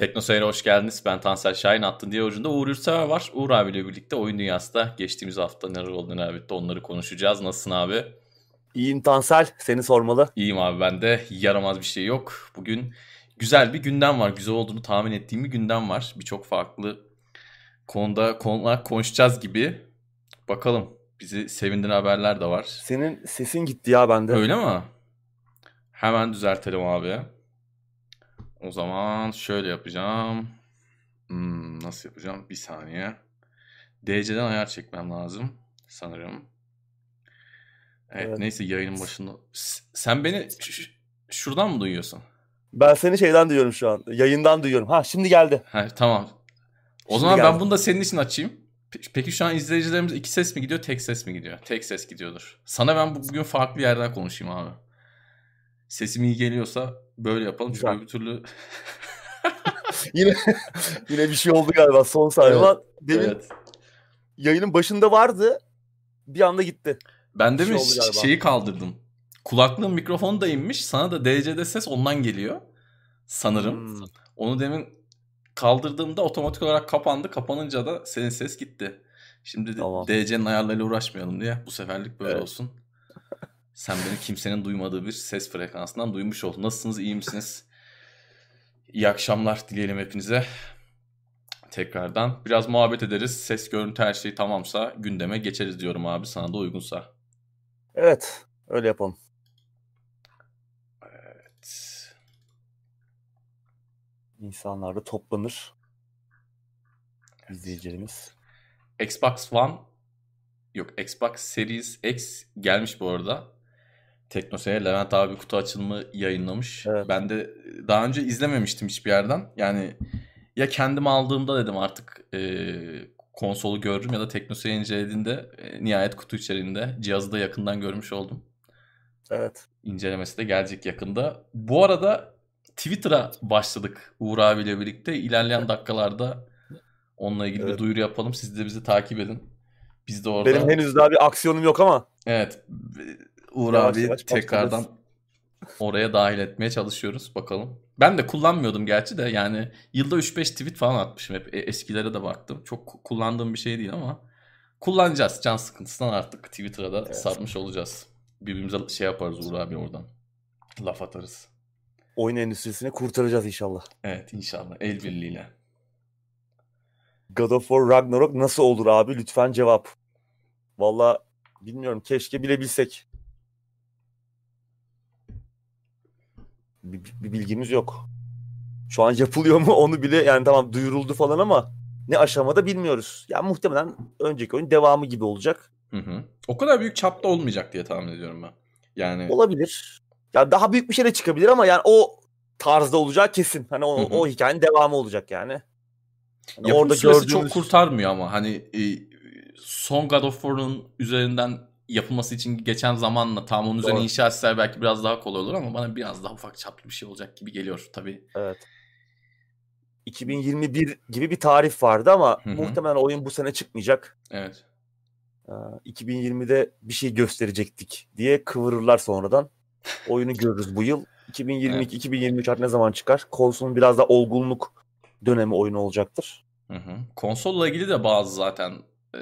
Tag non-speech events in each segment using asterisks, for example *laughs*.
Teknoseyir'e hoş geldiniz. Ben Tansel Şahin. Attın diye ucunda Uğur Yurtsever var. Uğur abiyle birlikte oyun dünyasında geçtiğimiz hafta neler oldu neler bitti onları konuşacağız. Nasılsın abi? İyiyim Tansel. Seni sormalı. İyiyim abi ben de. Yaramaz bir şey yok. Bugün güzel bir gündem var. Güzel olduğunu tahmin ettiğim bir gündem var. Birçok farklı konuda konular konuşacağız gibi. Bakalım. Bizi sevindiren haberler de var. Senin sesin gitti ya bende. Öyle mi? Hemen düzeltelim abi. O zaman şöyle yapacağım. Hmm, nasıl yapacağım? Bir saniye. DC'den ayar çekmem lazım sanırım. Evet, Evet. neyse yayının başında. Sen beni şuradan mı duyuyorsun? Ben seni şeyden duyuyorum şu an. Yayından duyuyorum. Ha şimdi geldi. Ha, tamam. O Şimdi zaman ben bunu da senin için açayım. Pe- Peki şu an izleyicilerimiz iki ses mi gidiyor, tek ses mi gidiyor? Tek ses gidiyordur. Sana ben bu- bugün farklı yerden konuşayım abi. Sesim iyi geliyorsa böyle yapalım. Çünkü öbür türlü... *laughs* Yine *laughs* yine bir şey oldu galiba son saniye. Evet. Demin evet. yayının başında vardı. Bir anda gitti. Ben de Bir şey mi şeyi kaldırdım. Kulaklığın mikrofonu da inmiş. Sana da DC'de ses ondan geliyor. Sanırım. Hmm. Onu demin kaldırdığımda otomatik olarak kapandı. Kapanınca da senin ses gitti. Şimdi Tamam. DC'nin ayarlarıyla uğraşmayalım diye. Bu seferlik böyle Evet. olsun. Sen beni kimsenin duymadığı bir ses frekansından duymuş oldun. Nasılsınız? iyi misiniz? İyi akşamlar dileyelim hepinize. Tekrardan biraz muhabbet ederiz. Ses, görüntü her şey tamamsa gündeme geçeriz diyorum abi sana da uygunsa. Evet. Öyle yapalım. Evet. İnsanlar da toplanır. İzleyicilerimiz. Xbox One yok Xbox Series X gelmiş bu arada. Teknoseyir Levent abi kutu açılımı yayınlamış. Evet. Ben de daha önce izlememiştim hiçbir yerden. Yani ya kendim aldığımda dedim artık e, konsolu görürüm ya da Teknoseyir incelediğinde e, nihayet kutu içeriğinde cihazı da yakından görmüş oldum. Evet. İncelemesi de gelecek yakında. Bu arada Twitter'a başladık Uğur abiyle birlikte. İlerleyen dakikalarda onunla ilgili bir Evet. duyuru yapalım. Siz de bizi takip edin. Biz de orada Benim henüz daha bir aksiyonum yok ama evet Uğur Yavaş abi yavaş tekrardan başlarız. oraya dahil etmeye çalışıyoruz bakalım. Ben de kullanmıyordum gerçi de yani yılda 3-5 tweet falan atmışım hep. E, eskilere de baktım. Çok ku- kullandığım bir şey değil ama kullanacağız. Can sıkıntısından artık Twitter'a da Evet. sarmış olacağız. Birbirimize şey yaparız Uğur abi oradan. Laf atarız. oyun endüstrisini kurtaracağız inşallah. Evet inşallah el birliğiyle. God of War Ragnarok nasıl olur abi? Lütfen cevap. Valla bilmiyorum. Keşke bilebilsek. Bir, bir bilgimiz yok. Şu an yapılıyor mu onu bile yani tamam duyuruldu falan ama ne aşamada bilmiyoruz. Ya muhtemelen önceki oyun devamı gibi olacak. Hı hı. O kadar büyük çapta olmayacak diye tahmin ediyorum ben. Yani Olabilir. Ya daha büyük bir şey de çıkabilir ama yani o tarzda olacağı kesin. Hani o, Hı hı. o hikayenin devamı olacak yani. Hani yapım orada süresi gördüğümüz çok kurtarmıyor ama hani e, son God of War'un üzerinden yapılması için geçen zamanla tam onun üzerine Doğru. inşa etseler belki biraz daha kolay olur ama bana biraz daha ufak çaplı bir şey olacak gibi geliyor tabii. Evet. 2021 gibi bir tarih vardı ama Hı hı. muhtemelen oyun bu sene çıkmayacak. Evet. Ee, 2020'de bir şey gösterecektik diye kıvırırlar sonradan. Oyunu görürüz bu yıl. 2022 2023 artık ne zaman çıkar? Konsolun biraz da olgunluk dönemi oyunu olacaktır. Hı hı. Konsolla ilgili de bazı zaten e,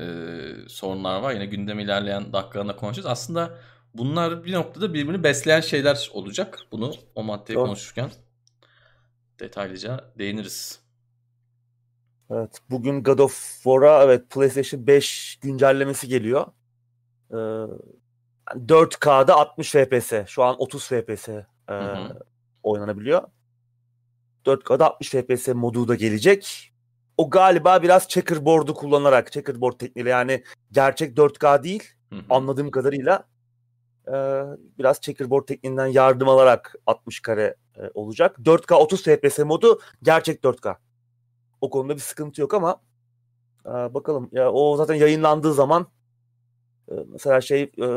sorunlar var. Yine gündem ilerleyen dakikalarında konuşacağız. Aslında bunlar bir noktada birbirini besleyen şeyler olacak. Bunu o maddeyi Doğru. konuşurken detaylıca değiniriz. Evet. Bugün God of War'a evet PlayStation 5 güncellemesi geliyor. Ee, 4K'da 60 FPS. Şu an 30 FPS e, hı. oynanabiliyor. 4K'da 60 FPS modu da gelecek. O galiba biraz checkerboard'u kullanarak, checkerboard tekniğiyle yani gerçek 4K değil Hı hı. anladığım kadarıyla e, biraz checkerboard tekniğinden yardım alarak 60 kare e, olacak. 4K 30 FPS modu gerçek 4K. O konuda bir sıkıntı yok ama e, bakalım ya o zaten yayınlandığı zaman e, mesela şey e,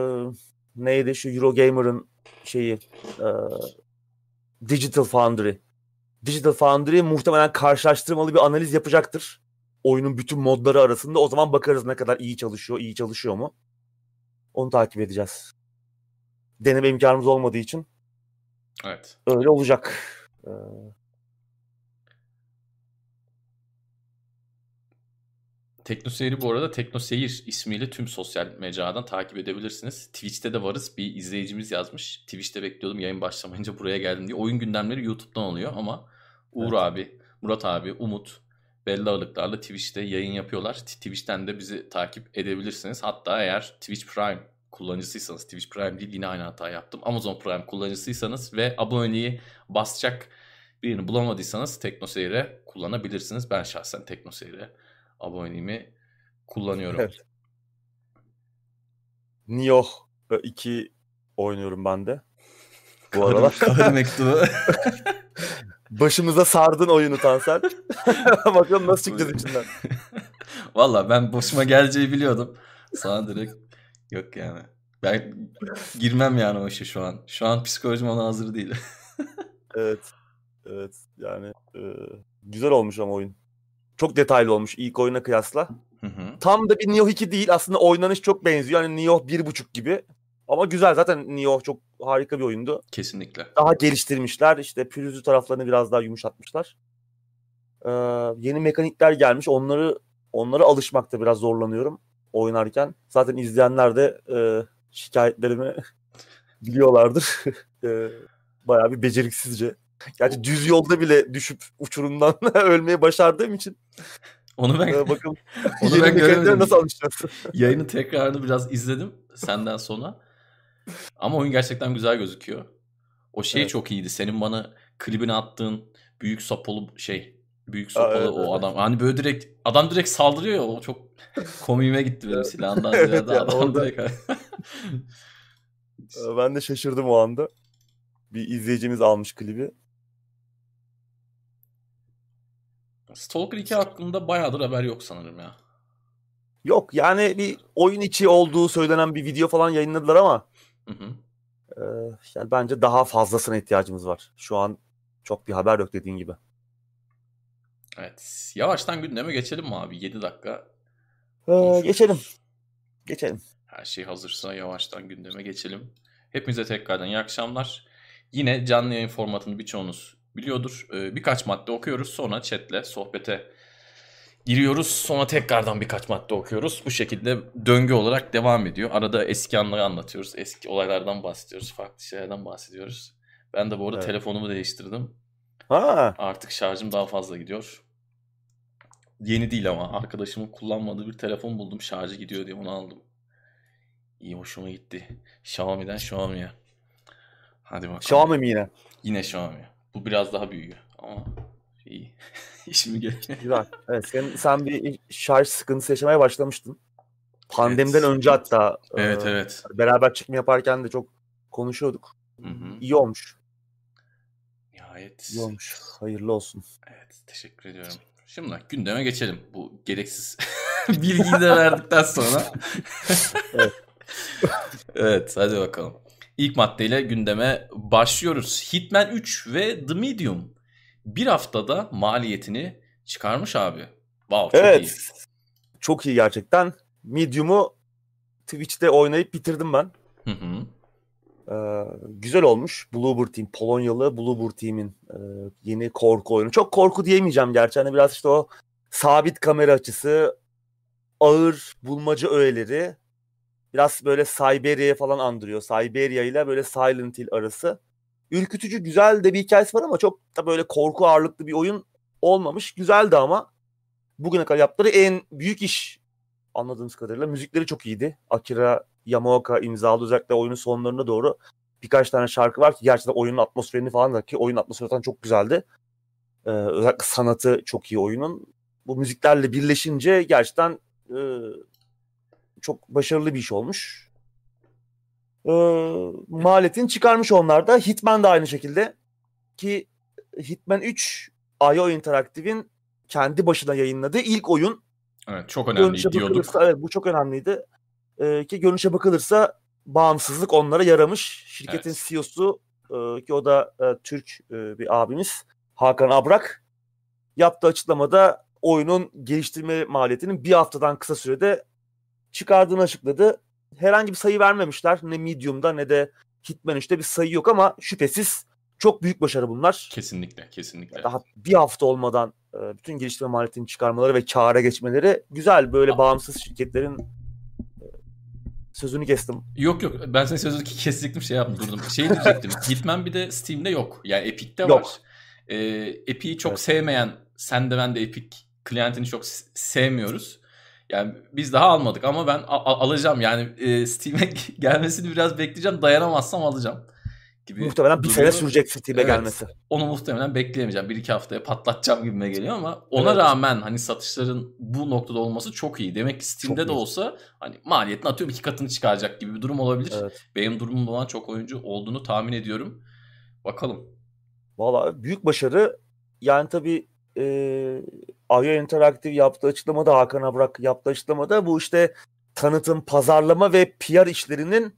neydi şu Eurogamer'ın şeyi e, Digital Foundry. Digital Foundry muhtemelen karşılaştırmalı bir analiz yapacaktır. Oyunun bütün modları arasında. O zaman bakarız ne kadar iyi çalışıyor, iyi çalışıyor mu. Onu takip edeceğiz. Deneme imkanımız olmadığı için. Evet. Öyle olacak. Ee... Teknoseyir'i bu arada Teknoseyir ismiyle tüm sosyal mecradan takip edebilirsiniz. Twitch'te de varız. Bir izleyicimiz yazmış. Twitch'te bekliyordum yayın başlamayınca buraya geldim diye. Oyun gündemleri YouTube'dan oluyor ama Uğur evet. abi, Murat abi, Umut belli aralıklarla Twitch'te yayın yapıyorlar. Twitch'ten de bizi takip edebilirsiniz. Hatta eğer Twitch Prime kullanıcısıysanız, Twitch Prime değil yine aynı hata yaptım. Amazon Prime kullanıcısıysanız ve aboneliği basacak birini bulamadıysanız TeknoSeyir'e kullanabilirsiniz. Ben şahsen TeknoSeyir'e aboneliğimi kullanıyorum. Evet. Nioh 2 oynuyorum ben de. Bu aralar. Kahır mektubu. *laughs* Başımıza sardın oyunu Tansel. *laughs* Bakalım nasıl çıkacağız içinden. *laughs* Valla ben başıma geleceği biliyordum. Sana direkt yok yani. Ben girmem yani o işe şu an. Şu an psikolojim ona hazır değil. *laughs* evet. Evet yani e, güzel olmuş ama oyun. Çok detaylı olmuş ilk oyuna kıyasla. Hı hı. Tam da bir Nioh 2 değil aslında oynanış çok benziyor. Yani Nioh 1.5 gibi. Ama güzel zaten Nioh çok harika bir oyundu. Kesinlikle. Daha geliştirmişler. İşte pürüzlü taraflarını biraz daha yumuşatmışlar. Ee, yeni mekanikler gelmiş. Onları onlara alışmakta biraz zorlanıyorum oynarken. Zaten izleyenler de e, şikayetlerimi *laughs* biliyorlardır. *laughs* e, bayağı bir beceriksizce. Gerçi düz yolda bile düşüp uçurumdan *laughs* ölmeyi başardığım için. Onu ben ee, bakalım. Onu ben göremedim. Nasıl alışacağız? Yayının tekrarını biraz izledim senden sonra. Ama oyun gerçekten güzel gözüküyor. O şey evet. çok iyiydi. Senin bana klibini attığın büyük sopalı şey büyük sopalı Aa, evet, o adam. Hani böyle direkt adam direkt saldırıyor ya o çok *laughs* komiğime gitti benim silahından *laughs* ziyade evet, adam orada... direkt. *laughs* ben de şaşırdım o anda. Bir izleyicimiz almış klibi. Stalker 2 hakkında bayağıdır haber yok sanırım ya. Yok yani bir oyun içi olduğu söylenen bir video falan yayınladılar ama hı hı. E, yani bence daha fazlasına ihtiyacımız var. Şu an çok bir haber yok dediğin gibi. Evet. Yavaştan gündeme geçelim mi abi? 7 dakika. Ee, geçelim. Geçelim. Her şey hazırsa yavaştan gündeme geçelim. Hepinize tekrardan iyi akşamlar. Yine canlı yayın formatını birçoğunuz biliyordur. Ee, birkaç madde okuyoruz. Sonra chatle sohbete giriyoruz. Sonra tekrardan birkaç madde okuyoruz. Bu şekilde döngü olarak devam ediyor. Arada eski anları anlatıyoruz. Eski olaylardan bahsediyoruz. Farklı şeylerden bahsediyoruz. Ben de bu arada evet. telefonumu değiştirdim. Ha. Artık şarjım daha fazla gidiyor. Yeni değil ama arkadaşımın kullanmadığı bir telefon buldum. Şarjı gidiyor diye onu aldım. İyi hoşuma gitti. Xiaomi'den Xiaomi'ye. Hadi bakalım. Xiaomi mi yine? Yine Xiaomi. Bu biraz daha büyüyor ama iyi. *laughs* İşimi görüyor. Güzel. Evet sen, sen bir şarj sıkıntısı yaşamaya başlamıştın. Pandemiden evet. önce hatta. Evet e, evet. Beraber çıkma yaparken de çok konuşuyorduk. Hı hı. İyi olmuş. Nihayet. İyi olmuş. Hayırlı olsun. Evet teşekkür ediyorum. Şimdi gündeme geçelim. Bu gereksiz *laughs* bilgiyi de verdikten sonra. *laughs* evet. evet hadi bakalım. İlk maddeyle gündeme başlıyoruz. Hitman 3 ve The Medium bir haftada maliyetini çıkarmış abi. Wow, çok evet. iyi. Çok iyi gerçekten. Medium'u Twitch'te oynayıp bitirdim ben. Hı hı. Ee, güzel olmuş. Bluebird Team, Polonyalı Bluebird Team'in e, yeni korku oyunu. Çok korku diyemeyeceğim gerçi. Hani biraz işte o sabit kamera açısı, ağır bulmaca öğeleri, biraz böyle Siberia'ya falan andırıyor. Siberia ile böyle Silent Hill arası. Ürkütücü güzel de bir hikayesi var ama çok da böyle korku ağırlıklı bir oyun olmamış. Güzeldi ama bugüne kadar yaptıkları en büyük iş anladığımız kadarıyla. Müzikleri çok iyiydi. Akira Yamaoka imzalı özellikle oyunun sonlarına doğru birkaç tane şarkı var ki gerçekten oyunun atmosferini falan da ki oyun atmosferi falan çok güzeldi. Ee, özellikle sanatı çok iyi oyunun. Bu müziklerle birleşince gerçekten e, çok başarılı bir iş olmuş. Ee, maliyetini çıkarmış onlar da. Hitman da aynı şekilde. Ki Hitman 3 IO Interactive'in kendi başına yayınladığı ilk oyun. Evet çok önemli diyorduk. Evet bu çok önemliydi. Ee, ki görünüşe bakılırsa bağımsızlık onlara yaramış. Şirketin evet. CEO'su e, ki o da e, Türk e, bir abimiz Hakan Abrak yaptığı açıklamada oyunun geliştirme maliyetinin bir haftadan kısa sürede çıkardığını açıkladı. Herhangi bir sayı vermemişler. Ne Medium'da ne de Hitman 3'te bir sayı yok ama şüphesiz çok büyük başarı bunlar. Kesinlikle, kesinlikle. Daha bir hafta olmadan e, bütün geliştirme maliyetini çıkarmaları ve kâra geçmeleri güzel. Böyle bağımsız şirketlerin e, sözünü kestim. Yok yok ben senin sözünü kesecektim şey yaptım durdum. Şey diyecektim. *laughs* Hitman bir de Steam'de yok. Yani Epic'te Yok. var. Ee, Epic'i çok Evet. sevmeyen sen de ben de Epic klientini çok sevmiyoruz. Yani biz daha almadık ama ben alacağım. Yani e, Steam'e *laughs* gelmesini biraz bekleyeceğim. Dayanamazsam alacağım. Gibi Muhtemelen bir sene sürecek Steam'e Evet. gelmesi. Onu muhtemelen bekleyemeyeceğim. Bir iki haftaya patlatacağım gibime geliyor ama ona Evet. rağmen hani satışların bu noktada olması çok iyi. Demek ki Steam'de Çok de iyi. olsa hani maliyetini atıyorum iki katını çıkaracak gibi bir durum olabilir. Evet. Benim durumumda olan çok oyuncu olduğunu tahmin ediyorum. Bakalım. Valla büyük başarı. Yani tabii e, Avya Interactive yaptığı açıklamada Hakan Abrak yaptığı açıklamada bu işte tanıtım, pazarlama ve PR işlerinin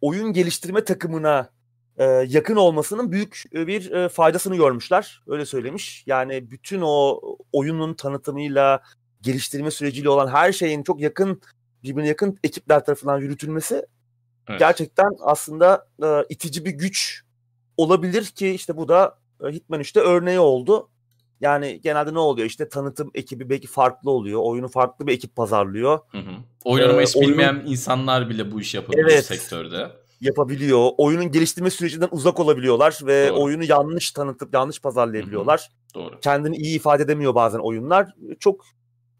oyun geliştirme takımına e, yakın olmasının büyük e, bir e, faydasını görmüşler. Öyle söylemiş. Yani bütün o oyunun tanıtımıyla, geliştirme süreciyle olan her şeyin çok yakın, birbirine yakın ekipler tarafından yürütülmesi Evet. gerçekten aslında e, itici bir güç olabilir ki işte bu da e, Hitman 3'te örneği oldu. Yani genelde ne oluyor işte tanıtım ekibi belki farklı oluyor. Oyunu farklı bir ekip pazarlıyor. Hı hı. Oynanmayı hiç Ee, oyunun- bilmeyen insanlar bile bu işi yapabiliyor Evet. sektörde. yapabiliyor. Oyunun geliştirme sürecinden uzak olabiliyorlar ve Doğru. oyunu yanlış tanıtıp yanlış pazarlayabiliyorlar. Doğru. Kendini iyi ifade edemiyor bazen oyunlar. Çok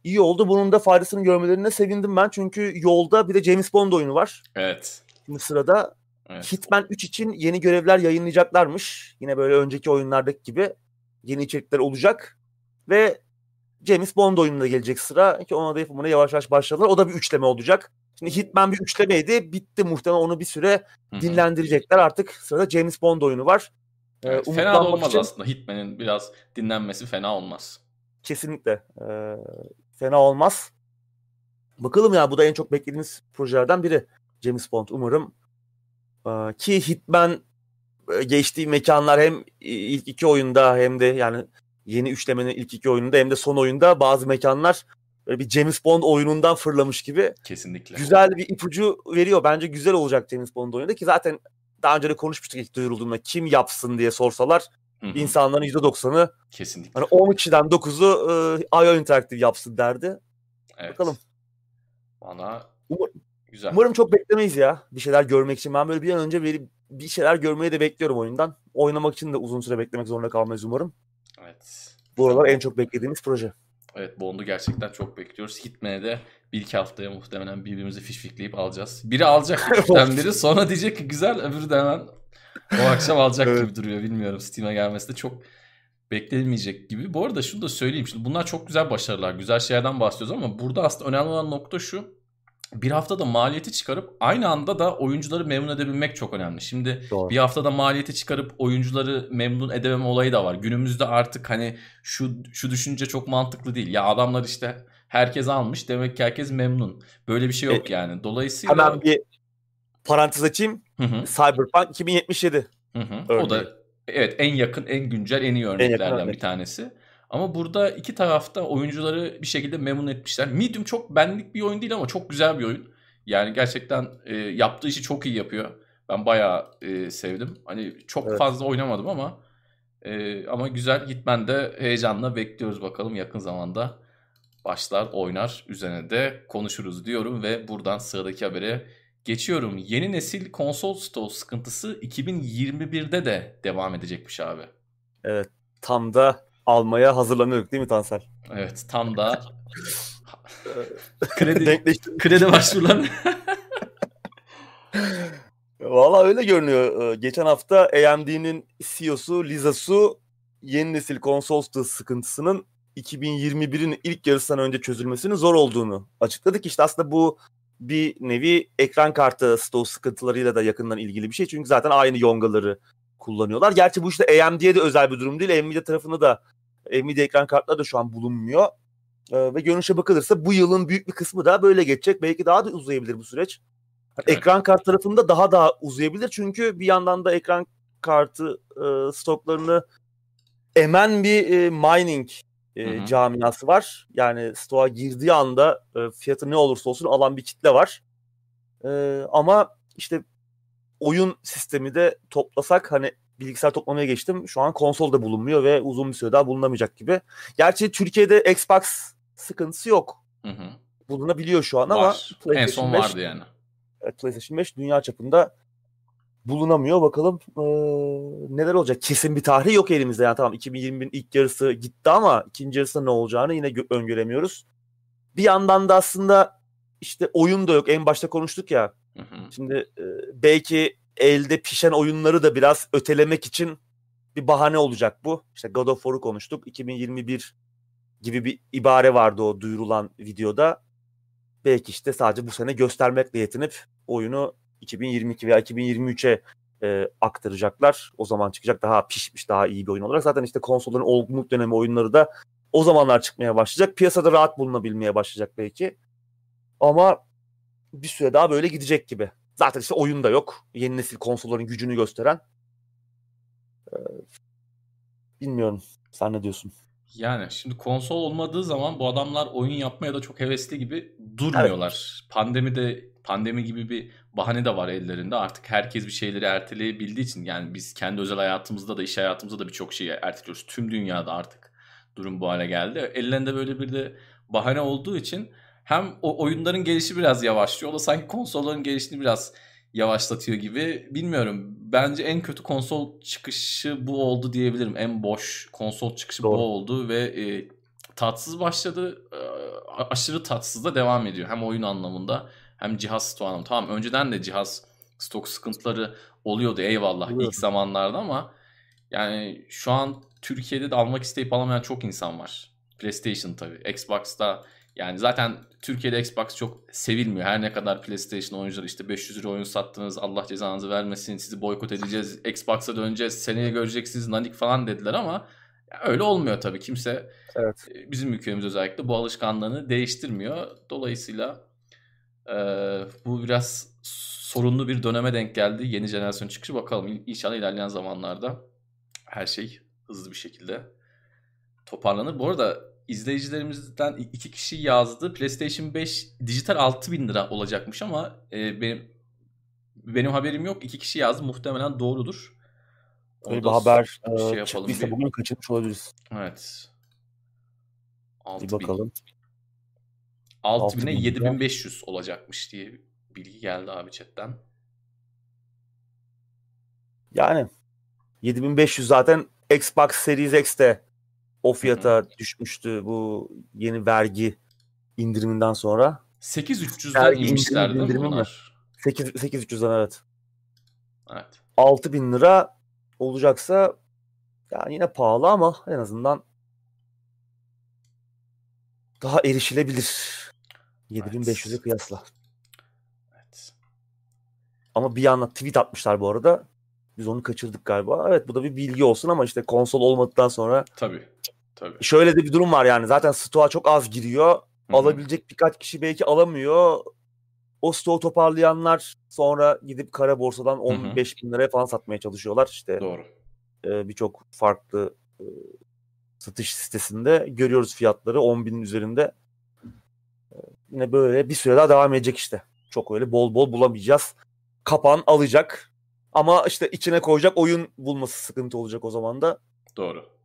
iyi oldu. Bunun da faydasını görmelerine sevindim ben. Çünkü yolda bir de James Bond oyunu var. Evet. Şimdi sırada Evet. Hitman 3 için yeni görevler yayınlayacaklarmış. Yine böyle önceki oyunlardaki gibi yeni içerikler olacak. Ve James Bond oyununa gelecek sıra ki ona da yapımına yavaş yavaş başladılar. O da bir üçleme olacak. Şimdi Hitman bir üçlemeydi. Bitti muhtemelen onu bir süre dinlendirecekler. Artık sırada James Bond oyunu var. Ee, Evet, Fena da olmaz için aslında. Hitman'in biraz dinlenmesi fena olmaz. Kesinlikle. Ee, fena olmaz. Bakalım ya bu da en çok beklediğimiz projelerden biri. James Bond umarım. Ee, ki Hitman geçtiği mekanlar hem ilk iki oyunda hem de yani yeni üçlemenin ilk iki oyununda hem de son oyunda bazı mekanlar böyle bir James Bond oyunundan fırlamış gibi Kesinlikle. güzel bir ipucu veriyor. Bence güzel olacak James Bond oyunda ki zaten daha önce de konuşmuştuk ilk duyurulduğunda kim yapsın diye sorsalar Hı hı. insanların %90'ı Kesinlikle. hani 10 kişiden 9'u e, IO Interactive yapsın derdi. Evet. bakalım. Valla Umar- güzel. Umarım çok beklemeyiz ya bir şeyler görmek için. Ben böyle bir an önce bir, bir şeyler görmeyi de bekliyorum oyundan. Oynamak için de uzun süre beklemek zorunda kalmayız umarım. Evet. Bu aralar en çok beklediğimiz proje. Evet Bond'u gerçekten çok bekliyoruz. Hitman'e de bir iki haftaya muhtemelen birbirimizi fişfikleyip alacağız. Biri alacak *laughs* üçten biri sonra diyecek ki güzel öbürü de hemen o akşam alacak Evet. gibi duruyor. Bilmiyorum Steam'e gelmesi de çok beklenmeyecek gibi. Bu arada şunu da söyleyeyim. Şimdi bunlar çok güzel başarılar. Güzel şeylerden bahsediyoruz ama burada aslında önemli olan nokta şu. Bir haftada maliyeti çıkarıp aynı anda da oyuncuları memnun edebilmek çok önemli. Şimdi Doğru. bir haftada maliyeti çıkarıp oyuncuları memnun edememe olayı da var. Günümüzde artık hani şu şu düşünce çok mantıklı değil. Ya adamlar işte herkes almış demek ki herkes memnun. Böyle bir şey yok E, yani. Dolayısıyla Hemen bir parantez açayım. Hı hı, Cyberpunk 2077. hı hı. o da evet en yakın en güncel en iyi örneklerden örnek. bir tanesi. Ama burada iki tarafta oyuncuları bir şekilde memnun etmişler. Medium çok benlik bir oyun değil ama çok güzel bir oyun. Yani gerçekten e, yaptığı işi çok iyi yapıyor. Ben bayağı e, sevdim. Hani çok Evet. fazla oynamadım ama e, ama güzel. Hitman de heyecanla bekliyoruz bakalım yakın zamanda başlar oynar üzerine de konuşuruz diyorum ve buradan sıradaki habere geçiyorum. Yeni nesil konsol stoğu sıkıntısı 2021'de de devam edecekmiş abi. Evet. Tam da almaya hazırlanıyorduk değil mi Tansel? Evet tam da *laughs* kredi kredi başvurularını *laughs* Valla öyle görünüyor. Ee, Geçen hafta AMD'nin CEO'su Lisa Su yeni nesil konsol sıkıntısının 2021'in ilk yarısından önce çözülmesinin zor olduğunu açıkladık. İşte aslında bu bir nevi ekran kartı stoğu sıkıntılarıyla da yakından ilgili bir şey. Çünkü zaten aynı yongaları kullanıyorlar. Gerçi bu işte AMD'ye de özel bir durum değil. Nvidia tarafında da Nvidia ekran kartları da şu an bulunmuyor. Ee, ve görünüşe bakılırsa bu yılın büyük bir kısmı da böyle geçecek. Belki daha da uzayabilir bu süreç. Evet. Ekran kart tarafında daha da uzayabilir. Çünkü bir yandan da ekran kartı e, stoklarını emen bir e, mining e, Hı hı. camiası var. Yani stoğa girdiği anda e, fiyatı ne olursa olsun alan bir kitle var. E, ama işte oyun sistemi de toplasak hani bilgisayar toplamaya geçtim. Şu an konsolda bulunmuyor ve uzun bir süre daha bulunamayacak gibi. Gerçi Türkiye'de Xbox sıkıntısı yok. Hı hı. Bulunabiliyor şu an ama Var. En PlayStation son 5 vardı yani. Evet, PlayStation 5 dünya çapında bulunamıyor. Bakalım eee, neler olacak. Kesin bir tarihi yok elimizde. Yani tamam 2021'in ilk yarısı gitti ama ikinci yarısında ne olacağını yine gö- öngöremiyoruz. Bir yandan da aslında işte oyun da yok. En başta konuştuk ya. Hı hı. Şimdi e, belki elde pişen oyunları da biraz ötelemek için bir bahane olacak bu. İşte God of War'u konuştuk. 2021 gibi bir ibare vardı o duyurulan videoda. Belki işte sadece bu sene göstermekle yetinip oyunu 2022 veya 2023'e e, aktaracaklar. O zaman çıkacak daha pişmiş, daha iyi bir oyun olarak. Zaten işte konsolların olgunluk dönemi oyunları da o zamanlar çıkmaya başlayacak. Piyasada rahat bulunabilmeye başlayacak belki. Ama bir süre daha böyle gidecek gibi. Zaten işte oyun da yok. Yeni nesil konsolların gücünü gösteren. Ee, bilmiyorum. Sen ne diyorsun? Yani şimdi konsol olmadığı zaman bu adamlar oyun yapmaya da çok hevesli gibi durmuyorlar. Pandemi de pandemi gibi bir bahane de var ellerinde. Artık herkes bir şeyleri erteleyebildiği için yani biz kendi özel hayatımızda da iş hayatımızda da birçok şeyi erteliyoruz. Tüm dünyada artık durum bu hale geldi. Ellerinde böyle bir de bahane olduğu için hem o oyunların gelişi biraz yavaşlıyor. O da sanki konsolların gelişini biraz yavaşlatıyor gibi. Bilmiyorum. Bence en kötü konsol çıkışı bu oldu diyebilirim. En boş konsol çıkışı Doğru. bu oldu ve e, tatsız başladı. E, aşırı tatsız da devam ediyor. Hem oyun anlamında hem cihaz stoğu anlamında. Tamam önceden de cihaz stok sıkıntıları oluyordu eyvallah Oluyordu. ilk zamanlarda ama yani şu an Türkiye'de de almak isteyip alamayan çok insan var. PlayStation tabii. Xbox'ta yani zaten Türkiye'de Xbox çok sevilmiyor. Her ne kadar PlayStation oyuncuları işte 500 lira oyun sattınız Allah cezanızı vermesin sizi boykot edeceğiz. Xbox'a döneceğiz seneye göreceksiniz nanik falan dediler ama öyle olmuyor tabii. Kimse Evet. e, bizim ülkemiz özellikle bu alışkanlığını değiştirmiyor. Dolayısıyla e, bu biraz sorunlu bir döneme denk geldi. Yeni jenerasyon çıkışı bakalım. İn- İnşallah ilerleyen zamanlarda her şey hızlı bir şekilde toparlanır. Bu arada izleyicilerimizden iki kişi yazdı. PlayStation 5 dijital 6000 lira olacakmış ama e, benim benim haberim yok. İki kişi yazdı. Muhtemelen doğrudur. Böyle bir haber bir şey e, yapalım. çıktıysa Bir- bugün kaçırmış olabiliriz. Evet. Bir 6000. bakalım. 6000'e 6000 lira. 7500 olacakmış diye bilgi geldi abi chatten. Yani 7500 zaten Xbox Series X'te o fiyata düşmüştü bu yeni vergi indiriminden sonra. 8300'den Vergi inmişlerdi indirimi mi? bunlar? 8 8300'den evet. Evet. 6000 lira olacaksa yani yine pahalı ama en azından daha erişilebilir. 7500'e Evet. kıyasla. Evet. Ama bir yandan tweet atmışlar bu arada. Biz onu kaçırdık galiba. Evet bu da bir bilgi olsun ama işte konsol olmadıktan sonra Tabii. Tabii. şöyle de bir durum var yani. Zaten stoğa çok az giriyor. Hı hı. Alabilecek birkaç kişi belki alamıyor. O stoğu toparlayanlar sonra gidip kara borsadan hı. 15 bin liraya falan satmaya çalışıyorlar. İşte Doğru. e, birçok farklı e, satış sitesinde görüyoruz fiyatları 10 binin üzerinde. E, yine böyle bir süre daha devam edecek işte. Çok öyle bol bol bulamayacağız. Kapan alacak. Ama işte içine koyacak oyun bulması sıkıntı olacak o zaman da. Doğru.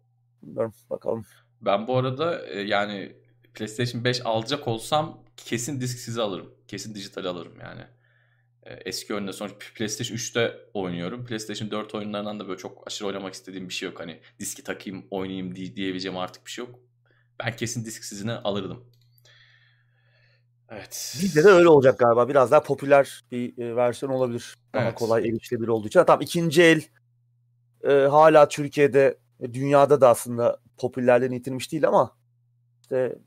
Bilmiyorum bakalım. Ben bu arada e, yani PlayStation 5 alacak olsam kesin disksiz alırım. Kesin dijital alırım yani. E, Eski oyunda sonra PlayStation 3'te oynuyorum. PlayStation 4 oyunlarından da böyle çok aşırı oynamak istediğim bir şey yok. Hani diski takayım oynayayım diye, diyebileceğim artık bir şey yok. Ben kesin disksizini alırdım. Evet. Bizde de öyle olacak galiba. Biraz daha popüler bir e, versiyon olabilir. Daha Evet. kolay erişilebilir olduğu için. Tamam ikinci el e, hala Türkiye'de dünyada da aslında popülerliğini yitirmiş değil ama işte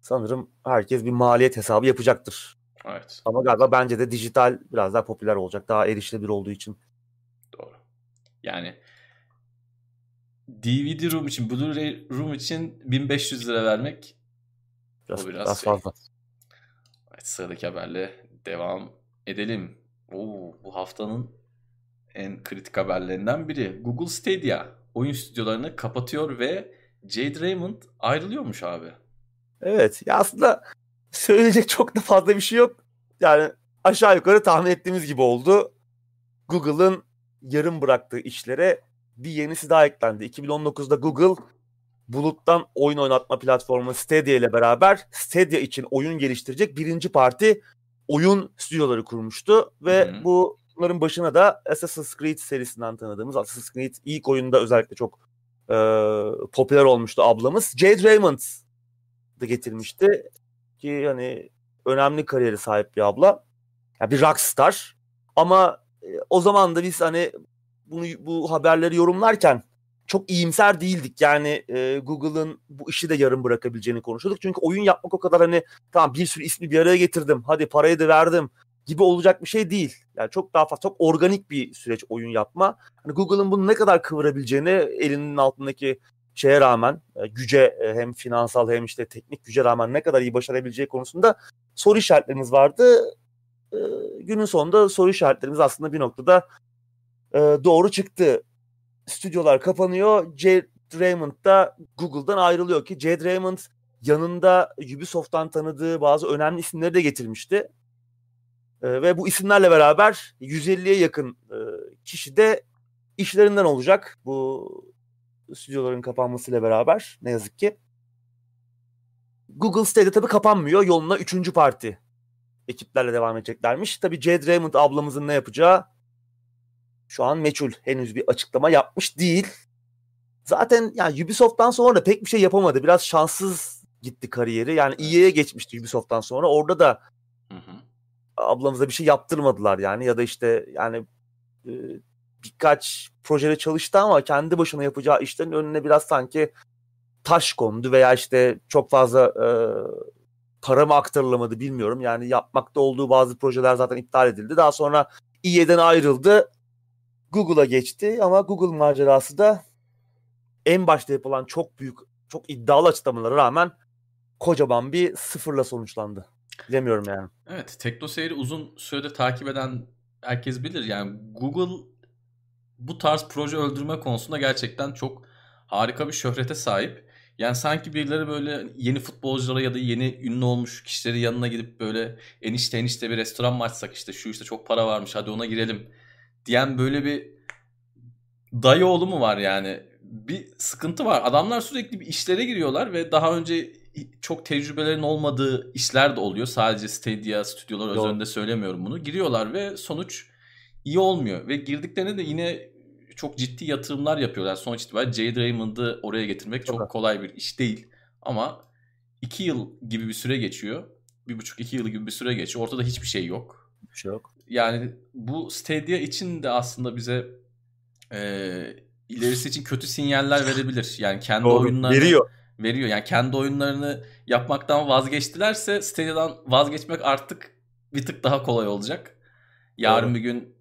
sanırım herkes bir maliyet hesabı yapacaktır. Evet. Ama galiba bence de dijital biraz daha popüler olacak. Daha erişilebilir olduğu için. Doğru. Yani DVD room için, Blu-ray room için 1500 lira vermek Biraz, O biraz biraz şey. fazla. Evet, sıradaki haberle devam edelim. Oo, bu haftanın en kritik haberlerinden biri. Google Stadia oyun stüdyolarını kapatıyor ve Jade Raymond ayrılıyormuş abi. Evet. Ya aslında söyleyecek çok da fazla bir şey yok. Yani aşağı yukarı tahmin ettiğimiz gibi oldu. Google'ın yarım bıraktığı işlere bir yenisi daha eklendi. 2019'da Google buluttan oyun oynatma platformu Stadia ile beraber Stadia için oyun geliştirecek birinci parti oyun stüdyoları kurmuştu ve Hı-hı. bu bunların başına da Assassin's Creed serisinden tanıdığımız Assassin's Creed ilk oyunda özellikle çok e, popüler olmuştu ablamız. Jade Raymond da getirmişti ki hani önemli kariyeri sahip bir abla. Yani bir rockstar ama e, o zaman da biz hani bunu bu haberleri yorumlarken çok iyimser değildik. Yani e, Google'ın bu işi de yarım bırakabileceğini konuşuyorduk. Çünkü oyun yapmak o kadar hani tamam bir sürü ismi bir araya getirdim. Hadi parayı da verdim gibi olacak bir şey değil. Yani çok daha fazla çok organik bir süreç oyun yapma. Hani Google'ın bunu ne kadar kıvırabileceğini elinin altındaki şeye rağmen e, güce e, hem finansal hem işte teknik güce rağmen ne kadar iyi başarabileceği konusunda soru işaretlerimiz vardı. E, günün sonunda soru işaretlerimiz aslında bir noktada doğru çıktı. Stüdyolar kapanıyor. Jade Raymond da Google'dan ayrılıyor ki Jade Raymond yanında Ubisoft'tan tanıdığı bazı önemli isimleri de getirmişti. Ve bu isimlerle beraber 150'ye yakın kişi de işlerinden olacak. Bu stüdyoların kapanmasıyla beraber ne yazık ki. Google Stadia tabii kapanmıyor. Yoluna üçüncü parti ekiplerle devam edeceklermiş. Tabii Jade Raymond ablamızın ne yapacağı şu an meçhul. Henüz bir açıklama yapmış değil. Zaten yani Ubisoft'tan sonra da pek bir şey yapamadı. Biraz şanssız gitti kariyeri. Yani EA'ye geçmişti Ubisoft'tan sonra. Orada da hı hı. Ablamıza bir şey yaptırmadılar yani. Ya da işte yani e, birkaç projede çalıştı ama kendi başına yapacağı işlerin önüne biraz sanki taş kondu veya işte çok fazla e, para mı aktarılamadı bilmiyorum. Yani yapmakta olduğu bazı projeler zaten iptal edildi. Daha sonra EA'den ayrıldı. Google'a geçti ama Google macerası da en başta yapılan çok büyük, çok iddialı açıklamalara rağmen kocaman bir sıfırla sonuçlandı. Bilemiyorum yani. Evet, TeknoSeyir'i uzun süredir takip eden herkes bilir. Yani Google bu tarz proje öldürme konusunda gerçekten çok harika bir şöhrete sahip. Yani sanki birileri böyle yeni futbolculara ya da yeni ünlü olmuş kişileri yanına gidip böyle enişte enişte bir restoran mı açsak işte şu işte çok para varmış hadi ona girelim diyen böyle bir dayı oğlu mu var yani? Bir sıkıntı var. Adamlar sürekli bir işlere giriyorlar ve daha önce çok tecrübelerin olmadığı işler de oluyor. Sadece Stadia stüdyolar üzerinde söylemiyorum bunu. Giriyorlar ve sonuç iyi olmuyor. Ve girdiklerinde de yine çok ciddi yatırımlar yapıyorlar. Sonuç itibariyle Jade Raymond'ı oraya getirmek çok kolay bir iş değil. Ama iki yıl gibi bir süre geçiyor. Bir buçuk iki yıl gibi bir süre geçiyor. Ortada hiçbir şey yok. Hiçbir şey yok. Yani bu Stadia için de aslında bize e, ilerisi için kötü sinyaller verebilir. Yani kendi Doğru. oyunlarını veriyor. Veriyor. Yani kendi oyunlarını yapmaktan vazgeçtilerse Stadia'dan vazgeçmek artık bir tık daha kolay olacak. Yarın Doğru. bir gün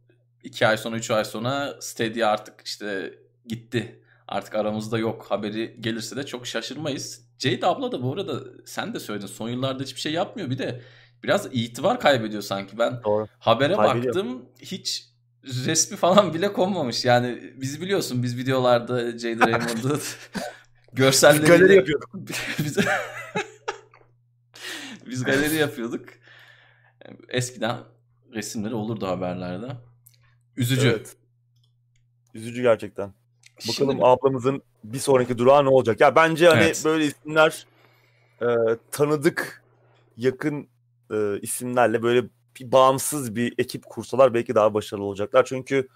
2 ay sonra 3 ay sonra Stadia artık işte gitti. Artık aramızda yok haberi gelirse de çok şaşırmayız. Jade abla da bu arada sen de söyledin son yıllarda hiçbir şey yapmıyor. Bir de biraz itibar kaybediyor sanki. Ben Doğru. habere baktım hiç resmi falan bile konmamış. Yani biz biliyorsun biz videolarda Jade *laughs* Raymond'ı görselleri galeri yapıyorduk. biz, biz galeri *laughs* *laughs* yapıyorduk. Eskiden resimleri olurdu haberlerde. Üzücü. Evet. Üzücü gerçekten. Bakalım Şimdi... ablamızın bir sonraki durağı ne olacak? Ya bence hani evet. böyle isimler e, tanıdık yakın e, isimlerle böyle bir bağımsız bir ekip kursalar belki daha başarılı olacaklar. Çünkü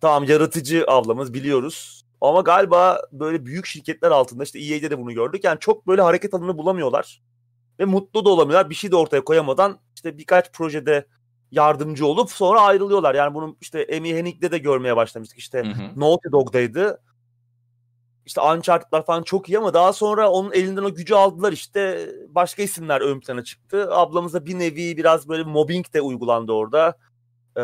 tamam yaratıcı ablamız biliyoruz. Ama galiba böyle büyük şirketler altında işte EA'de de bunu gördük. Yani çok böyle hareket alanı bulamıyorlar. Ve mutlu da olamıyorlar. Bir şey de ortaya koyamadan işte birkaç projede yardımcı olup sonra ayrılıyorlar. Yani bunu işte Amy Hennig'de de görmeye başlamıştık. İşte hı hı. Naughty Dog'daydı. İşte Uncharted'lar falan çok iyi ama daha sonra onun elinden o gücü aldılar işte başka isimler ön plana çıktı. Ablamıza bir nevi biraz böyle mobbing de uygulandı orada. Ee,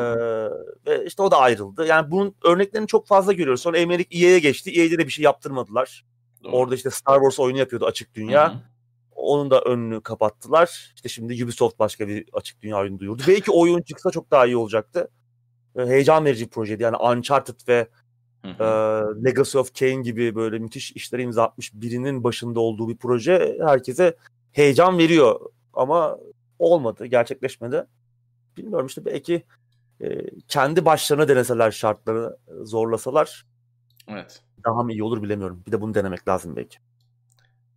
ve işte o da ayrıldı. Yani bunun örneklerini çok fazla görüyoruz. Sonra Emmerich EA'ye geçti. EA'de de bir şey yaptırmadılar. Doğru. Orada işte Star Wars oyunu yapıyordu açık dünya. Hı hı. Onun da önünü kapattılar. İşte şimdi Ubisoft başka bir açık dünya oyunu duyurdu. Belki oyun çıksa çok daha iyi olacaktı. Heyecan verici bir projeydi. Yani Uncharted ve e, Legacy of Kain gibi böyle müthiş işlere imza atmış birinin başında olduğu bir proje herkese heyecan veriyor. Ama olmadı, gerçekleşmedi. Bilmiyorum işte belki e, kendi başlarına deneseler şartları zorlasalar Evet. daha mı iyi olur bilemiyorum. Bir de bunu denemek lazım belki.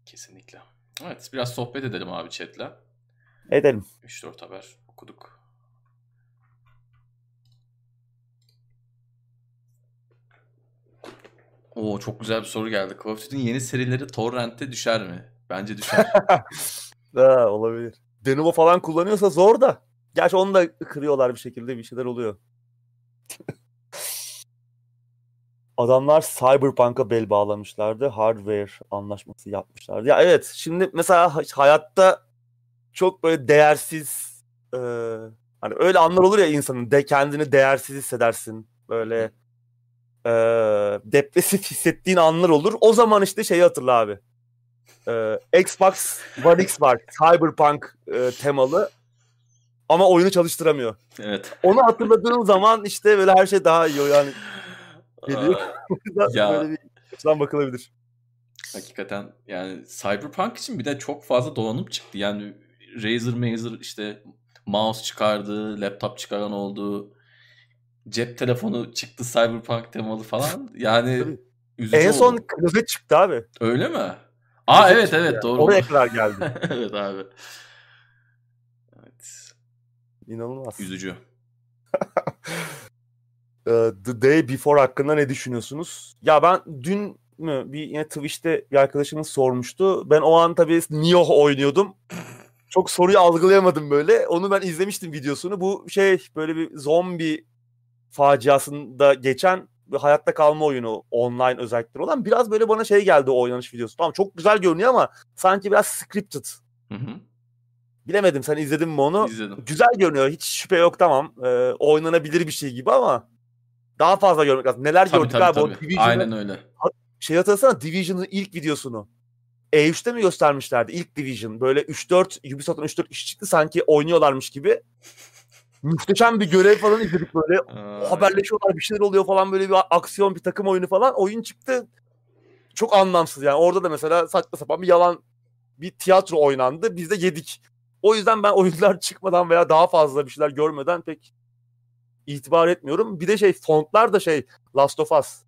Kesinlikle. Evet biraz sohbet edelim abi chatle. Edelim. 3-4 haber okuduk. Oo çok güzel bir soru geldi. Call of Duty'nin yeni serileri torrent'te düşer mi? Bence düşer. *laughs* Ha, olabilir. Denuvo falan kullanıyorsa zor da. Gerçi onu da kırıyorlar bir şekilde bir şeyler oluyor. *laughs* Adamlar Cyberpunk'a bel bağlamışlardı. Hardware anlaşması yapmışlardı. Ya evet şimdi mesela ha- hayatta çok böyle değersiz e, hani öyle anlar olur ya insanın de kendini değersiz hissedersin. Böyle e, depresif hissettiğin anlar olur. O zaman işte şeyi hatırla abi. E, Xbox One X var. Cyberpunk e, temalı. Ama oyunu çalıştıramıyor. evet. Onu hatırladığın zaman işte böyle her şey daha iyi. Yani Geliyor. *laughs* Ya. böyle bir açıdan bakılabilir. hakikaten yani Cyberpunk için bir de çok fazla donanım çıktı. Yani Razer Mazer işte mouse çıkardı, laptop çıkaran oldu. Cep telefonu çıktı Cyberpunk temalı falan. *laughs* Yani üzücü En son klozet çıktı abi. Öyle mi? Aa Klozet evet evet yani. doğru. Oraya kadar geldi. *laughs* evet abi. İnanılmaz. Üzücü. *laughs* Ee, The Day Before hakkında ne düşünüyorsunuz? Ya ben dün mü bir yine Twitch'te bir arkadaşımız sormuştu. Ben o an tabii Nioh oynuyordum. *laughs* Çok soruyu algılayamadım böyle. Onu ben izlemiştim videosunu. Bu şey böyle bir zombi faciasında geçen bir hayatta kalma oyunu online özellikleri olan biraz böyle bana şey geldi o oynanış videosu. Tamam çok güzel görünüyor ama sanki biraz scripted. Hı hı. Bilemedim sen izledin mi onu? İzledim. Güzel görünüyor. Hiç şüphe yok tamam. Ee, oynanabilir bir şey gibi ama daha fazla görmek lazım. Neler Tabii gördük tabii abi. O tabii. Division'ı- Aynen öyle. Şey hatırlasana Division'ın ilk videosunu. E3'te mi göstermişlerdi? İlk Division. Böyle 3-4 Ubisoft'un 3-4 kişi çıktı sanki oynuyorlarmış gibi. Muhteşem bir görev falan izledik böyle. *laughs* Haberleşiyorlar bir şeyler oluyor falan böyle bir aksiyon bir takım oyunu falan. Oyun çıktı. Çok anlamsız yani. Orada da mesela saçma sapan bir yalan bir tiyatro oynandı. Biz de yedik. O yüzden ben *laughs* oyunlar çıkmadan veya daha fazla bir şeyler görmeden pek itibar etmiyorum. Bir de şey fontlar da şey Last of Us.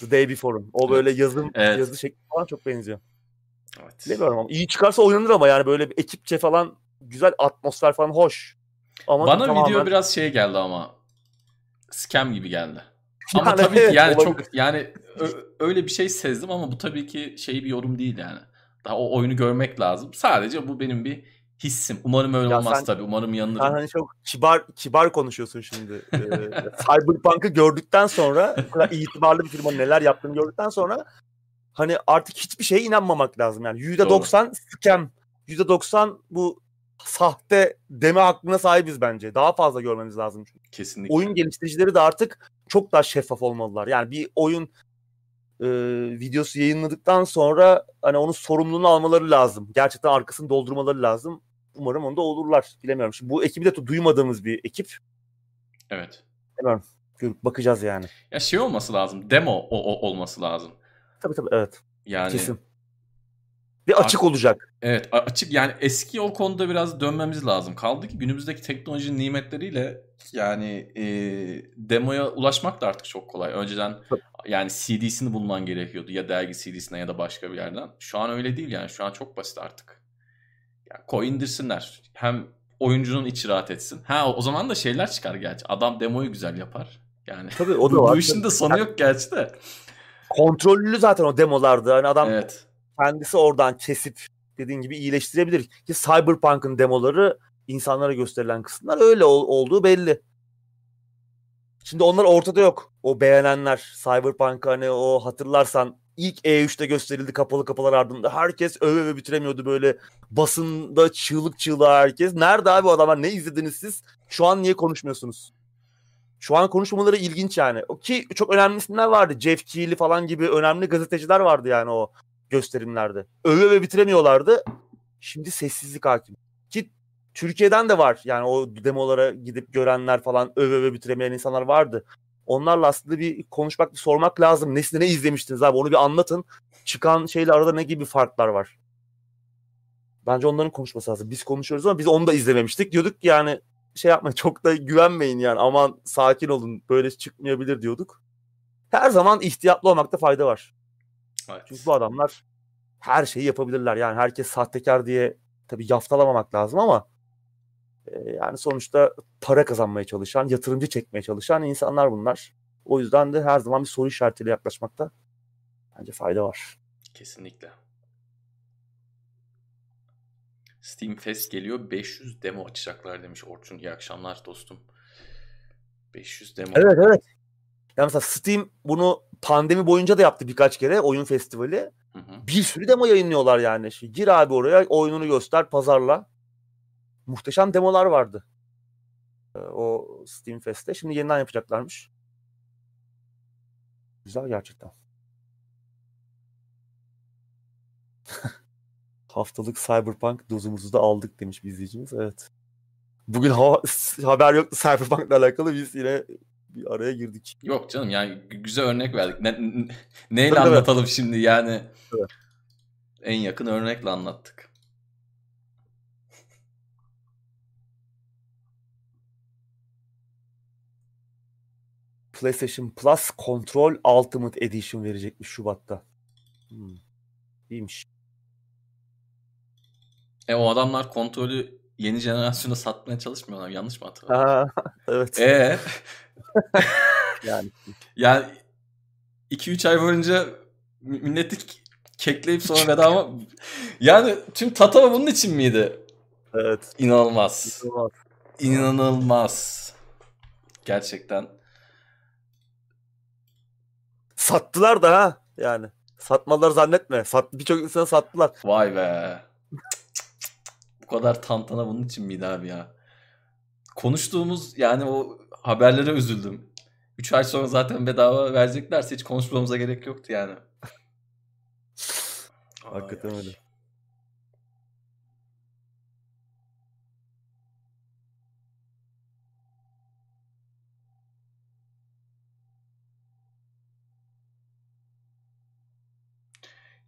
The Day Before'un. O böyle yazım Evet. yazı şekli falan çok benziyor. Evet. Bilmiyorum ama iyi çıkarsa oynanır ama yani böyle bir ekipçe falan güzel atmosfer falan hoş. Ama Bana tamamen- video biraz şey geldi ama scam gibi geldi. *laughs* Ama Yani tabii ki yani olabilir. çok yani öyle bir şey sezdim ama bu tabii ki şey bir yorum değil yani. Daha o oyunu görmek lazım. Sadece bu benim bir hissim. Umarım öyle Ya olmaz sen- tabii. Umarım Sen yanılırım. hani çok kibar kibar konuşuyorsun şimdi. Ee, *laughs* Cyberpunk'ı gördükten sonra bu kadar itibarlı bir firmanın neler yaptığını gördükten sonra hani artık hiçbir şeye inanmamak lazım yani. %90 scam, %90 bu sahte deme hakkına sahibiz bence. Daha fazla görmeniz lazım çünkü. Kesinlikle. Oyun geliştiricileri de artık çok daha şeffaf olmalılar. Yani bir oyun e, videosu yayınladıktan sonra hani onun sorumluluğunu almaları lazım. Gerçekten arkasını doldurmaları lazım. Umarım onu da olurlar. Bilemiyorum. Şimdi bu ekibi de duymadığımız bir ekip. Evet. Gör- Bakacağız yani. Ya şey olması lazım. Demo o, o- olması lazım. Tabii tabii evet. Yani Kesin. Ve açık olacak. Evet açık yani eski o konuda biraz dönmemiz lazım. Kaldı ki günümüzdeki teknolojinin nimetleriyle yani e, demoya ulaşmak da artık çok kolay. Önceden yani CD'sini bulman gerekiyordu ya dergi CD'sine ya da başka bir yerden. Şu an öyle değil yani şu an çok basit artık. Yani koy indirsinler. Hem oyuncunun içi rahat etsin. Ha o zaman da şeyler çıkar gerçi. Adam demoyu güzel yapar. Yani Tabii o *laughs* da bu, var. bu işin de sonu yok gerçi de. Kontrollü zaten o demolarda. Hani adam Evet. kendisi oradan kesip dediğin gibi iyileştirebilir. Ki Cyberpunk'ın demoları insanlara gösterilen kısımlar öyle ol- olduğu belli. Şimdi onlar ortada yok. O beğenenler Cyberpunk hani o hatırlarsan ilk E3'te gösterildi kapalı kapılar ardında. Herkes öve öve bitiremiyordu böyle basında çığlık çığlığa herkes. Nerede abi adamlar ne izlediniz siz? Şu an niye konuşmuyorsunuz? Şu an konuşmaları ilginç yani. Ki çok önemli isimler vardı. Jeff Keighley falan gibi önemli gazeteciler vardı yani o gösterimlerde. Öve öve bitiremiyorlardı. Şimdi sessizlik hakim. Ki Türkiye'den de var. Yani o demolara gidip görenler falan öve öve bitiremeyen insanlar vardı. Onlarla aslında bir konuşmak, bir sormak lazım. Nesine ne izlemiştiniz abi onu bir anlatın. Çıkan şeyle arada ne gibi farklar var? Bence onların konuşması lazım. Biz konuşuyoruz ama biz onu da izlememiştik. Diyorduk yani şey yapmayın *laughs* çok da güvenmeyin yani aman sakin olun böyle çıkmayabilir diyorduk. Her zaman ihtiyatlı olmakta fayda var. Evet. Çünkü bu adamlar her şeyi yapabilirler. Yani herkes sahtekar diye tabii yaftalamamak lazım ama yani sonuçta para kazanmaya çalışan, yatırımcı çekmeye çalışan insanlar bunlar. O yüzden de her zaman bir soru işaretiyle yaklaşmakta bence fayda var. Kesinlikle. Steam Fest geliyor. 500 demo açacaklar demiş Orçun. İyi akşamlar dostum. 500 demo. Evet evet. Ya mesela Steam bunu pandemi boyunca da yaptı birkaç kere oyun festivali. Hı hı. Bir sürü demo yayınlıyorlar yani. Şimdi gir abi oraya oyununu göster, pazarla. Muhteşem demolar vardı. Ee, O Steam Fest'te. Şimdi yeniden yapacaklarmış. Güzel gerçekten. *laughs* Haftalık Cyberpunk dozumuzu da aldık demiş bir izleyicimiz. Evet. Bugün hava, *laughs* haber yoktu Cyberpunk'la alakalı biz yine bir araya girdik. Yok canım yani gü- güzel örnek verdik. Ne, ne- neyle anlatalım şimdi yani? Evet. En yakın örnekle anlattık. PlayStation Plus Control Ultimate Edition verecekmiş Şubat'ta. Hmm. İyiymiş. E o adamlar kontrolü yeni jenerasyona satmaya çalışmıyorlar. Yanlış mı hatırladım? Ha, *laughs* evet. E *laughs* Yani yani 2-3 ay boyunca mi- milleti kekleyip sonra bedava *laughs* yani tüm tatava bunun için miydi? evet. İnanılmaz. İnanılmaz. İnanılmaz. Gerçekten. Sattılar da ha yani. Satmadılar zannetme. Sat, Birçok insana sattılar. Vay be. Bu kadar tantana bunun için miydi abi ya? Konuştuğumuz yani o haberlere üzüldüm. 3 ay sonra zaten bedava vereceklerse hiç konuşmamıza gerek yoktu yani. Hakikaten öyle.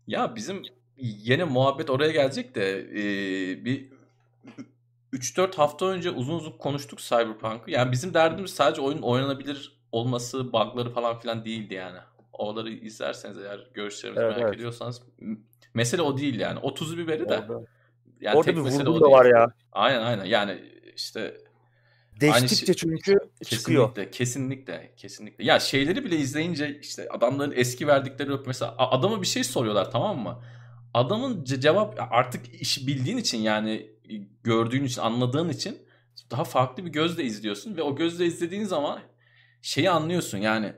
Ya bizim yine muhabbet oraya gelecek de e, bir 3-4 hafta önce uzun uzun konuştuk Cyberpunk'ı. Yani bizim derdimiz sadece oyun oynanabilir olması, bug'ları falan filan değildi yani. Oraları izlerseniz eğer görüşlerimizi Evet, merak evet. ediyorsanız mesele o değil yani. O tuzu biberi de. Orada, Yani orada tek bir mesele vurgu o da değil. var ya. Aynen aynen. Yani işte Değiştikçe şey- çünkü çıkıyor. Kesinlikle, kesinlikle, kesinlikle. Ya şeyleri bile izleyince işte adamların eski verdikleri yok. Mesela adama bir şey soruyorlar tamam mı? Adamın ce- cevap artık işi bildiğin için yani gördüğün için, anladığın için daha farklı bir gözle izliyorsun ve o gözle izlediğin zaman şeyi anlıyorsun yani.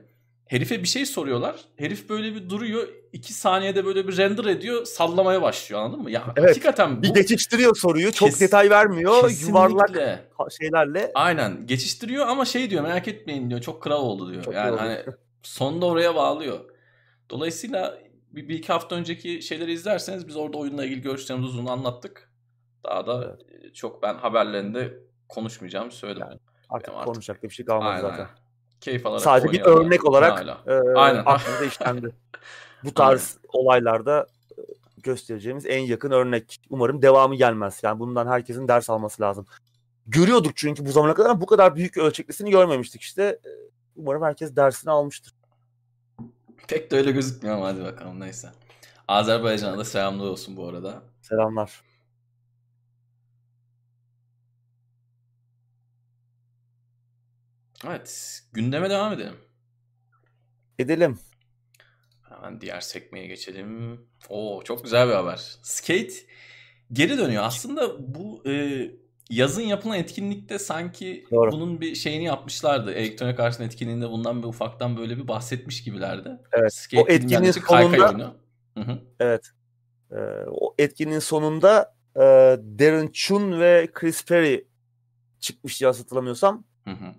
Herife bir şey soruyorlar. Herif böyle bir duruyor. iki saniyede böyle bir render ediyor. Sallamaya başlıyor anladın mı? Ya Evet, hakikaten Bir bu geçiştiriyor soruyu. Çok Kes- detay vermiyor. Yuvarlak kesinlikle ha- şeylerle. Aynen geçiştiriyor ama şey diyor merak etmeyin diyor çok kral oldu diyor. Çok yani hani *laughs* sonunda oraya bağlıyor. Dolayısıyla bir, bir iki hafta önceki şeyleri izlerseniz biz orada oyunla ilgili görüşlerimizi uzun anlattık. Daha da e, çok ben haberlerinde konuşmayacağımı söyledim. Yani Artık artık- konuşacak bir şey kalmadı Aynen. zaten. Keyif alarak Sadece bir örnek olarak Hala. e, Aynen. aklımıza *laughs* işlendi. Bu tarz olaylarda e, göstereceğimiz en yakın örnek. Umarım devamı gelmez. Yani bundan herkesin ders alması lazım. Görüyorduk çünkü bu zamana kadar bu kadar büyük ölçeklisini görmemiştik işte. E, Umarım herkes dersini almıştır. Pek de öyle gözükmüyor ama hadi bakalım neyse. Azerbaycan'a da selamlar olsun bu arada. Selamlar. Evet gündeme devam edelim. Edelim. Hemen diğer sekmeye geçelim. Oo çok güzel bir haber. Skate geri dönüyor. Aslında bu e, yazın yapılan etkinlikte sanki Doğru. bunun bir şeyini yapmışlardı. Elektronik Arts'ın etkinliğinde bundan bir ufaktan böyle bir bahsetmiş gibilerdi. Evet. Skate O etkinliğin sonunda- oyunu. Hı hı. Evet. E, o etkinliğin sonunda e, Darren Chun ve Chris Perry çıkmış diye hatırlamıyorsam. Hı hı.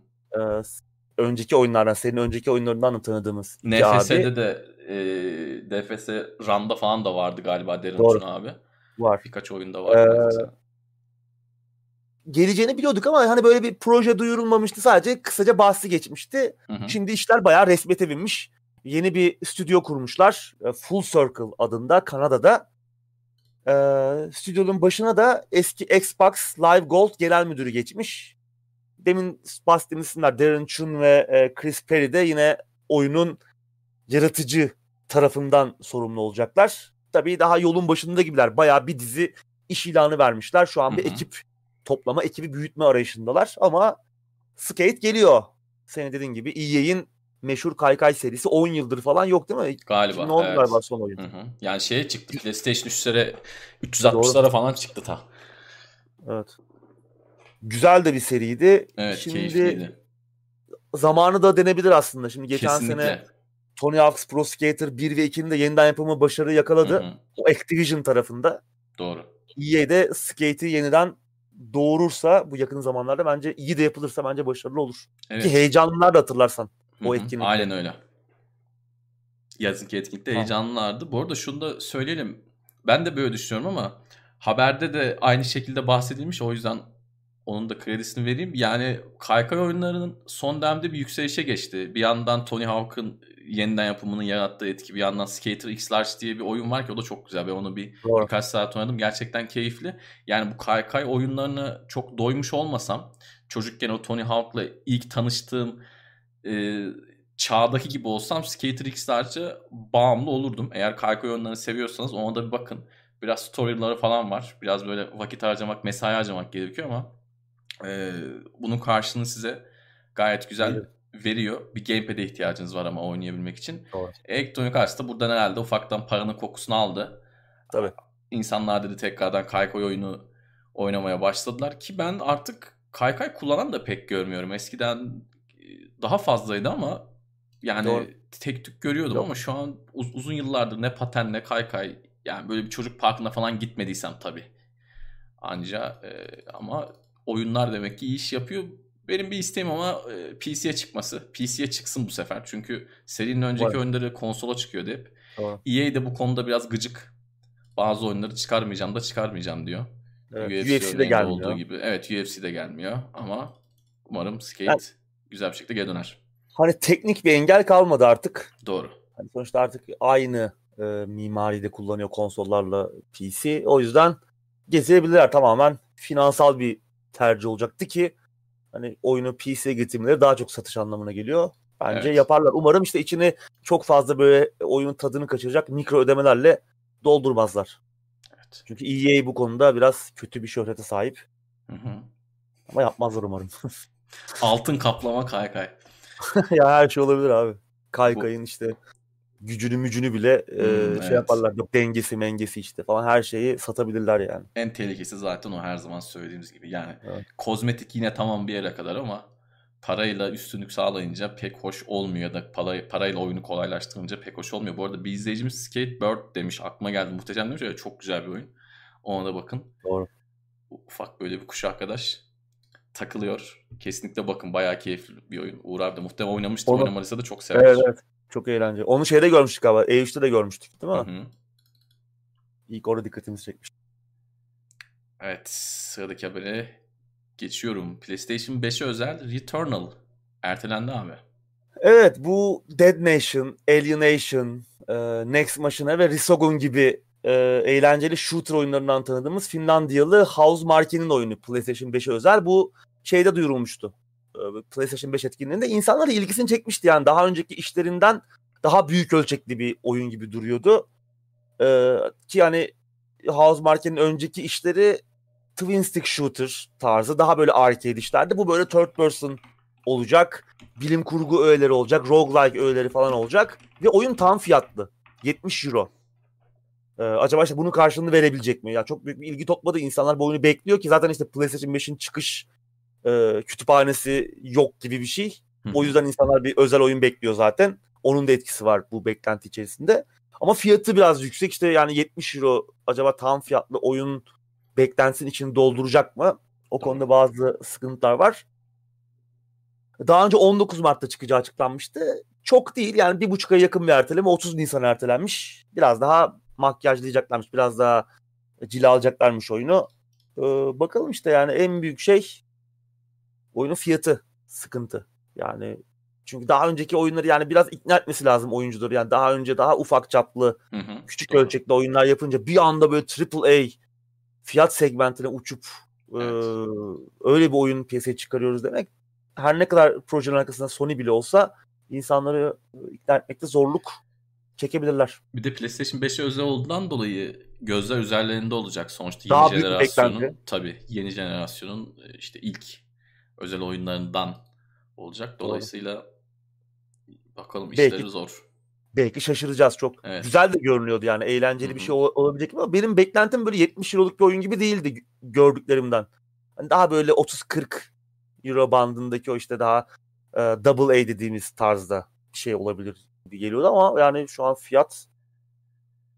Önceki oyunlardan, senin önceki oyunlarından da tanıdığımız abi NFS'de de e, DFS Run'da falan da vardı galiba Derin Doğru. Uçun abi. var. Birkaç oyunda vardı. Ee, geleceğini biliyorduk ama hani böyle bir proje duyurulmamıştı. Sadece kısaca bahsi geçmişti. Hı hı. Şimdi işler bayağı resmete binmiş. Yeni bir stüdyo kurmuşlar. Full Circle adında Kanada'da. Ee, stüdyonun başına da eski Xbox Live Gold genel müdürü geçmiş. Demin bahsettiğimiz isimler Darren Chun ve e, Chris Perry de yine oyunun yaratıcı tarafından sorumlu olacaklar. Tabii daha yolun başında gibiler. Bayağı bir dizi iş ilanı vermişler. Şu an bir Hı hı. ekip toplama, ekibi büyütme arayışındalar. Ama Skate geliyor. Senin dediğin gibi EA'in meşhur Kaykay serisi 10 yıldır falan yok değil mi? Galiba. 2010 evet. galiba son oyun. Hı hı. Yani şeye çıktı. PlayStation 3'lere 360'lara falan çıktı ta. Evet. Güzel de bir seriydi. Evet Şimdi keyifliydi. zamanı da denebilir aslında. Şimdi geçen Kesinlikle. sene Tony Hawk's Pro Skater 1 ve 2'nin de yeniden yapımı başarı yakaladı. Hı hı. O Activision tarafında. Doğru. EA de Skate'i yeniden doğurursa bu yakın zamanlarda bence iyi de yapılırsa bence başarılı olur. Evet. Ki heyecanlılar da hatırlarsan. o Hı hı. etkinlikte. Aynen öyle. Yazınki etkinlikte Tamam. heyecanlılardı. Bu arada şunu da söyleyelim. Ben de böyle düşünüyorum ama haberde de aynı şekilde bahsedilmiş. O yüzden onun da kredisini vereyim. Yani kaykay oyunlarının son dönemde bir yükselişe geçti. Bir yandan Tony Hawk'ın yeniden yapımının yarattığı etki. Bir yandan Skater X Large diye bir oyun var ki o da çok güzel. Ben onu bir Doğru. birkaç saat oynadım. Gerçekten keyifli. Yani bu kaykay oyunlarına çok doymuş olmasam çocukken o Tony Hawk'la ilk tanıştığım e, çağdaki gibi olsam Skater X Large'a bağımlı olurdum. Eğer kaykay oyunlarını seviyorsanız ona da bir bakın. Biraz storyları falan var. Biraz böyle vakit harcamak, mesai harcamak gerekiyor ama e, bunun karşılığını size gayet güzel Evet. veriyor. Bir gamepad'e ihtiyacınız var ama oynayabilmek için. Doğru. Electronic Arts da buradan herhalde ufaktan paranın kokusunu aldı. Tabii. İnsanlar dedi tekrardan kaykay oyunu oynamaya başladılar ki ben artık kaykay kullanan da pek görmüyorum. Eskiden daha fazlaydı ama yani Doğru. tek tük görüyordum Yok. ama şu an uz- uzun yıllardır ne paten ne kaykay yani böyle bir çocuk parkına falan gitmediysem tabii. Anca e, ama oyunlar demek ki iyi iş yapıyor. Benim bir isteğim ama e, PC'ye çıkması. PC'ye çıksın bu sefer. Çünkü serinin önceki Var. oyunları konsola çıkıyordu hep. Doğru. EA de bu konuda biraz gıcık. Bazı oyunları çıkarmayacağım da çıkarmayacağım diyor. Evet, UFC UFC de örneğinde gelmiyor. olduğu gibi. Evet UFC de gelmiyor ama umarım Skate Ben- güzel bir şekilde geri döner. Hani teknik bir engel kalmadı artık. Doğru. Hani sonuçta artık aynı e, mimaride kullanıyor konsollarla PC. O yüzden getirebilirler tamamen finansal bir tercih olacaktı ki hani oyunu PC'ye getirmeleri daha çok satış anlamına geliyor. Bence Evet. yaparlar. Umarım işte içini çok fazla böyle oyunun tadını kaçıracak mikro ödemelerle doldurmazlar. Evet. Çünkü EA bu konuda biraz kötü bir şöhrete sahip. Hı hı. Ama yapmazlar umarım. *laughs* Altın kaplama kaykay. *laughs* ya her şey olabilir abi. Kaykayın işte gücünü mücünü bile e, Hmm, şey evet. yaparlar. Yok dengesi mengesi işte falan her şeyi satabilirler yani. En tehlikesi zaten o her zaman söylediğimiz gibi. Yani Evet. kozmetik yine tamam bir yere kadar ama parayla üstünlük sağlayınca pek hoş olmuyor da para, parayla oyunu kolaylaştırınca pek hoş olmuyor. Bu arada bir izleyicimiz Skatebird demiş aklıma geldi muhteşem demiş ya çok güzel bir oyun. Ona da bakın. Doğru. Ufak böyle bir kuş arkadaş takılıyor. Kesinlikle bakın bayağı keyifli bir oyun. Uğur abi de muhtemelen oynamıştır. Onu- Oynamadıysa da çok sever. Evet evet. Çok eğlenceli. Onu şeyde görmüştük ama E3'te de görmüştük değil mi? Hı hı. İlk orada dikkatimizi çekmiş. Evet sıradaki habere geçiyorum. PlayStation 5'e özel Returnal ertelendi abi. Evet bu Dead Nation, Alienation, e, Next Machina ve Resogun gibi e, eğlenceli shooter oyunlarından tanıdığımız Finlandiyalı House Marque'nin oyunu PlayStation 5'e özel. Bu şeyde duyurulmuştu. E, PlayStation 5 etkinliğinde insanların ilgisini çekmişti yani daha önceki işlerinden daha büyük ölçekli bir oyun gibi duruyordu. E, ki yani House Marque'nin önceki işleri twin stick shooter tarzı daha böyle arcade işlerdi. Bu böyle third person olacak. Bilim kurgu öğeleri olacak. Roguelike öğeleri falan olacak. Ve oyun tam fiyatlı. 70 euro. Ee, acaba işte bunun karşılığını verebilecek mi? Ya çok büyük bir ilgi topladı. İnsanlar bu oyunu bekliyor ki zaten işte PlayStation 5'in çıkış e, kütüphanesi yok gibi bir şey. Hı O yüzden insanlar bir özel oyun bekliyor zaten. Onun da etkisi var bu beklenti içerisinde. Ama fiyatı biraz yüksek. İşte yani 70 euro acaba tam fiyatlı oyun beklentisinin içini dolduracak mı? O konuda bazı sıkıntılar var. Daha önce 19 Mart'ta çıkacağı açıklanmıştı. Çok değil yani bir buçuk ay yakın bir erteleme 30 Nisan ertelenmiş. Biraz daha makyajlayacaklarmış. Biraz daha cilalayacaklarmış oyunu. Ee, bakalım işte yani en büyük şey oyunun fiyatı sıkıntı. Yani çünkü daha önceki oyunları yani biraz ikna etmesi lazım oyuncuları. Yani daha önce daha ufak çaplı, Hı hı. küçük Doğru. ölçekli oyunlar yapınca bir anda böyle AAA fiyat segmentine uçup Evet. Ee, öyle bir oyun piyasaya çıkarıyoruz demek. Her ne kadar projenin arkasında Sony bile olsa insanları e, ikna etmekte zorluk çekebilirler. Bir de PlayStation 5'e özel olduğundan dolayı gözler üzerlerinde olacak sonuçta yeni Daha jenerasyonun tabii yeni jenerasyonun e, işte ilk özel oyunlarından olacak. Doğru. Dolayısıyla bakalım Belki- işleri zor. Belki şaşıracağız çok. Evet. Güzel de görünüyordu yani eğlenceli Hı bir şey ol- olabilecek ama benim beklentim böyle 70 euroluk bir oyun gibi değildi gördüklerimden. Hani daha böyle 30-40 euro bandındaki o işte daha e, double A dediğimiz tarzda bir şey olabilir gibi geliyordu ama yani şu an fiyat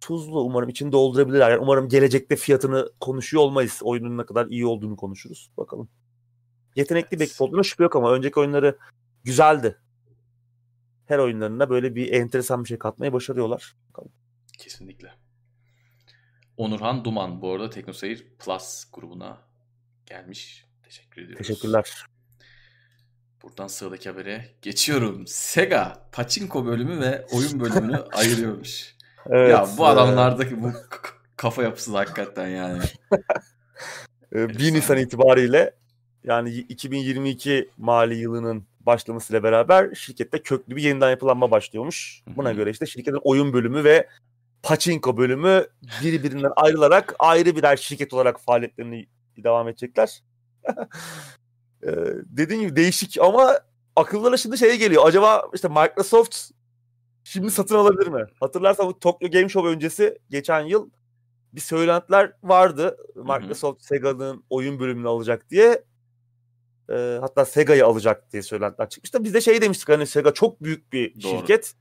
tuzlu. Umarım içini doldurabilirler. Yani umarım gelecekte fiyatını konuşuyor olmayız. Oyunun ne kadar iyi olduğunu konuşuruz. Bakalım. Yetenekli bir ekip olduğuna şüphe yok ama önceki oyunları güzeldi. Her oyunlarında böyle bir enteresan bir şey katmayı başarıyorlar. Bakalım. Kesinlikle. Onurhan Duman bu arada TeknoSeyir Plus grubuna gelmiş. Teşekkür ediyoruz. Teşekkürler. Buradan sıradaki habere geçiyorum. Sega Pachinko bölümü ve oyun bölümünü *laughs* ayırıyormuş. Evet, ya bu adamlardaki bu kafa yapısı hakikaten yani. *laughs* e, 1 Nisan itibariyle yani 2022 mali yılının başlamasıyla beraber şirkette köklü bir yeniden yapılanma başlıyormuş. Buna göre işte şirketin oyun bölümü ve Pachinko bölümü birbirinden ayrılarak ayrı birer şirket olarak faaliyetlerini devam edecekler. *laughs* Ee, dediğim gibi değişik ama akıllara şimdi şey geliyor. Acaba işte Microsoft şimdi satın alabilir mi? Hatırlarsan bu Tokyo Game Show öncesi geçen yıl bir söylentiler vardı. Microsoft Sega'nın oyun bölümünü alacak diye. Ee, hatta Sega'yı alacak diye söylentiler çıkmıştı. Biz de şey demiştik hani Sega çok büyük bir Doğru. şirket.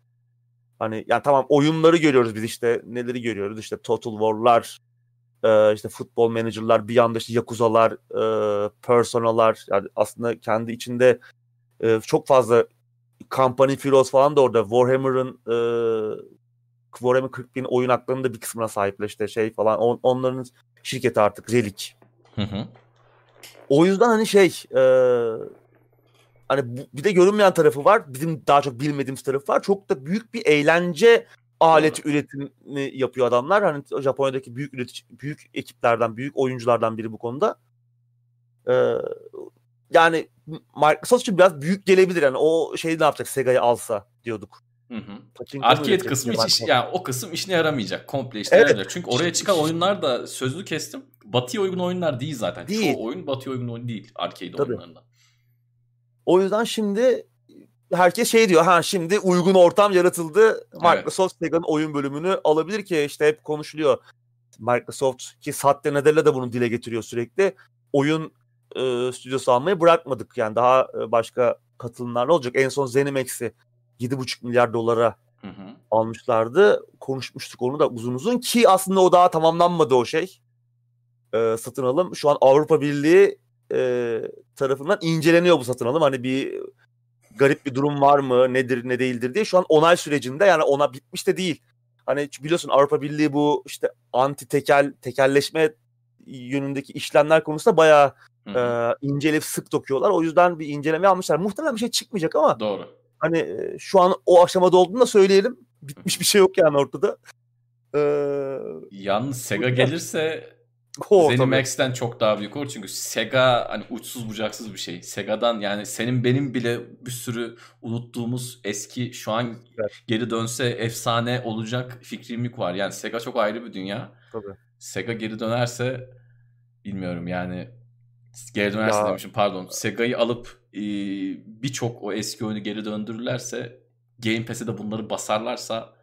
Hani yani tamam oyunları görüyoruz biz işte neleri görüyoruz işte Total War'lar, e, işte futbol manager'lar, bir yanda işte Yakuza'lar, e, Persona'lar yani aslında kendi içinde e, çok fazla Company Heroes falan da orada Warhammer'ın e, Warhammer 40 bin oyun haklarının da bir kısmına sahipler işte şey falan On- onların şirketi artık Relic. Hı hı. O yüzden hani şey e, hani bu- bir de görünmeyen tarafı var. Bizim daha çok bilmediğimiz tarafı var. Çok da büyük bir eğlence aleti üretimi yapıyor adamlar. Hani Japonya'daki büyük üretici, büyük ekiplerden, büyük oyunculardan biri bu konuda. E, yani Microsoft için biraz büyük gelebilir. Yani o şeyi ne yapacak Sega'yı alsa diyorduk. Hı hı. Arcade kısmı hiç iş, yani o kısım işine yaramayacak. Komple işine Evet. Çünkü oraya çıkan oyunlar da sözlü kestim. Batı'ya uygun oyunlar değil zaten. Değil. Çoğu oyun Batı'ya uygun oyun değil. Arcade Tabii. oyunlarında. O yüzden şimdi herkes şey diyor. Ha şimdi uygun ortam yaratıldı. Microsoft Sega'nın oyun bölümünü alabilir ki işte hep konuşuluyor. Microsoft ki Satya Nadella da bunu dile getiriyor sürekli. Oyun e, stüdyosu almayı bırakmadık. Yani daha e, başka katılımlarla olacak. En son ZeniMax'i 7,5 milyar dolara Hı hı. almışlardı. Konuşmuştuk onu da uzun uzun ki aslında o daha tamamlanmadı o şey. Ee, satın alım. Şu an Avrupa Birliği e, tarafından inceleniyor bu satın alım. Hani bir garip bir durum var mı, nedir, ne değildir diye. Şu an onay sürecinde yani ona bitmiş de değil. Hani biliyorsun Avrupa Birliği bu işte anti tekel, tekelleşme yönündeki işlemler konusunda bayağı Hı hı. e, inceleyip sık dokuyorlar. O yüzden bir inceleme almışlar. Muhtemelen bir şey çıkmayacak ama Doğru. Hani şu an o aşamada olduğunu da söyleyelim. Bitmiş bir şey yok yani ortada. Ee, Yalnız Sega gelirse *laughs* o. ZeniMax'ten çok daha büyük olur. Çünkü Sega hani uçsuz bucaksız bir şey. Sega'dan yani senin benim bile bir sürü unuttuğumuz eski şu an Evet. geri dönse efsane olacak fikrimlik var. Yani Sega çok ayrı bir dünya. Tabii. Sega geri dönerse bilmiyorum yani geri dönerse Ya- demişim pardon. Sega'yı alıp e, birçok o eski oyunu geri döndürürlerse Game Pass'e de bunları basarlarsa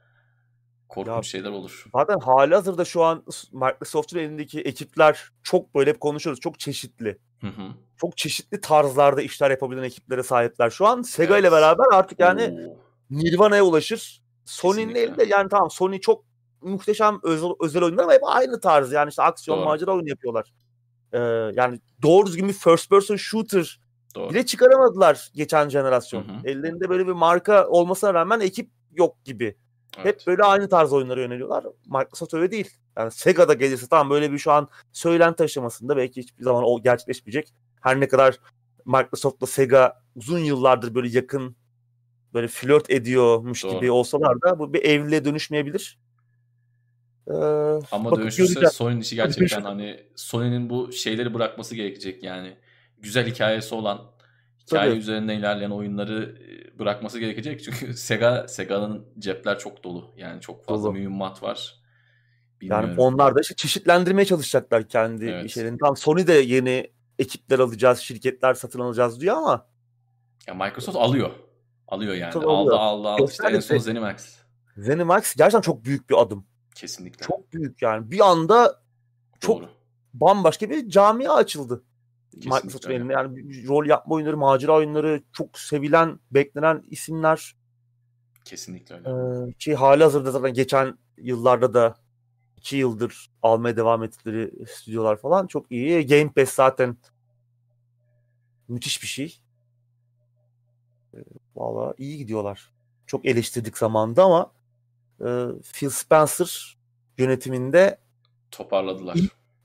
korkunç Ya- şeyler olur. Zaten hali hazırda şu an Microsoft'un elindeki ekipler çok böyle hep konuşuyoruz. Çok çeşitli. Hı hı. Çok çeşitli tarzlarda işler yapabilen ekiplere sahipler şu an. Sega ile Evet. beraber artık yani Oo. Nirvana'ya ulaşır. Sony'nin elinde yani tamam Sony çok muhteşem özel, özel oyunlar ama hep aynı tarz. Yani işte aksiyon Doğru. macera oyunu yapıyorlar. Ee, yani doğru düzgün bir first person shooter Doğru. bile çıkaramadılar geçen jenerasyon. Hı hı. Ellerinde böyle bir marka olmasına rağmen ekip yok gibi. Evet. Hep böyle aynı tarz oyunlara yöneliyorlar. Microsoft öyle değil. Yani Sega'da gelirse tamam böyle bir şu an söylenti aşamasında belki hiçbir zaman o gerçekleşmeyecek. Her ne kadar Microsoft'la Sega uzun yıllardır böyle yakın böyle flört ediyormuş Doğru. gibi olsalar da bu bir evliliğe dönüşmeyebilir. Ee, Ama dönüşürse göreceğiz. Sony'nin işi gerçekten hani Sony'nin bu şeyleri bırakması gerekecek yani. Güzel hikayesi olan hikaye Tabii. üzerinden ilerleyen oyunları e, bırakması gerekecek. Çünkü *laughs* Sega Sega'nın cepler çok dolu. Yani çok fazla Dolu. mühimmat var. Yani Bilmiyorum. onlar da işte çeşitlendirmeye çalışacaklar kendi Evet. işlerini. Tam Sony de yeni ekipler alacağız, şirketler satın alacağız diyor ama Ya Microsoft alıyor. Alıyor yani. Tabii aldı alıyor. aldı aldı. İşte en son de. ZeniMax. ZeniMax gerçekten çok büyük bir adım. Kesinlikle. Çok büyük yani. Bir anda çok Doğru. bambaşka bir camia açıldı. Kesinlikle Microsoft'un öyle. elinde. Yani rol yapma oyunları, macera oyunları, çok sevilen, beklenen isimler. Kesinlikle öyle. Ee, ki hali hazırda zaten geçen yıllarda da iki yıldır almaya devam ettikleri stüdyolar falan çok iyi. Game Pass zaten müthiş bir şey. Ee, Valla iyi gidiyorlar. Çok eleştirdik zamanında ama e, Phil Spencer yönetiminde Toparladılar.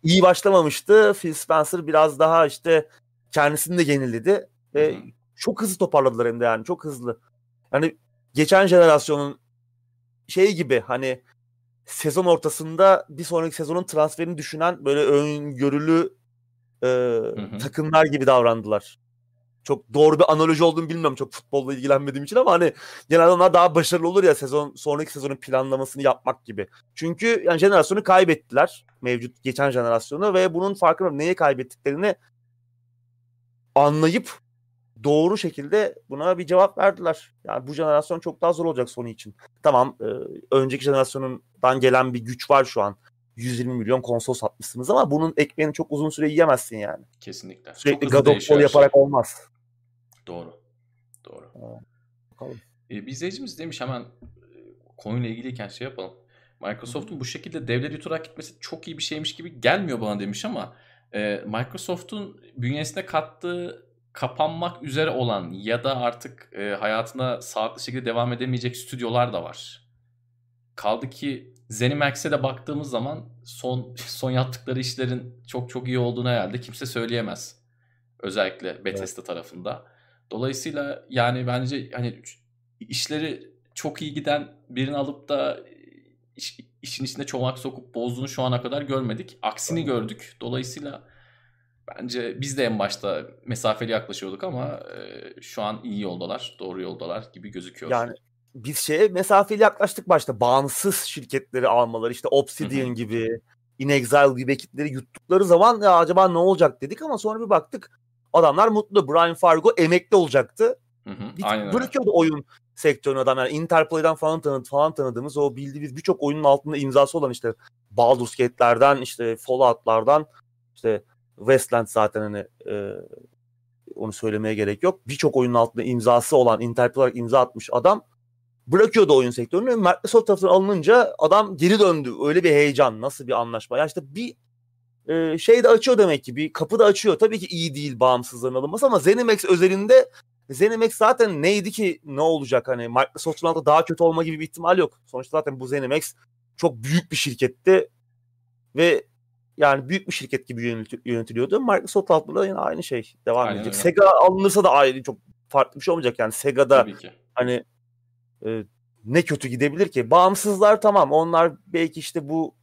İyi başlamamıştı. Phil Spencer biraz daha işte kendisini de yeniledi ve Hı hı. çok hızlı toparladılar hem de yani çok hızlı. Yani geçen jenerasyonun şey gibi hani sezon ortasında bir sonraki sezonun transferini düşünen böyle öngörülü e, takımlar gibi davrandılar. Çok doğru bir analoji olduğunu bilmiyorum çok futbolla ilgilenmediğim için ama hani genelde onlar daha başarılı olur ya sezon sonraki sezonun planlamasını yapmak gibi. Çünkü yani jenerasyonu kaybettiler mevcut geçen jenerasyonu ve bunun farkında neye kaybettiklerini anlayıp doğru şekilde buna bir cevap verdiler. Yani bu jenerasyon çok daha zor olacak Sony için. Tamam e, önceki jenerasyonundan gelen bir güç var şu an. 120 milyon konsol satmışsınız ama bunun ekmeğini çok uzun süre yiyemezsin yani. Kesinlikle. Sürekli God of War şey. yaparak olmaz. Doğru. Doğru. Bakalım. E, bir izleyicimiz demiş hemen e, konuyla ilgiliyken şey yapalım. Microsoft'un bu şekilde devlet yutarak gitmesi çok iyi bir şeymiş gibi gelmiyor bana demiş ama e, Microsoft'un bünyesine kattığı kapanmak üzere olan ya da artık e, hayatına sağlıklı şekilde devam edemeyecek stüdyolar da var. Kaldı ki ZeniMax'e de baktığımız zaman son *laughs* son yaptıkları işlerin çok çok iyi olduğunu herhalde kimse söyleyemez. Özellikle Bethesda tarafında. Dolayısıyla yani bence hani işleri çok iyi giden birini alıp da iş, işin içine çomak sokup bozduğunu şu ana kadar görmedik. Aksini gördük. Dolayısıyla bence biz de en başta mesafeli yaklaşıyorduk ama e, şu an iyi yoldalar, doğru yoldalar gibi gözüküyor. Yani biz şeye mesafeli yaklaştık başta. Bağımsız şirketleri almaları işte Obsidian Hı hı. gibi, In Exile gibi ekipleri yuttukları zaman ya acaba ne olacak dedik ama sonra bir baktık adamlar mutlu. Brian Fargo emekli olacaktı. Hı hı, Bir aynen öyle. bırakıyordu oyun sektörünü adam yani Interplay'den falan tanıdı falan tanıdığımız o bildiğimiz birçok oyunun altında imzası olan işte Baldur's Gate'lerden işte Fallout'lardan işte Westland zaten hani e, onu söylemeye gerek yok. Birçok oyunun altında imzası olan Interplay olarak imza atmış adam bırakıyordu oyun sektörünü. Microsoft tarafından alınınca adam geri döndü. Öyle bir heyecan. Nasıl bir anlaşma? Ya işte bir e, şey de açıyor demek ki. Bir kapı da açıyor. Tabii ki iyi değil bağımsızlığın alınması ama ZeniMax özelinde ZeniMax zaten neydi ki ne olacak hani Microsoft'un altında daha kötü olma gibi bir ihtimal yok. Sonuçta zaten bu ZeniMax çok büyük bir şirketti ve yani büyük bir şirket gibi yönet- yönetiliyordu. Microsoft altında yine aynı şey devam Aynen edecek. öyle. Sega alınırsa da ayrı çok farklı bir şey olmayacak yani Sega'da hani e, ne kötü gidebilir ki? Bağımsızlar tamam onlar belki işte bu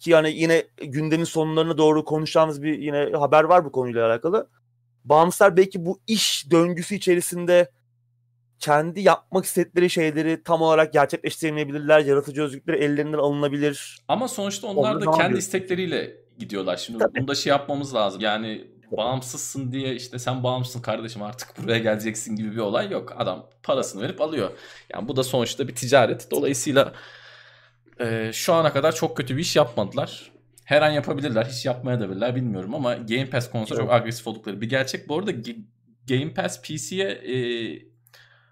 ki yani yine gündemin sonlarına doğru konuşacağımız bir yine haber var bu konuyla alakalı. Bağımsızlar belki bu iş döngüsü içerisinde kendi yapmak istedikleri şeyleri tam olarak gerçekleştiremeyebilirler. Yaratıcı özgürlükleri ellerinden alınabilir. Ama sonuçta onlar Onlar da kendi istekleriyle gidiyorlar. Şimdi Tabii. bunu da şey yapmamız lazım. Yani bağımsızsın diye işte sen bağımsızsın kardeşim artık buraya geleceksin gibi bir olay yok. Adam parasını verip alıyor. Yani bu da sonuçta bir ticaret. Dolayısıyla e, şu ana kadar çok kötü bir iş yapmadılar. Her an yapabilirler. Hiç yapmaya da bilirler bilmiyorum ama Game Pass konusunda çok agresif oldukları bir gerçek. Bu arada Game Pass PC'ye e,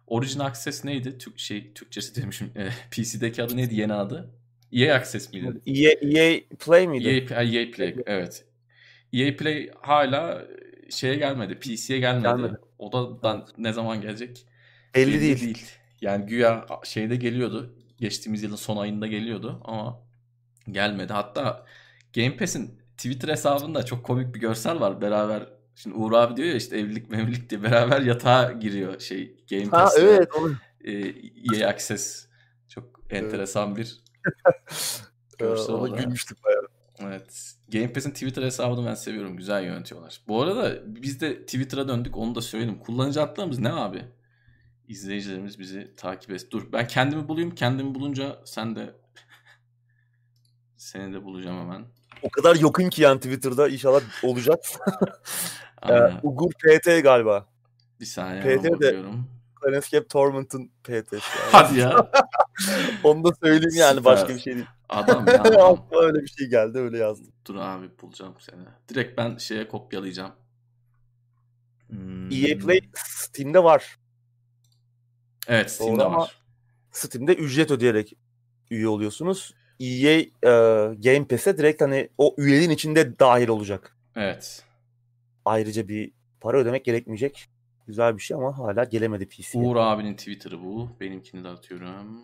Origin Access neydi? Türk şey Türkçesi demişim. E, *laughs* PC'deki adı neydi yeni adı? EA Access miydi? EA, EA Play miydi? EA, EA Play evet. EA Play hala şeye gelmedi. PC'ye gelmedi. Gelmedi. O da ne zaman gelecek? Belli değil. Yani güya şeyde geliyordu. Geçtiğimiz yılın son ayında geliyordu ama gelmedi. Hatta Game Pass'in Twitter hesabında çok komik bir görsel var. Beraber şimdi Uğur abi diyor ya işte evlilik memlilik diye beraber yatağa giriyor şey Game Ha Pass'le evet onu e, EA Access çok enteresan bir *laughs* Görsel Ona gülmüştük bayağı. Evet. Game Pass'in Twitter hesabını ben seviyorum. Güzel yönetiyorlar. Bu arada biz de Twitter'a döndük. Onu da söyleyelim. Kullanıcı adlarımız ne abi? İzleyicilerimiz bizi takip et. Dur ben kendimi bulayım. Kendimi bulunca sen de seni de bulacağım hemen. O kadar yakın ki yani Twitter'da inşallah olacak. *laughs* Ee. Ugur PT galiba. Bir saniye PT de- bakıyorum. Planescape Torment'ın PT'si. *laughs* Yani. Hadi ya. *laughs* Onu da söyleyeyim yani Süper. başka bir şey değil. Adam ya. adam. Öyle bir şey geldi öyle yazdım. Dur abi bulacağım seni. Direkt ben şeye kopyalayacağım. Hmm. EA Play Steam'de var. Evet Steam'de Doğru ama- var. Steam'de ücret ödeyerek üye oluyorsunuz. EA e, Game Pass'e direkt hani o üyeliğin içinde dahil olacak. Evet. Ayrıca bir para ödemek gerekmeyecek. Güzel bir şey ama hala gelemedi PC'ye. Uğur abinin Twitter'ı bu. Benimkini de atıyorum.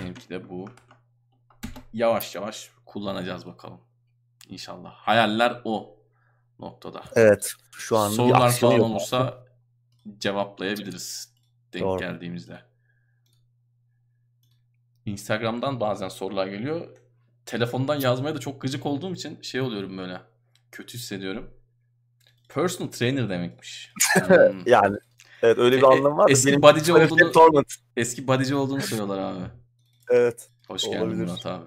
Benimki de bu. Yavaş yavaş kullanacağız bakalım. İnşallah. Hayaller o noktada. Evet. Şu an Sorular falan olursa cevaplayabiliriz denk Doğru. geldiğimizde. Instagram'dan bazen sorular geliyor. Telefondan yazmaya da çok gıcık olduğum için şey oluyorum böyle. Kötü hissediyorum. Personal trainer demekmiş. *laughs* Hmm. Yani evet öyle bir E- e- anlamı var eski bodyci olduğunu- Torment. Eski bodyci olduğunu söylüyorlar abi. *laughs* Evet. Hoş geldin Olabilir. Murat abi.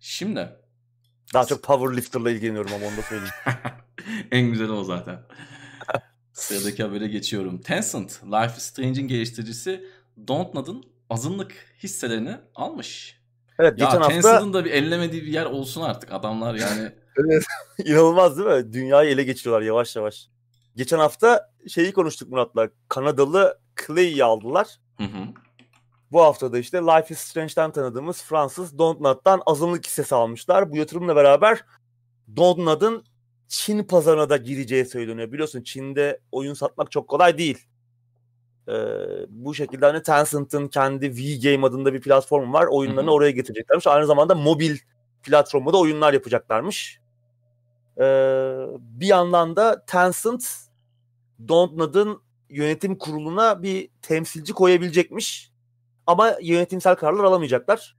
Şimdi Daha çok powerlifter'la ilgileniyorum ama onu da söyleyeyim. *laughs* en güzeli o zaten. Sıradaki habere geçiyorum. Tencent, Life is Strange'in geliştiricisi Dontnod'un azınlık hisselerini almış. Evet Ya geçen hafta Tencent'ın da bir ellemediği bir yer olsun artık. Adamlar yani *laughs* Evet. İnanılmaz değil mi? Dünyayı ele geçiriyorlar yavaş yavaş. Geçen hafta şeyi konuştuk Murat'la. Kanadalı Clay'i aldılar. Hı hı. Bu hafta da işte Life is Strange'den tanıdığımız Fransız Dontnod'dan azınlık hissesi almışlar. Bu yatırımla beraber Dontnod'un Çin pazarına da gireceği söyleniyor. Biliyorsun Çin'de oyun satmak çok kolay değil. Ee, bu şekilde hani Tencent'ın kendi V-Game adında bir platformu var. Oyunlarını Hı hı. oraya getireceklermiş. Aynı zamanda mobil platformda da oyunlar yapacaklarmış. Ee, bir yandan da Tencent Dontnod'un yönetim kuruluna bir temsilci koyabilecekmiş. Ama yönetimsel kararlar alamayacaklar.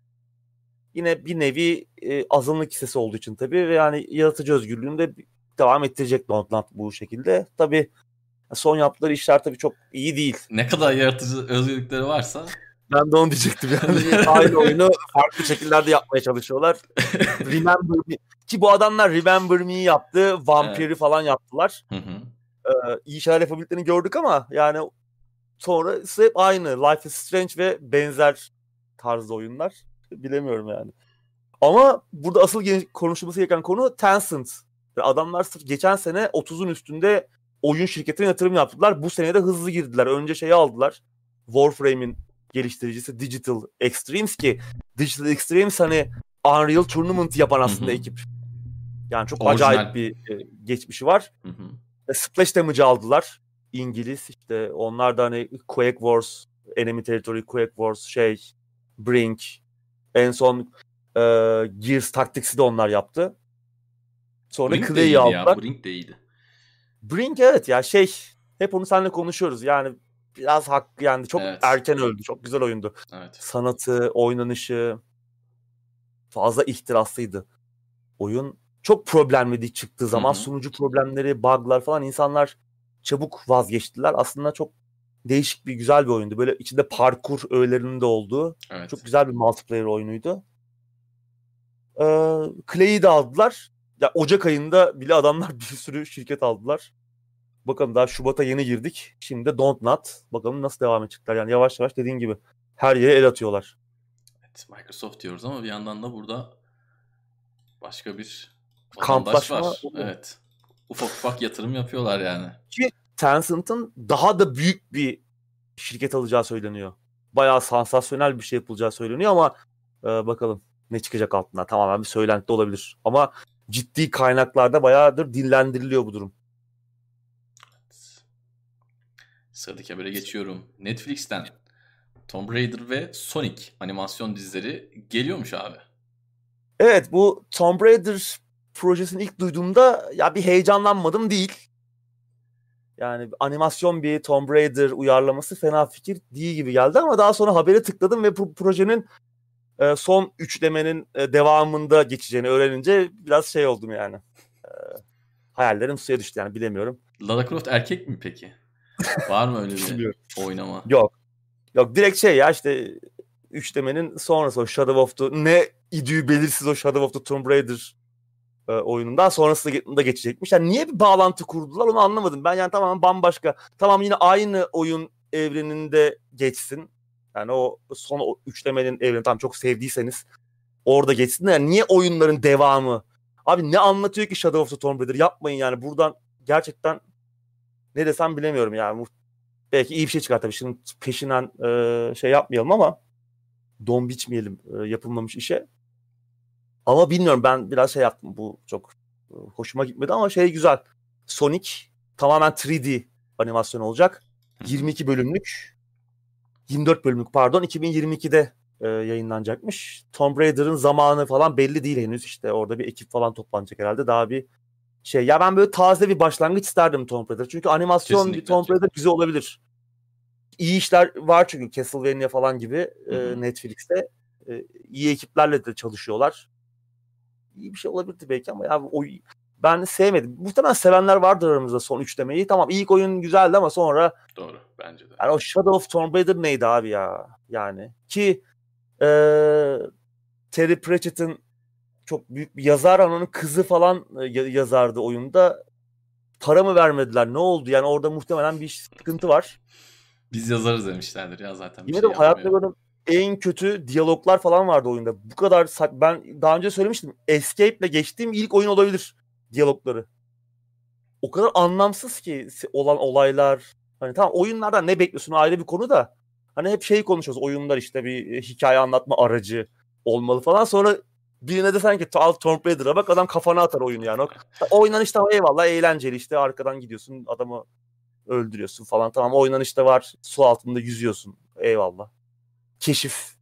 Yine bir nevi e, azınlık hissesi olduğu için tabii ve yani yaratıcı özgürlüğünü de devam ettirecek Dontnod bu şekilde. Tabii son yaptıkları işler tabii çok iyi değil. Ne kadar yaratıcı özgürlükleri varsa Ben de onu diyecektim yani. *laughs* *laughs* Aynı oyunu farklı şekillerde yapmaya çalışıyorlar. *laughs* Remember Me. Ki bu adamlar Remember Me'yi yaptı. Vampir'i Evet. falan yaptılar. hı hı. Ee, iyi şeyler yapabildiklerini gördük ama yani sonra hep aynı. Life is Strange ve benzer tarzda oyunlar. Bilemiyorum yani. Ama burada asıl konuşulması gereken konu Tencent. Adamlar sırf geçen sene 30'un üstünde oyun şirketine yatırım yaptılar. Bu sene de hızlı girdiler. Önce şeyi aldılar. Warframe'in geliştiricisi Digital Extremes ki Digital Extremes hani Unreal Tournament yapan aslında Hı hı. ekip. Yani çok Orijinal. acayip bir e, geçmişi var. Hı hı. E, Splash Damage'ı aldılar. İngiliz işte onlar da hani Quake Wars, Enemy Territory, Quake Wars, şey, Brink, en son e, Gears Tactics'i de onlar yaptı. Sonra Brink Clay'i aldılar. ya. Brink de iyiydi. Brink evet ya şey hep onu seninle konuşuyoruz. Yani biraz hakkı yani çok Evet. erken öldü. Çok güzel oyundu. Evet. Sanatı, oynanışı fazla ihtiraslıydı. Oyun çok problemliydi çıktığı zaman. Hı hı. Sunucu problemleri, bug'lar falan insanlar çabuk vazgeçtiler. Aslında çok değişik bir güzel bir oyundu. Böyle içinde parkur öğelerinin de olduğu Evet. çok güzel bir multiplayer oyunuydu. Ee, Clay'i de aldılar. Ya Ocak ayında bile adamlar *laughs* bir sürü şirket aldılar. Bakalım daha Şubat'a yeni girdik. Şimdi de Don't Not. Bakalım nasıl devam edecekler. Yani yavaş yavaş dediğin gibi her yere el atıyorlar. Evet, Microsoft diyoruz ama bir yandan da burada başka bir Kamplaşma var. oluyor. Evet. Ufak ufak yatırım yapıyorlar yani. Tencent'ın daha da büyük bir şirket alacağı söyleniyor. Bayağı sansasyonel bir şey yapılacağı söyleniyor ama e, bakalım ne çıkacak altından. Tamamen bir söylenti olabilir. Ama ciddi kaynaklarda bayağıdır dillendiriliyor bu durum. Sıradaki habere geçiyorum. Netflix'ten Tomb Raider ve Sonic animasyon dizileri geliyormuş abi. Evet bu Tomb Raider projesini ilk duyduğumda ya bir heyecanlanmadım değil. Yani animasyon bir Tomb Raider uyarlaması fena fikir değil gibi geldi ama daha sonra habere tıkladım ve bu projenin e, son üçlemenin e, devamında geçeceğini öğrenince biraz şey oldum yani. E, hayallerim suya düştü yani bilemiyorum. Lara Croft erkek mi peki? Var mı öyle bir oynama? Yok. Yok direkt şey ya işte üçlemenin sonrası o Shadow of the ne idüğü belirsiz o Shadow of the Tomb Raider e, oyunundan sonrasında da geçecekmiş. Yani niye bir bağlantı kurdular onu anlamadım. Ben yani tamamen bambaşka. Tamam yine aynı oyun evreninde geçsin. Yani o son o üçlemenin evreni tam çok sevdiyseniz orada geçsin. Yani niye oyunların devamı? Abi ne anlatıyor ki Shadow of the Tomb Raider? Yapmayın yani buradan gerçekten ne desem bilemiyorum yani. Belki iyi bir şey çıkar tabii. Şimdi peşinden e, şey yapmayalım ama don biçmeyelim e, yapılmamış işe. Ama bilmiyorum ben biraz şey yaptım. Bu çok e, hoşuma gitmedi ama şey güzel. Sonic tamamen 3D animasyon olacak. 22 bölümlük 24 bölümlük pardon 2022'de e, yayınlanacakmış. Tomb Raider'ın zamanı falan belli değil henüz. İşte orada bir ekip falan toplanacak herhalde. Daha bir şey. Ya ben böyle taze bir başlangıç isterdim Tomb Raider. Çünkü animasyon Kesinlikle. bir Tomb Raider güzel olabilir. İyi işler var çünkü Castlevania falan gibi e. Netflix'te. E, iyi ekiplerle de çalışıyorlar. İyi bir şey olabilirdi belki ama ya o ben sevmedim. Muhtemelen sevenler vardır aramızda son üçlemeyi. Tamam ilk oyun güzeldi ama sonra Doğru bence de. yani o Shadow of Tomb Raider neydi abi ya? Yani ki eee Terry Pratchett'ın çok büyük bir yazar ama onun kızı falan e, ya- yazardı oyunda. Para mı vermediler? Ne oldu? Yani orada muhtemelen bir sıkıntı var. Biz yazarız demişlerdir ya zaten. Yine şey de hayatta gördüğüm en kötü diyaloglar falan vardı oyunda. Bu kadar ben daha önce söylemiştim. Escape'le geçtiğim ilk oyun olabilir diyalogları. O kadar anlamsız ki olan olaylar. Hani tamam oyunlardan ne bekliyorsun ayrı bir konu da. Hani hep şeyi konuşuyoruz. Oyunlar işte bir e, hikaye anlatma aracı olmalı falan. Sonra birine de sanki al Tomb Raider'a bak adam kafana atar oyunu yani. O, o oynanış tamam eyvallah eğlenceli işte arkadan gidiyorsun adamı öldürüyorsun falan. Tamam o oynanış da var. Su altında yüzüyorsun. Eyvallah keşif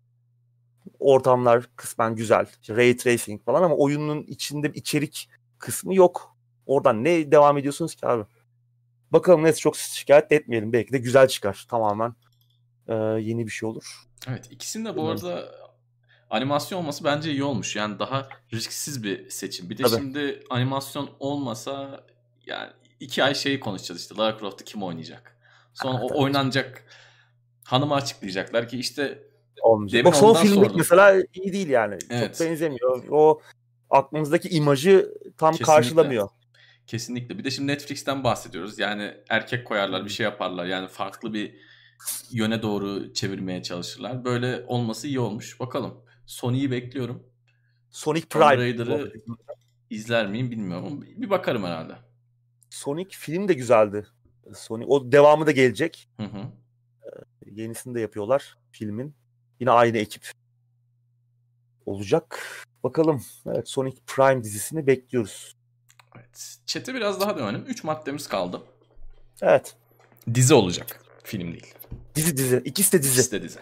ortamlar kısmen güzel. İşte ray tracing falan ama oyunun içinde içerik kısmı yok. Oradan ne devam ediyorsunuz ki abi? Bakalım neyse çok şikayet etmeyelim. Belki de güzel çıkar. Tamamen e, yeni bir şey olur. Evet ikisinin de bu Bilmiyorum. arada animasyon olması bence iyi olmuş. Yani daha risksiz bir seçim. Bir de Tabii. şimdi animasyon olmasa yani iki ay şeyi konuşacağız işte. Lara Croft'u kim oynayacak? Sonra Ha, o oynanacak hanıma açıklayacaklar ki işte Olmayacak. Demin Bak son sordum. mesela iyi değil yani. Evet. Çok benzemiyor. O aklımızdaki imajı tam Kesinlikle. karşılamıyor. kesinlikle. Bir de şimdi Netflix'ten bahsediyoruz. Yani erkek koyarlar bir şey yaparlar. Yani farklı bir yöne doğru çevirmeye çalışırlar. Böyle olması iyi olmuş. Bakalım. Sony'yi bekliyorum. Sonic Tomb Prime. Raider'ı İzler miyim bilmiyorum ama bir bakarım herhalde. Sonic film de güzeldi. Sonic o devamı da gelecek. Hı hı. Yenisini de yapıyorlar filmin. Yine aynı ekip olacak. Bakalım. Evet Sonic Prime dizisini bekliyoruz. Evet. Chat'e biraz daha dönelim. 3 maddemiz kaldı. Evet. Dizi olacak. Film değil. Dizi dizi. İkisi de dizi. İkisi de dizi.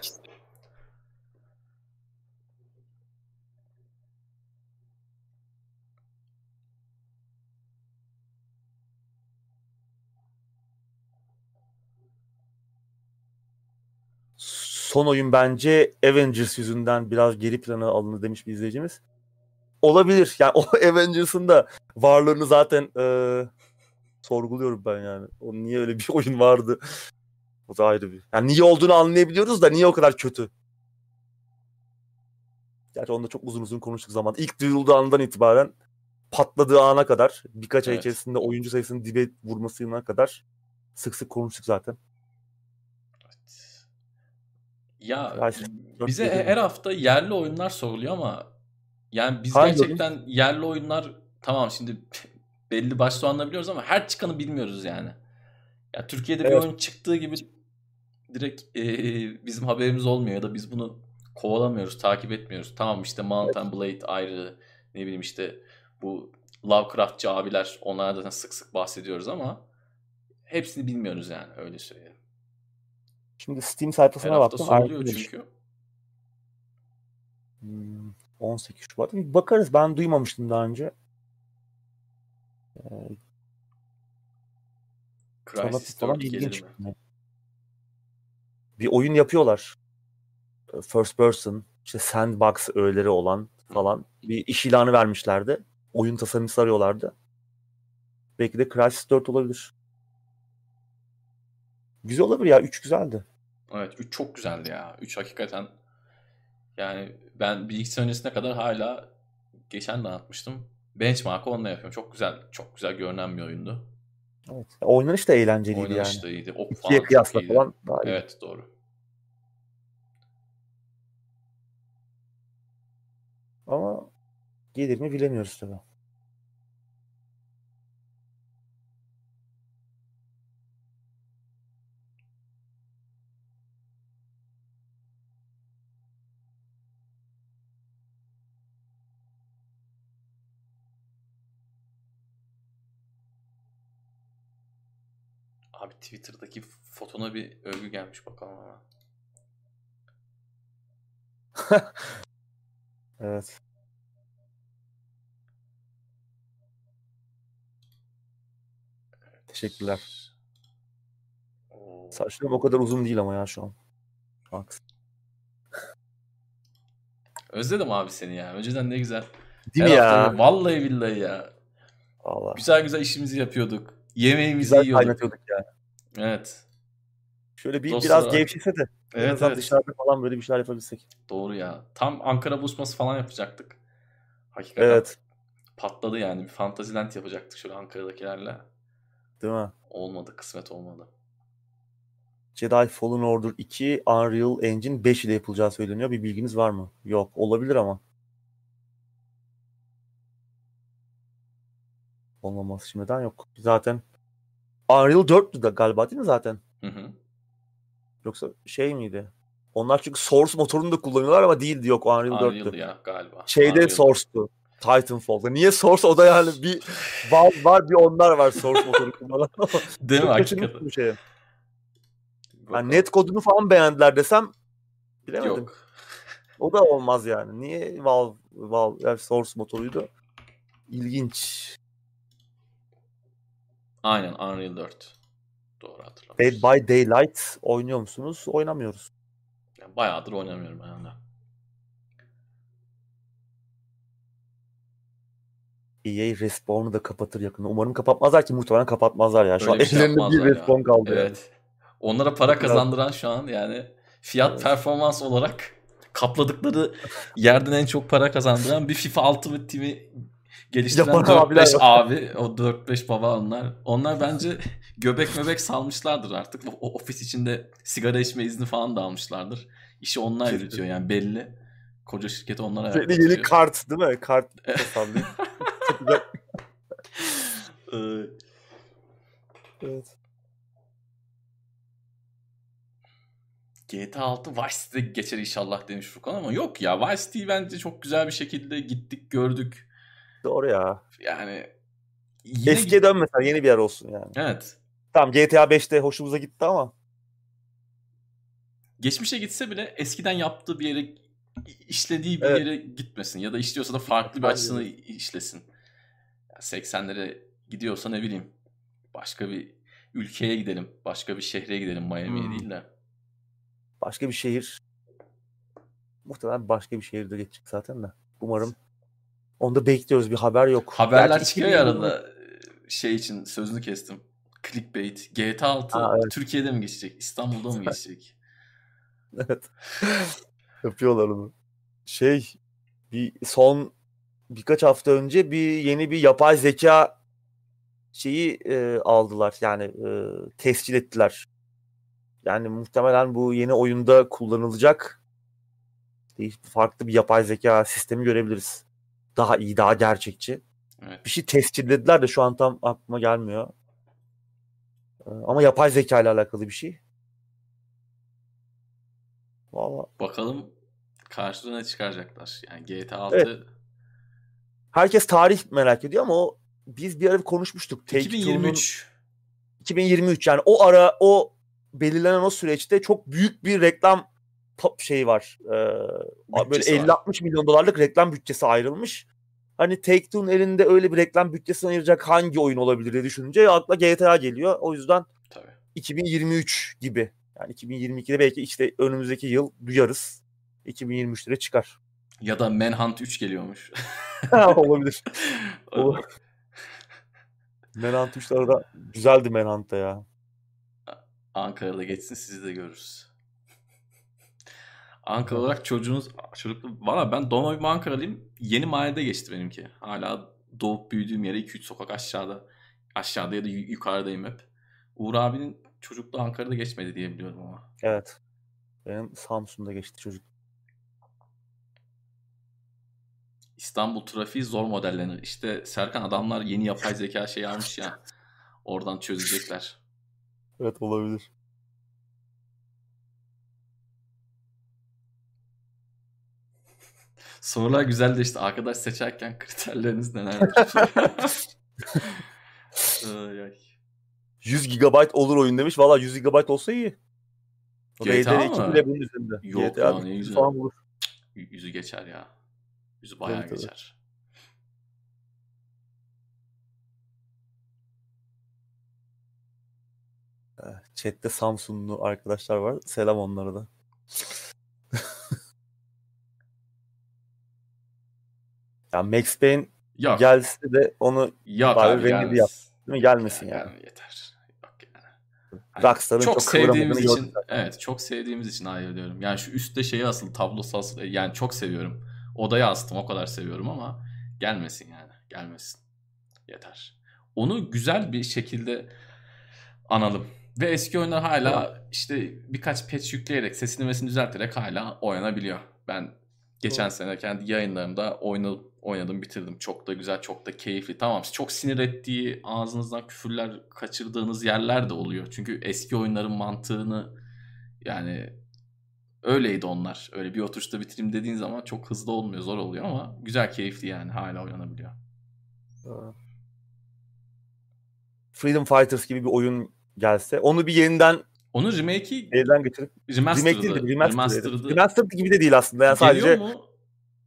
Son oyun bence Avengers yüzünden biraz geri plana alındı demiş bir izleyicimiz. Olabilir. Yani o *laughs* Avengers'ın da varlığını zaten eee, sorguluyorum ben yani. O niye öyle bir *laughs* oyun vardı? O da ayrı bir. Yani niye olduğunu anlayabiliyoruz da niye o kadar kötü? Gerçi onu da çok uzun uzun konuştuk zaman. İlk duyurulduğu andan itibaren patladığı ana kadar birkaç ay Evet. içerisinde oyuncu sayısının dibe vurmasına kadar sık sık konuştuk zaten. Ya bize her hafta yerli oyunlar soruluyor ama yani biz Hangi gerçekten yerli oyunlar tamam şimdi *laughs* belli başlı soğanları biliyoruz ama her çıkanı bilmiyoruz yani. Ya Türkiye'de bir Evet. oyun çıktığı gibi direkt eee, bizim haberimiz olmuyor ya da biz bunu kovalamıyoruz, takip etmiyoruz. Tamam işte Mount and Blade ayrı, ne bileyim işte bu Lovecraftçı abiler onlardan zaten sık sık bahsediyoruz ama hepsini bilmiyoruz yani öyle söyleyeyim. Şimdi Steam Her sayfasına hafta baktım. çünkü. Hmm, 18 Şubat. Bir bakarız. Ben duymamıştım daha önce. Sana Crysis falan 4 gelir ilginç. mi? Bir oyun yapıyorlar. First person işte sandbox öğeleri olan falan bir iş ilanı vermişlerdi. Oyun tasarımcısı arıyorlardı. Belki de Crysis 4 olabilir. Güzel olabilir ya. 3 güzeldi. Evet 3 çok güzeldi ya. 3 hakikaten yani ben bir iki sene öncesine kadar hala geçen de anlatmıştım. Benchmark'ı onunla yapıyorum. Çok güzel, çok güzel görünen bir oyundu. Evet. Oynanış da eğlenceliydi Oynanış yani. da iyiydi. İkiye falan kıyasla iyiydi. falan daha iyi. Evet doğru. Ama gelir mi bilemiyoruz tabii. Twitter'daki fotona bir övgü gelmiş bakalım ama. *laughs* Evet. Teşekkürler. Oo. Saçlarım o kadar uzun değil ama ya şu an. Bak. Özledim abi seni ya. Önceden ne güzel. Değil Her mi ya? Vallahi billahi ya. Allah. Güzel güzel işimizi yapıyorduk. Yemeğimizi Güzel yiyorduk. kaynatıyorduk ya. Evet. Şöyle bir Dostlar- biraz gevşese de en Evet azından evet. dışarıda falan böyle bir şeyler yapabilsek. Doğru ya. Tam Ankara busması falan yapacaktık. Hakikaten Evet. patladı yani. Bir Fantasyland yapacaktık şöyle Ankara'dakilerle. Değil mi? Olmadı. Kısmet olmadı. Jedi Fallen Order 2 Unreal Engine 5 ile yapılacağı söyleniyor. Bir bilginiz var mı? Yok. Olabilir ama. Olmaması şimdiden yok. Zaten Unreal 4'tü de galiba değil mi zaten? Hı hı. Yoksa şey miydi? Onlar çünkü Source motorunu da kullanıyorlar ama değildi yok Unreal 4'tü. Unreal ya galiba. Şeyde Unreal. Source'tu. Titanfall'da. Niye Source? O da yani bir *laughs* Valve var bir onlar var Source motoru kullanan. *laughs* Değil mi hakikaten? şeye. Bakalım. Yani net kodunu falan beğendiler desem bilemedim. Yok. O da olmaz yani. Niye Valve, Valve yani Source motoruydu? İlginç. Aynen Unreal 4. Doğru Dead hatırlamışsın. by Daylight oynuyor musunuz? Oynamıyoruz. Yani bayağıdır oynamıyorum ben de. EA Respawn'u da kapatır yakında. Umarım kapatmazlar ki muhtemelen kapatmazlar ya. Şu Öyle an bir şey ellerinde bir yapmazlar ya. Respawn kaldı yani. Evet. Onlara para kazandıran şu an yani fiyat Evet. performans olarak kapladıkları yerden en çok para kazandıran bir FIFA Ultimate Team'i geliştiren Yapan 4-5 abiler var. abi. O 4-5 baba onlar. Onlar bence göbek möbek salmışlardır artık. O, ofis içinde sigara içme izni falan da almışlardır. İşi onlar yürütüyor yani belli. Koca şirketi onlar ayakta yeni tutuyor. kart değil mi? Kart. *laughs* *laughs* Ee, Evet. GTA 6 Vice City'de geçer inşallah demiş Furkan ama yok ya Vice City'yi bence çok güzel bir şekilde gittik gördük. Doğru ya. Yani yine Eskiye dönmesen yeni bir yer olsun yani. Evet. Tamam GTA 5'te hoşumuza gitti ama Geçmişe gitse bile eskiden yaptığı bir yere işlediği bir Evet. yere gitmesin ya da işliyorsa da farklı bir açısını işlesin. Ya 80'lere gidiyorsa ne bileyim başka bir ülkeye gidelim, başka bir şehre gidelim Miami'ye Hmm. değil de. başka bir şehir muhtemelen başka bir şehirde geçecek zaten de. Umarım. Onu da bekliyoruz. Bir haber yok. Haberler Gerçi çıkıyor ya 2020 arada şey için sözünü kestim. Clickbait. GTA 6 Ha, evet. Türkiye'de mi geçecek? İstanbul'da mı *laughs* geçecek? Evet. *laughs* Yapıyorlar onu. Şey bir son birkaç hafta önce bir yeni bir yapay zeka şeyi e, aldılar. Yani e, tescil ettiler. Yani muhtemelen bu yeni oyunda kullanılacak farklı bir yapay zeka sistemi görebiliriz. Daha iyi, daha gerçekçi. Evet. Bir şey tescillediler de şu an tam aklıma gelmiyor. E, Ama yapay zeka ile alakalı bir şey. Vallahi Bakalım karşılığına çıkaracaklar. Yani GTA 6 Evet. herkes tarih merak ediyor ama o biz bir ara konuşmuştuk. Take-Two'nun 2023 2023 yani o ara o belirlenen o süreçte çok büyük bir reklam şeyi var. Ee, böyle Bütçesi var. 50-60 milyon dolarlık reklam bütçesi ayrılmış. Hani Take-Two'nun elinde öyle bir reklam bütçesi ayıracak hangi oyun olabilir diye düşününce akla GTA geliyor. O yüzden tabii. 2023 gibi. Yani 2022'de belki işte önümüzdeki yıl duyarız. 2023'lere çıkar. Ya da Manhunt 3 geliyormuş. *laughs* Olabilir. *laughs* Olur. Manhunt 3 arada güzeldi Manhunt'ta ya. Ankara'da geçsin sizi de görürüz. Ankara olarak çocuğunuz çocuklu valla ben doğma büyüme Ankaralıyım. Yeni mahallede geçti benimki. Hala doğup büyüdüğüm yere 2-3 sokak aşağıda. Aşağıda ya da yukarıdayım hep. Uğur abinin çocukluğu Ankara'da geçmedi diye biliyorum ama. Evet. Benim Samsun'da geçti çocuk. İstanbul trafiği zor modellenir. İşte Serkan adamlar yeni yapay zeka şey almış ya. Oradan çözecekler. Evet olabilir. Sorular güzel de işte arkadaş seçerken *laughs* kriterleriniz nelerdir? *laughs* ay, ay. 100 GB olur oyun demiş. Valla 100 GB olsa iyi. O GTA HDR2 mı? bile bunun üzerinde. Yok GTA ya, ne 100 güzel. falan bulur. Yüzü geçer ya. Yüzü bayağı tabii. geçer. Chat'te Samsunlu arkadaşlar var. Selam onlara da. *laughs* ya Max Payne Yok. gelse de onu Yok Bari abi gelmesin. yap, değil mi? Gelmesin Ya, yani. gelme, yeter. Yok yani. Hani Rockstar'ın çok, çok sevdiğimiz için evet çok sevdiğimiz için ayrılıyorum. Yani şu üstte şeyi asıl tablosu asıl yani çok seviyorum. Odaya astım o kadar seviyorum ama gelmesin yani. Gelmesin. Yeter. Onu güzel bir şekilde analım. Ve eski oyunlar hala işte birkaç patch yükleyerek sesini mesini düzelterek hala oynanabiliyor. Ben geçen Doğru. sene kendi yayınlarımda oynadım, oynadım bitirdim. Çok da güzel, çok da keyifli. Tamam çok sinir ettiği, ağzınızdan küfürler kaçırdığınız yerler de oluyor. Çünkü eski oyunların mantığını yani öyleydi onlar. Öyle bir oturuşta bitireyim dediğin zaman çok hızlı olmuyor, zor oluyor ama güzel, keyifli yani. Hala oynanabiliyor. Freedom Fighters gibi bir oyun gelse onu bir yeniden Onun remake'i elden geçirip remastered'ı. remake değil remastered'ı Remastered gibi de değil aslında. Yani geliyor sadece mu?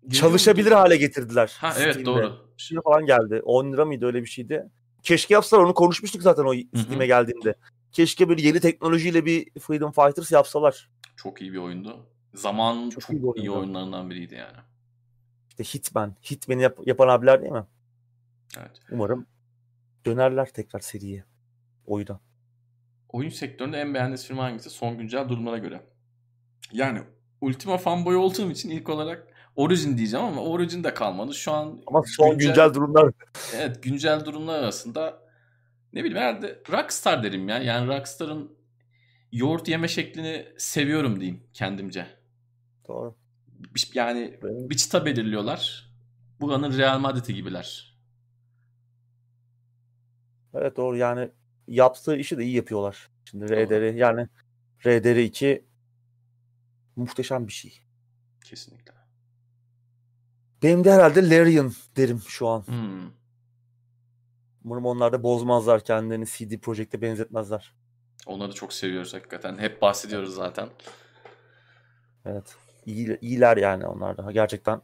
Geliyor çalışabilir mu? hale getirdiler. Ha evet Steam'de. doğru. Şimdi falan geldi. 10 lira mıydı öyle bir şeydi. Keşke yapsalar onu konuşmuştuk zaten o Steam'e geldiğinde. Keşke böyle yeni teknolojiyle bir Freedom Fighters yapsalar. Çok iyi bir oyundu. Zamanın Çok çok, iyi bir iyi, oyundu. oyunlarından biriydi yani. İşte Hitman. Hitman'i yap- yapan abiler değil mi? Evet. Umarım dönerler tekrar seriye. Oyuna. Oyun sektöründe en beğendiğiniz film hangisi son güncel durumlara göre? Yani Ultima fanboy olduğum için ilk olarak Origin diyeceğim ama Origin de kalmadı. Şu an Ama son güncel, durumlar evet güncel durumlar arasında ne bileyim herhalde Rockstar derim ya. Yani Rockstar'ın yoğurt yeme şeklini seviyorum diyeyim kendimce. doğru. Yani Benim- bir çıta belirliyorlar. Buranın Real Madrid'i gibiler. Evet doğru yani yaptığı işi de iyi yapıyorlar. Şimdi RDR yani RDR2 muhteşem bir şey. Kesinlikle. Benim de herhalde Larian derim şu an. Hmm. Umarım onlar da bozmazlar kendilerini CD Projekt'e benzetmezler. Onları çok seviyoruz hakikaten. Hep bahsediyoruz zaten. Evet. İyi, iyiler yani onlar da. Gerçekten.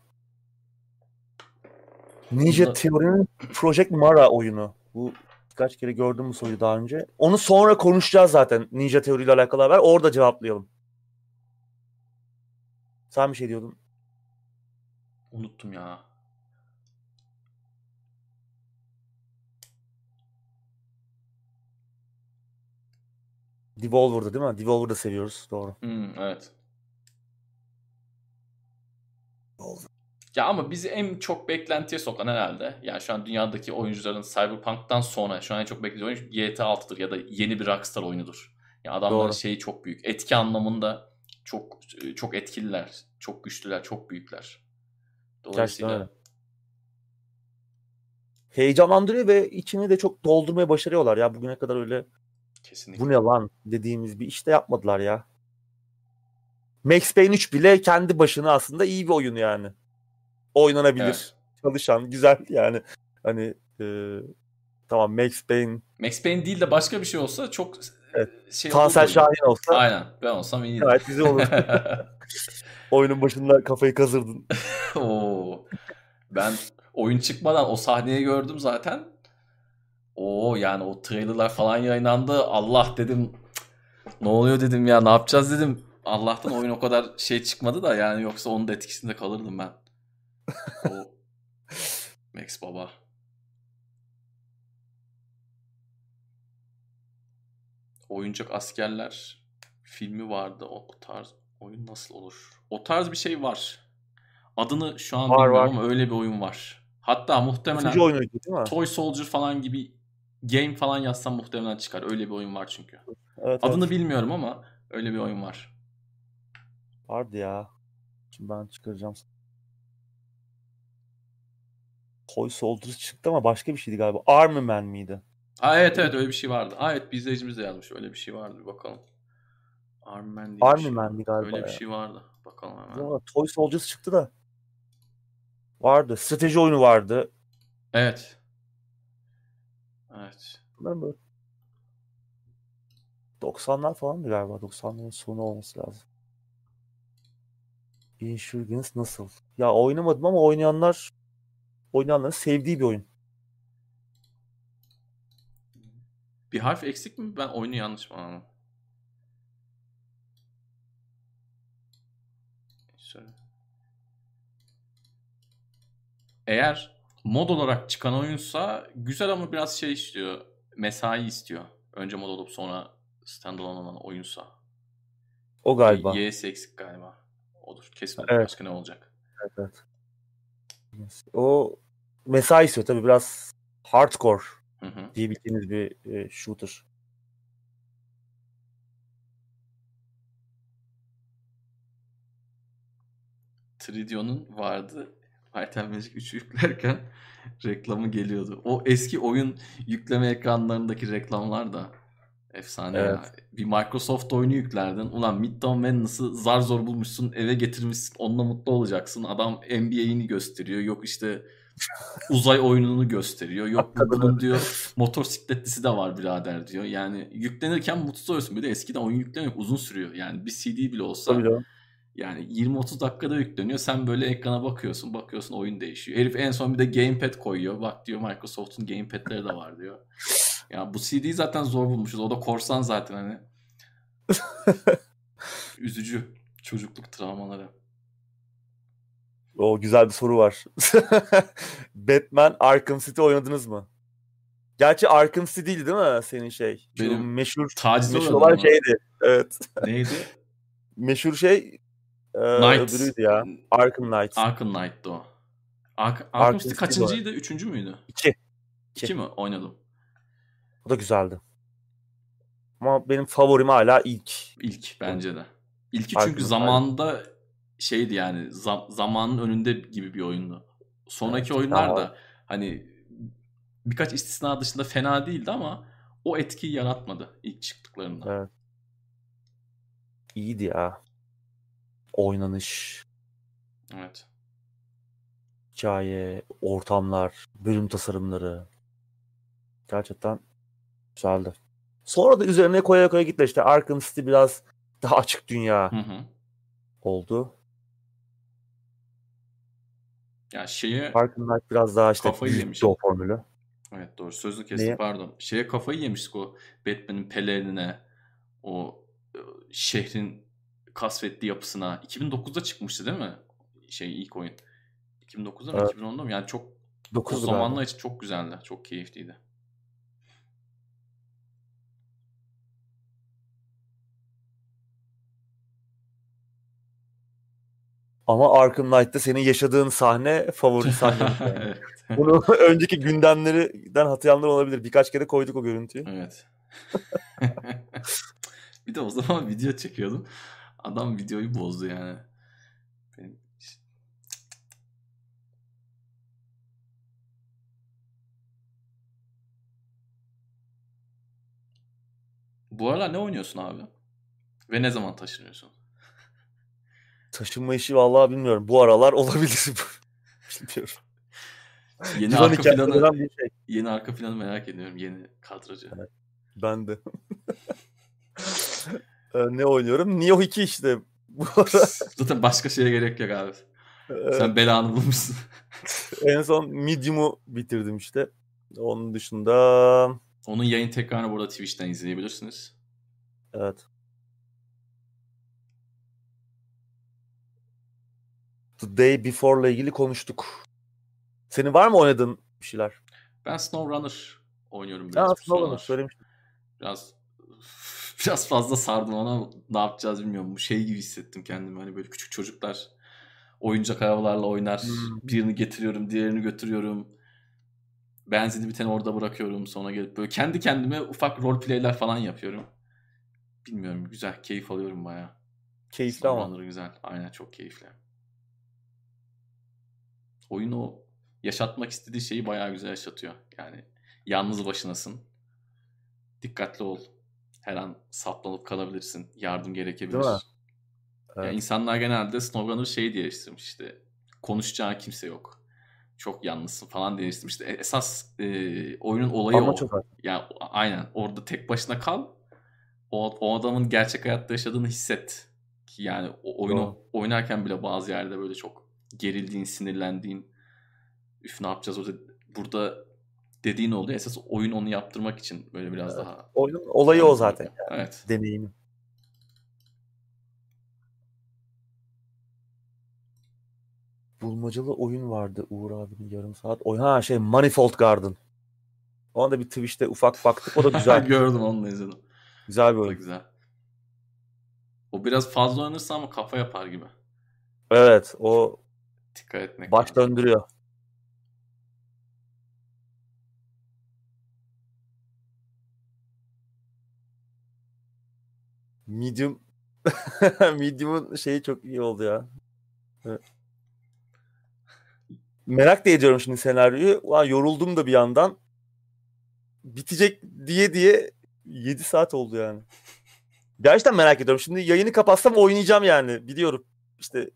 Ninja Theory'nin Project Mara oyunu. Bu birkaç kere gördüm bu soruyu daha önce. Onu sonra konuşacağız zaten. Ninja Theory ile alakalı haber. Orada cevaplayalım. Sen bir şey diyordun. Unuttum ya. Devolver'da değil mi? Devolver'da seviyoruz. Doğru. Hmm, evet. Devolver. Ya ama bizi en çok beklentiye sokan herhalde. Yani şu an dünyadaki oyuncuların Cyberpunk'tan sonra şu an en çok beklediği oyun GTA 6'dır ya da yeni bir Rockstar oyunudur. Ya adamların Doğru. şeyi çok büyük. Etki anlamında çok çok etkililer, çok güçlüler, çok büyükler. Gerçekten Dolayısıyla öyle. Heyecanlandırıyor ve içini de çok doldurmaya başarıyorlar ya. Bugüne kadar öyle kesinlikle. bu ne lan dediğimiz bir işte yapmadılar ya. Max Payne 3 bile kendi başına aslında iyi bir oyun yani. Oynanabilir. Evet. Çalışan, güzel yani. Hani e, tamam Max Payne, Max Payne değil de başka bir şey olsa çok Evet. şey Tansel. Şahin olsa Aynen. Ben olsam iyiydi. gayet güzel olur. *laughs* Oyunun başında kafayı kazırdın. *laughs* Oo. Ben oyun çıkmadan o sahneyi gördüm zaten. Oo yani o trailerlar falan yayınlandı. Allah dedim. "Cık, Ne oluyor dedim ya ne yapacağız dedim. Allah'tan oyun o kadar şey çıkmadı da yani yoksa onun da etkisinde kalırdım ben. O Max Baba. Oyuncak askerler filmi vardı. O, tarz oyun nasıl olur? O tarz bir şey var. Adını şu an Var, bilmiyorum var. ama öyle bir oyun var. Hatta muhtemelen oyunuydu değil mi? Toy Soldier falan gibi game falan yazsam muhtemelen çıkar. Öyle bir oyun var çünkü. Evet, Adını evet. bilmiyorum ama öyle bir oyun var. Vardı ya. Şimdi ben çıkaracağım. Toy Soldier çıktı ama başka bir şeydi galiba. Army Man miydi? Aa, evet evet öyle bir şey vardı. Aa, evet bir izleyicimiz de yazmış. Öyle bir şey vardı. Bir bakalım. Army Man diye bir Army şey Man vardı. mi galiba Öyle bir ya? şey vardı. Bakalım hemen. Valla Toy Soldiers çıktı da. Vardı. Strateji oyunu vardı. Evet. Evet. Bunların böyle 90'lar falandı galiba. 90'ların sonu olması lazım. Insurgents nasıl? Ya oynamadım ama oynayanlar oynayanların sevdiği bir oyun. Bir harf eksik mi? Ben oyunu yanlış mı anladım? Eğer mod olarak çıkan oyunsa güzel ama biraz şey istiyor. Mesai istiyor. Önce mod olup sonra standalone olan oyunsa. O galiba. Y'si eksik galiba. Odur. Kesin olur. Evet. Başka ne olacak? Evet, evet. O mesai istiyor tabii biraz hardcore Hı hı. diyebildiğiniz bir e, shooter. Tridion'un vardı. And Magic 3'ü yüklerken *laughs* reklamı geliyordu. O eski oyun yükleme ekranlarındaki reklamlar da efsane ya. Bir Microsoft oyunu yüklerdin. Ulan Midtown Madness'ı zar zor bulmuşsun, eve getirmişsin, onunla mutlu olacaksın. Adam NBA'ini gösteriyor. Yok işte *laughs* uzay oyununu gösteriyor. Yok bunun diyor motosikletlisi de var birader diyor. Yani yüklenirken mutsuz oluyorsun. Bir de eskiden oyun yüklemek uzun sürüyor. Yani bir CD bile olsa Tabii canım. yani 20-30 dakikada yükleniyor. Sen böyle ekrana bakıyorsun. Bakıyorsun oyun değişiyor. Herif en son bir de gamepad koyuyor. Bak diyor Microsoft'un gamepad'leri de var diyor. *laughs* Ya bu CD'yi zaten zor bulmuşuz. O da korsan zaten hani. *laughs* Üzücü. Çocukluk travmaları. O güzel bir soru var. *laughs* Batman Arkham City oynadınız mı? Gerçi Arkham City değil değil mi senin şey? Şu Benim meşhur Taciz meşhur olan ama. şeydi. Evet. *laughs* Neydi? Meşhur şey e, Knight. öbürüydü ya. Arkham Knight. Arkham Knight'tı o. Ark Arkham Arkham City var. kaçıncıydı? Üçüncü müydü? İki. İki, İki. mi? Oynadım. O da güzeldi. Ama benim favorim hala ilk. İlk bence de. İlki çünkü Knight. zamanında şeydi yani zam- zamanın önünde gibi bir oyundu. Sonraki Evet, oyunlar da hani birkaç istisna dışında fena değildi ama o etkiyi yaratmadı ilk çıktıklarında. Evet. İyiydi ya. Oynanış, Evet. hikaye, ortamlar, bölüm tasarımları. Gerçekten güzeldi. Sonra da üzerine koya koya gitti. İşte Arkham City biraz daha açık dünya Hı hı. oldu. Ya şeye Arkham Knight biraz daha işte Kafayı yemiş. o formülü. evet doğru sözlü kestim Neye? pardon. Şeye kafayı yemiştik o Batman'in pelerinine o e, şehrin kasvetli yapısına. 2009'da çıkmıştı değil mi? Şey ilk oyun. 2009'da mı Evet. 2010'da mı? Yani çok o 9'du zamanlar galiba. için çok güzeldi. Çok keyifliydi. Ama Arkham Knight'ta senin yaşadığın sahne favori sahnen. *laughs* yani. evet. Bunu *laughs* önceki gündemlerden hatırlayanlar olabilir. Birkaç kere koyduk o görüntüyü. Evet. *laughs* bir de o zaman video çekiyordum. Adam videoyu bozdu yani. Benim... Bu aralar ne oynuyorsun abi? Ve ne zaman taşınıyorsun? Taşınma işi vallahi bilmiyorum. Bu aralar *laughs* olabilir. Bilmiyorum. Yeni Divan arka planı, bir şey. yeni arka planı merak ediyorum. Yeni kadrajı. Ben de. *laughs* Ee, ne oynuyorum? Nioh 2 işte. Bu ara *laughs* Zaten başka şeye gerek yok abi. e, Sen belanı bulmuşsun. en son Medium'u bitirdim işte. Onun dışında Onun yayın tekrarını burada Twitch'ten izleyebilirsiniz. evet. The Day Before'la ilgili konuştuk. Senin var mı oynadığın bir şeyler? Ben SnowRunner oynuyorum biraz. Bu Snowrunner söylemiştim. Biraz *laughs* biraz fazla sardım ona. Ne yapacağız bilmiyorum. Bu şey gibi hissettim kendimi. Hani böyle küçük çocuklar oyuncak arabalarla oynar. Hmm. Birini getiriyorum, diğerini götürüyorum. Benzini biteni orada bırakıyorum. Sonra gelip böyle kendi kendime ufak roleplay'ler falan yapıyorum. Bilmiyorum. Güzel. Keyif alıyorum bayağı. Keyifli ama. Güzel. Aynen çok keyifli. Oyun o yaşatmak istediği şeyi bayağı güzel yaşatıyor. Yani yalnız başınasın. Dikkatli ol. Her an saplanıp kalabilirsin. Yardım gerekebilir. Değil mi? Evet. insanlar genelde SnowRunner şey diye eleştirmiş işte. Konuşacağın kimse yok. Çok yalnızsın falan diye eleştirmiş. İşte esas e, oyunun olayı Ama o. çok az. Ya aynen orada tek başına kal. O, o adamın gerçek hayatta yaşadığını hisset. Ki yani o oyunu Doğru. oynarken bile bazı yerde böyle çok gerildiğin, sinirlendiğin üf ne yapacağız orada burada dediğin oluyor. Esas oyun onu yaptırmak için böyle biraz Evet. daha Oyunun olayı o zaten. Evet. Deneyimi. Bulmacalı oyun vardı Uğur abinin yarım saat. Oyun ha şey Manifold Garden. O anda bir Twitch'te ufak baktık. O da *laughs* güzel. Gördüm onu da izledim. güzel bir da oyun. güzel. O biraz fazla oynanırsa ama kafa yapar gibi. Evet o Dikkat etmek baş lazım. döndürüyor. Medium *laughs* Medium'un şeyi çok iyi oldu ya. Evet. Merak da ediyorum şimdi senaryoyu. Ulan yoruldum da bir yandan. Bitecek diye diye 7 saat oldu yani. Gerçekten merak ediyorum. Şimdi yayını kapatsam oynayacağım yani. Biliyorum. İşte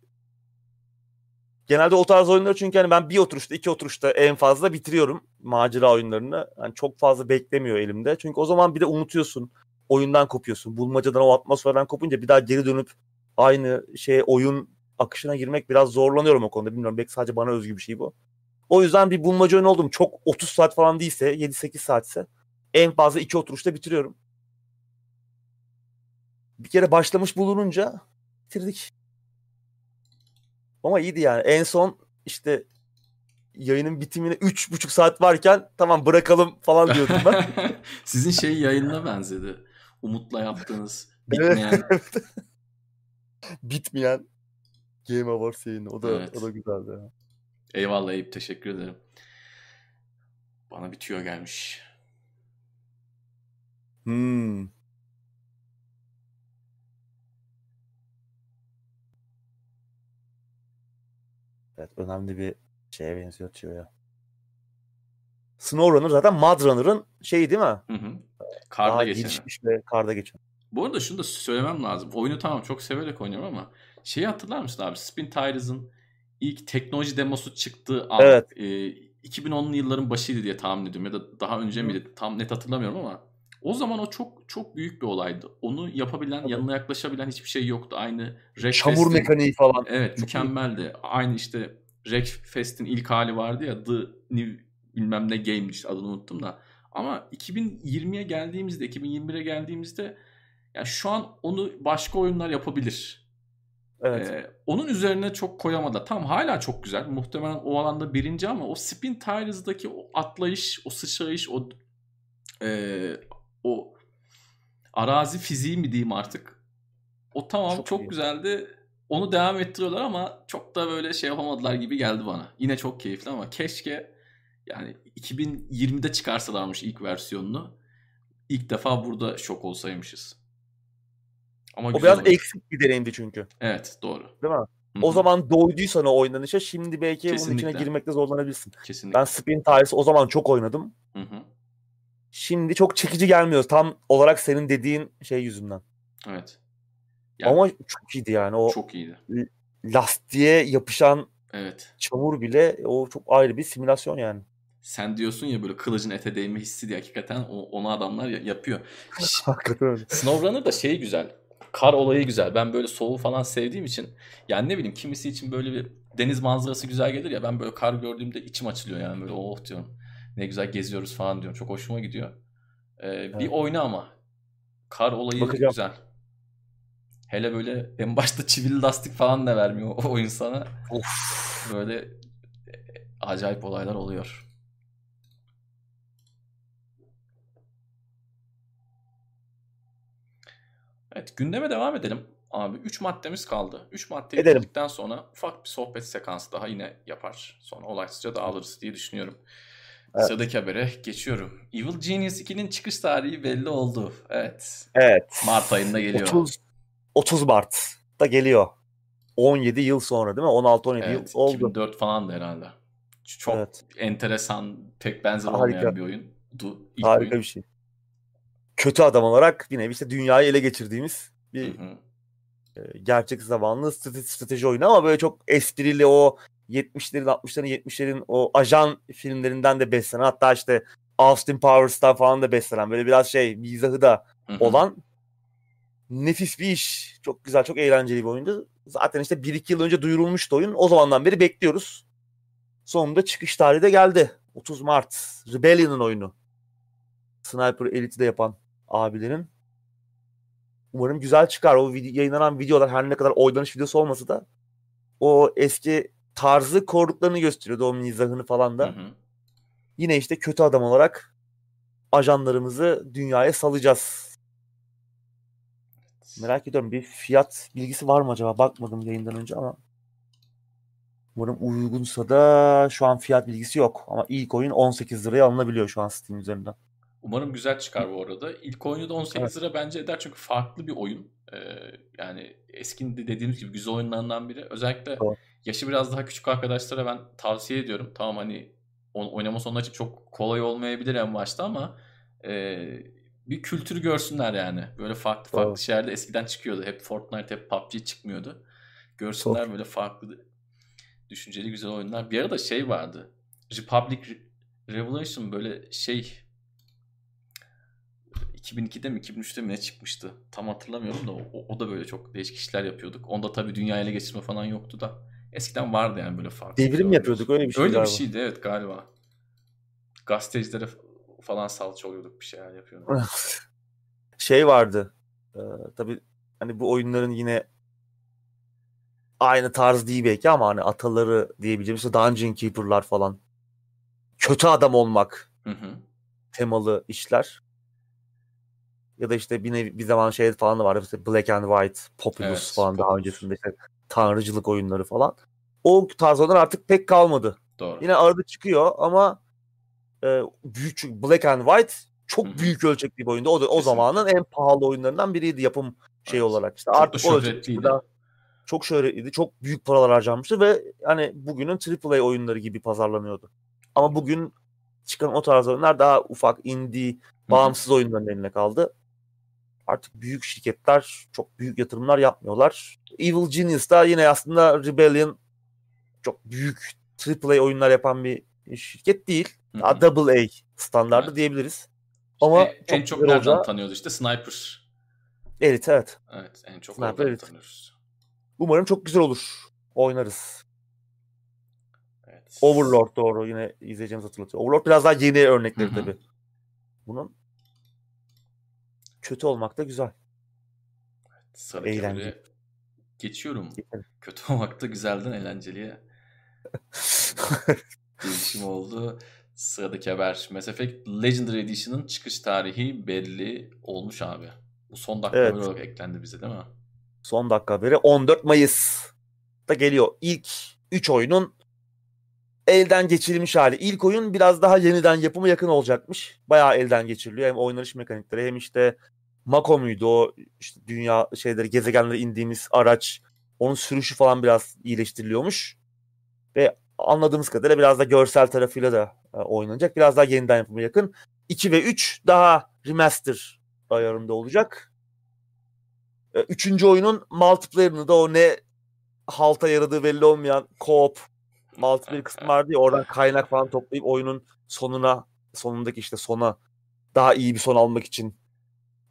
genelde o tarz oyunları çünkü hani ben bir oturuşta iki oturuşta en fazla bitiriyorum macera oyunlarını. Yani çok fazla beklemiyor elimde. Çünkü o zaman bir de unutuyorsun. Oyundan kopuyorsun. Bulmacadan o atmosferden kopunca bir daha geri dönüp aynı şey oyun akışına girmek biraz zorlanıyorum o konuda. Bilmiyorum belki sadece bana özgü bir şey bu. O yüzden bir bulmaca oyunu oldum. Çok 30 saat falan değilse 7-8 saatse en fazla iki oturuşta bitiriyorum. Bir kere başlamış bulununca bitirdik. Ama iyiydi yani. En son işte yayının bitimine 3,5 saat varken tamam bırakalım falan diyordum ben. *laughs* Sizin şey yayınına benzedi. Umut'la yaptığınız *laughs* bitmeyen *laughs* Bitmeyen Game Awards yayını. O da, Evet. o da güzeldi. ya. Eyvallah Eyüp teşekkür ederim. Bana bir tüyo gelmiş. Hmm. Evet önemli bir şeye benziyor tüyo ya. SnowRunner zaten Mudrunner'ın şeyi değil mi? Hı hı. Karda Daha geçen. ve karda geçen. Bu arada şunu da söylemem lazım. Oyunu tamam çok severek oynuyorum ama şeyi hatırlar mısın abi? Spin Tires'ın ilk teknoloji demosu çıktığı an Evet. e, 2010'lu yılların başıydı diye tahmin ediyorum ya da daha önce miydi tam net hatırlamıyorum ama o zaman o çok çok büyük bir olaydı. Onu yapabilen, Tabii. yanına yaklaşabilen hiçbir şey yoktu. Aynı Wreckfest'in- Çamur mekaniği falan. Evet Çok iyi. mükemmeldi. Aynı işte Wreckfest'in ilk hali vardı ya The New bilmem ne Game işte adını unuttum da. Ama 2020'ye geldiğimizde 2021'e geldiğimizde ya şu an onu başka oyunlar yapabilir. Evet. Ee, onun üzerine çok koyamadılar. Tam hala çok güzel. Muhtemelen o alanda birinci ama o Spin Tires'daki o atlayış, o sıçrayış, o e, o arazi fiziği mi diyeyim artık. O tamam Çok çok, iyi. güzeldi. Onu devam ettiriyorlar ama çok da böyle şey yapamadılar gibi geldi bana. Yine çok keyifli ama keşke yani 2020'de çıkarsalarmış ilk versiyonunu. İlk defa burada şok olsaymışız. Ama o biraz oyun. eksik bir deneyimdi çünkü. Evet doğru. Değil mi? Hı O zaman doyduysan o oynanışa şimdi belki bunun içine Kesinlikle. girmekte zorlanabilirsin. Kesinlikle. Ben Spin Tires o zaman çok oynadım. Hı hı. Şimdi çok çekici gelmiyor. Tam olarak senin dediğin şey yüzünden. Evet. Ya, Ama çok iyiydi yani. O çok iyiydi. lastiğe yapışan Evet. çamur bile o çok ayrı bir simülasyon yani. Sen diyorsun ya böyle kılıcın ete değme hissi diye hakikaten o- onu adamlar ya- yapıyor. *laughs* SnowRunner da şey güzel. Kar olayı güzel. Ben böyle soğuğu falan sevdiğim için yani ne bileyim kimisi için böyle bir deniz manzarası güzel gelir ya ben böyle kar gördüğümde içim açılıyor yani böyle oh diyorum. Ne güzel geziyoruz falan diyorum. Çok hoşuma gidiyor. Ee, Bir Evet. oyna ama. Kar olayı Bakacağım. güzel. Hele böyle en başta çivili lastik falan da vermiyor *laughs* o oyun sana. Of. Böyle e, acayip olaylar oluyor. Evet gündeme devam edelim. Abi 3 maddemiz kaldı. 3 maddeyi bitirdikten sonra ufak bir sohbet sekansı daha yine yapar. Sonra olaysızca dağılırız diye düşünüyorum. Evet. Sıradaki habere geçiyorum. Evil Genius 2'nin çıkış tarihi belli oldu. Evet. Evet. Mart ayında geliyor. 30 30 Mart'ta geliyor. 17 yıl sonra değil mi? 16-17 yıl Evet, oldu. 2004 falan da herhalde. Çok Evet. enteresan, pek benzer Harika. olmayan bir oyundu. İlk Harika oyun. bir şey. Kötü adam olarak yine işte dünyayı ele geçirdiğimiz bir Hı hı. e, gerçek zamanlı strateji, strateji oyunu ama böyle çok esprili o 70'lerin 60'ların 70'lerin o ajan filmlerinden de beslenen hatta işte Austin Powers'tan falan da beslenen böyle biraz şey mizahı da Hı hı. olan nefis bir iş. Çok güzel, çok eğlenceli bir oyundu. Zaten işte 1-2 yıl önce duyurulmuştu oyun. O zamandan beri bekliyoruz. Sonunda çıkış tarihi de geldi. 30 Mart. Rebellion'ın oyunu. Sniper Elite'i de yapan abilerin. Umarım güzel çıkar. O vide- yayınlanan videolar her ne kadar oynanış videosu olmasa da o eski tarzı koruduklarını gösteriyordu. O mizahını falan da. Hı hı. Yine işte kötü adam olarak ajanlarımızı dünyaya salacağız. Merak ediyorum bir fiyat bilgisi var mı acaba? Bakmadım yayından önce ama umarım uygunsa da şu an fiyat bilgisi yok. Ama ilk oyun 18 liraya alınabiliyor şu an Steam üzerinden. Umarım güzel çıkar bu arada. İlk oyunu da 18 lira bence eder çünkü farklı bir oyun. Ee, yani eski de dediğimiz gibi güzel oyunlarından biri. Özellikle Doğru. Yaşı biraz daha küçük arkadaşlara ben tavsiye ediyorum. Tamam hani oynaması onun için çok kolay olmayabilir en başta ama e, bir kültürü görsünler yani. Böyle farklı farklı Doğru. şeyler de eskiden çıkıyordu. Hep Fortnite, hep PUBG çıkmıyordu. Görsünler böyle farklı düşünceli güzel oyunlar. Bir arada şey vardı. Republic Re- Revolution böyle şey 2002'de mi 2003'te mi ne çıkmıştı? Tam hatırlamıyorum da o, o da böyle çok değişik işler yapıyorduk. Onda tabii dünya ele geçirme falan yoktu da. Eskiden vardı yani böyle farklı. Devrim şeyler. yapıyorduk öyle bir şey Öyle galiba. bir şeydi evet galiba. Gazetecilere falan salça oluyorduk bir şeyler yapıyorduk. *laughs* şey vardı. Ee, tabii hani bu oyunların yine aynı tarz değil belki ama hani ataları diyebileceğimiz işte Dungeon Keeper'lar falan. Kötü adam olmak Hı hı. temalı işler. Ya da işte bir, nevi, bir zaman şey falan da vardı. İşte Black and White, Populous Evet, falan daha Populous. öncesinde işte tanrıcılık oyunları falan. O tarz oyunlar artık pek kalmadı. Doğru. Yine arada çıkıyor ama e, büyük Black and White çok Hı hı. büyük ölçekli bir oyundu. O da o Kesinlikle. zamanın en pahalı oyunlarından biriydi yapım şey Evet. olarak. İşte Çok artık o ölçekli çok şöhretliydi. Çok büyük paralar harcanmıştı ve hani bugünün AAA oyunları gibi pazarlanıyordu. Ama bugün çıkan o tarz oyunlar daha ufak, indie, bağımsız oyunların eline kaldı. Artık büyük şirketler çok büyük yatırımlar yapmıyorlar. Evil Genius da yine aslında Rebellion çok büyük AAA oyunlar yapan bir şirket değil. Daha double A standardı Evet. diyebiliriz. Ama en çok güzel nereden olacağı- tanıyoruz işte Sniper. Evet evet. Evet en çok Sniper Elite. tanıyoruz. Umarım çok güzel olur. Oynarız. Evet. Overlord doğru yine izleyeceğimiz hatırlatıyor. Overlord biraz daha yeni örnekleri tabii. Bunun kötü olmak da güzel. Eğlenceli. habere geçiyorum. Geçelim. *laughs* Kötü olmak da güzelden eğlenceliye *laughs* değişim oldu. Sıradaki haber Mass Effect Legendary Edition'ın çıkış tarihi belli olmuş abi. Bu son dakika Evet. haber olarak eklendi bize değil mi? Son dakika haberi 14 Mayıs'ta geliyor. İlk 3 oyunun elden geçirilmiş hali. İlk oyun biraz daha yeniden yapıma yakın olacakmış. Bayağı elden geçiriliyor. Hem oynanış mekanikleri hem işte Mako muydu o işte dünya şeyleri gezegenlere indiğimiz araç. Onun sürüşü falan biraz iyileştiriliyormuş. Ve anladığımız kadarıyla biraz da görsel tarafıyla da e, oynanacak. Biraz daha yeniden yapıma yakın. 2 ve 3 daha remaster ayarında olacak. E, Üçüncü oyunun multiplayer'ını da o ne halta yaradığı belli olmayan co-op multiplayer kısmı vardı ya oradan kaynak falan toplayıp oyunun sonuna sonundaki işte sona daha iyi bir son almak için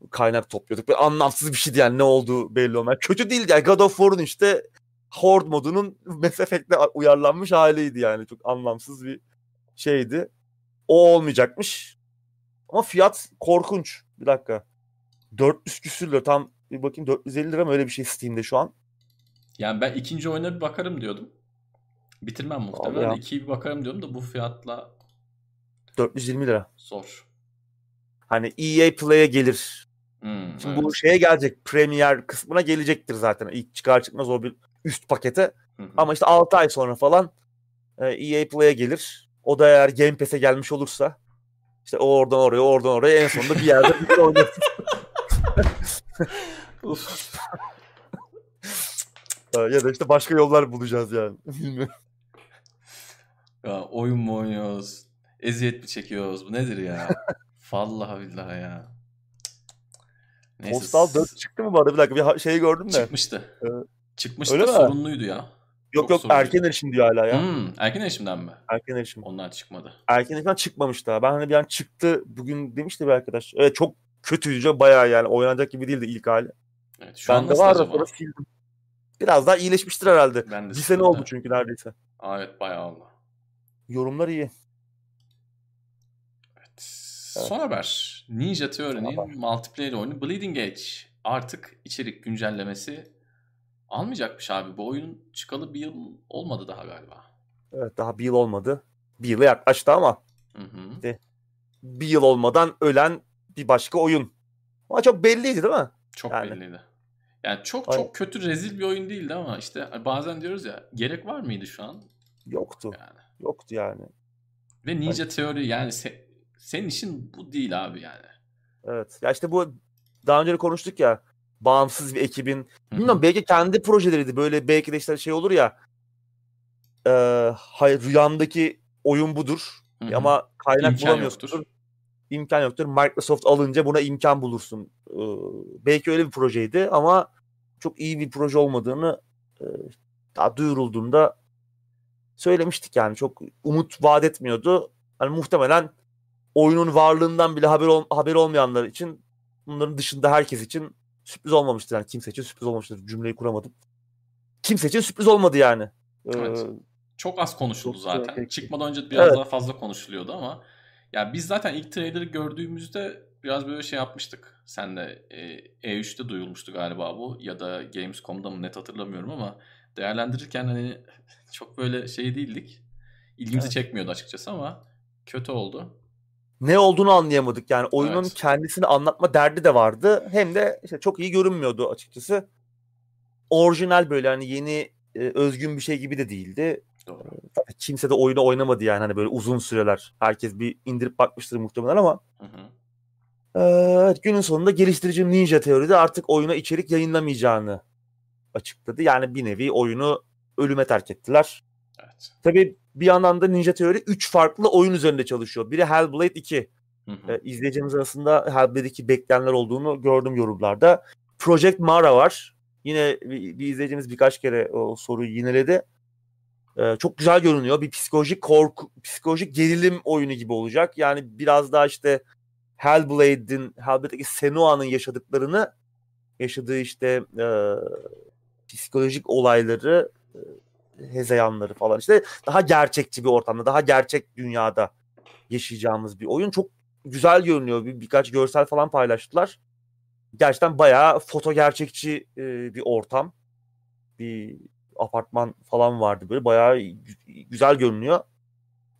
kaynak topluyorduk. Böyle anlamsız bir şeydi yani ne olduğu belli olmayan. Kötü değildi yani God of War'un işte Horde modunun *laughs* Mass Effect'le uyarlanmış haliydi yani. Çok anlamsız bir şeydi. O olmayacakmış. Ama fiyat korkunç. Bir dakika. 400 küsür lira tam Bir bakayım 450 lira mı öyle bir şey Steam'de şu an. Yani ben ikinci oyuna bir bakarım diyordum. Bitirmem Abi muhtemelen. ya. İkiyi bir bakarım diyordum da bu fiyatla 420 lira. zor. Hani EA Play'e gelir. Hmm, Şimdi evet. bu şeye gelecek. Premier kısmına gelecektir zaten. İlk çıkar çıkmaz o bir üst pakete. Hı hı. Ama işte 6 ay sonra falan e, EA Play'e gelir. O da eğer Game Pass'e gelmiş olursa işte o oradan oraya, oradan oraya en sonunda bir yerde bir oynasın. *laughs* *laughs* Uf. ya da işte başka yollar bulacağız yani. Bilmiyorum. Ya oyun mu oynuyoruz? Eziyet mi çekiyoruz? Bu nedir ya? *laughs* Vallahi billahi ya. Neyse, Postal 4 çıktı mı bu arada? Bir dakika bir ha- şey gördüm de. çıkmıştı. Evet. Çıkmıştı Öyle da mi? sorunluydu ya. Yok çok yok sorunlu. erken erişim diyor hala ya. Hmm, erken erişimden mi? Erken erişim. Onlar çıkmadı. Erken erişimden çıkmamış daha. Ben hani bir an çıktı bugün demişti bir arkadaş. Evet çok kötüydü bayağı yani oynanacak gibi değildi ilk hali. Evet, şu an Bende nasıl var da acaba? sonra sildim. Biraz daha iyileşmiştir herhalde. Ben de Bir sene sıkıldı. oldu çünkü neredeyse. Aa, evet bayağı oldu. Yorumlar iyi. Evet. Son haber. Ninja Theory'nin multiplayer oyunu Bleeding Edge artık içerik güncellemesi almayacakmış abi. Bu oyun çıkalı bir yıl olmadı daha galiba. Evet daha bir yıl olmadı. Bir yıla yaklaştı ama Hı hı. bir yıl olmadan ölen bir başka oyun. Ama çok belliydi değil mi? Çok Yani. belliydi. Yani çok Aynen. çok kötü rezil bir oyun değildi ama işte bazen diyoruz ya gerek var mıydı şu an? Yoktu. Yani. Yoktu yani. Ve Ninja Theory yani se- senin işin bu değil abi yani. Evet. Ya işte bu daha önce de konuştuk ya. Bağımsız bir ekibin. Bilmiyorum belki kendi projeleriydi. Böyle belki de işte şey olur ya. E, hayır rüyamdaki oyun budur. Hı hı. Ama kaynak İmkan bulamıyorsundur. yoktur. İmkan yoktur. Microsoft alınca buna imkan bulursun. Ee, belki öyle bir projeydi ama çok iyi bir proje olmadığını e, daha duyurulduğunda söylemiştik yani. Çok umut vaat etmiyordu. Hani muhtemelen oyunun varlığından bile haber ol- haberi olmayanlar için bunların dışında herkes için sürpriz olmamıştır. Yani kimse için sürpriz olmamıştır. Cümleyi kuramadım. Kimse için sürpriz olmadı yani. Ee, Evet. Çok az konuşuldu Çok zaten. peki. Çıkmadan önce biraz Evet. daha fazla konuşuluyordu ama ya biz zaten ilk trailer'ı gördüğümüzde biraz böyle şey yapmıştık. Sen de e, E3'te duyulmuştu galiba bu ya da Gamescom'da mı net hatırlamıyorum ama değerlendirirken hani çok böyle şey değildik. İlgimizi Evet. çekmiyordu açıkçası ama kötü oldu. ne olduğunu anlayamadık yani. Oyunun Evet. kendisini anlatma derdi de vardı. Hem de işte çok iyi görünmüyordu açıkçası. Orijinal böyle hani yeni e, özgün bir şey gibi de değildi. Doğru. Tabii kimse de oyunu oynamadı yani hani böyle uzun süreler. Herkes bir indirip bakmıştır muhtemelen ama Hı hı. e, evet, günün sonunda geliştirici Ninja Theory'de artık oyuna içerik yayınlamayacağını açıkladı. Yani bir nevi oyunu ölüme terk ettiler. Evet. Tabii bir yandan da Ninja Theory 3 farklı oyun üzerinde çalışıyor. Biri Hellblade 2. Hı hı. E, izleyicimiz arasında Hellblade 2 bekleyenler olduğunu gördüm yorumlarda. Project Mara var. Yine bir, bir izleyicimiz birkaç kere o soruyu yineledi. E, çok güzel görünüyor. Bir psikolojik korku, psikolojik gerilim oyunu gibi olacak. Yani biraz daha işte Hellblade'in, Hellblade'deki Senua'nın yaşadıklarını, yaşadığı işte e, psikolojik olayları, e, hezeyanları falan işte daha gerçekçi bir ortamda, daha gerçek dünyada yaşayacağımız bir oyun. Çok güzel görünüyor. Bir, birkaç görsel falan paylaştılar. Gerçekten bayağı foto gerçekçi e, bir ortam. Bir apartman falan vardı böyle. Bayağı gü- güzel görünüyor.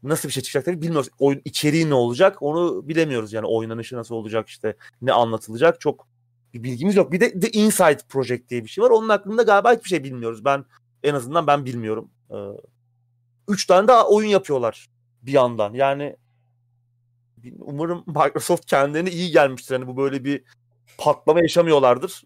Nasıl bir şey çıkacak tabii bilmiyoruz. Oyun içeriği ne olacak onu bilemiyoruz. Yani oynanışı nasıl olacak işte ne anlatılacak çok bir bilgimiz yok. Bir de The Inside Project diye bir şey var. Onun hakkında galiba hiçbir şey bilmiyoruz. Ben en azından ben bilmiyorum. Ee, üç tane daha oyun yapıyorlar bir yandan. Yani umarım Microsoft kendilerine iyi gelmiştir. Hani bu böyle bir patlama yaşamıyorlardır.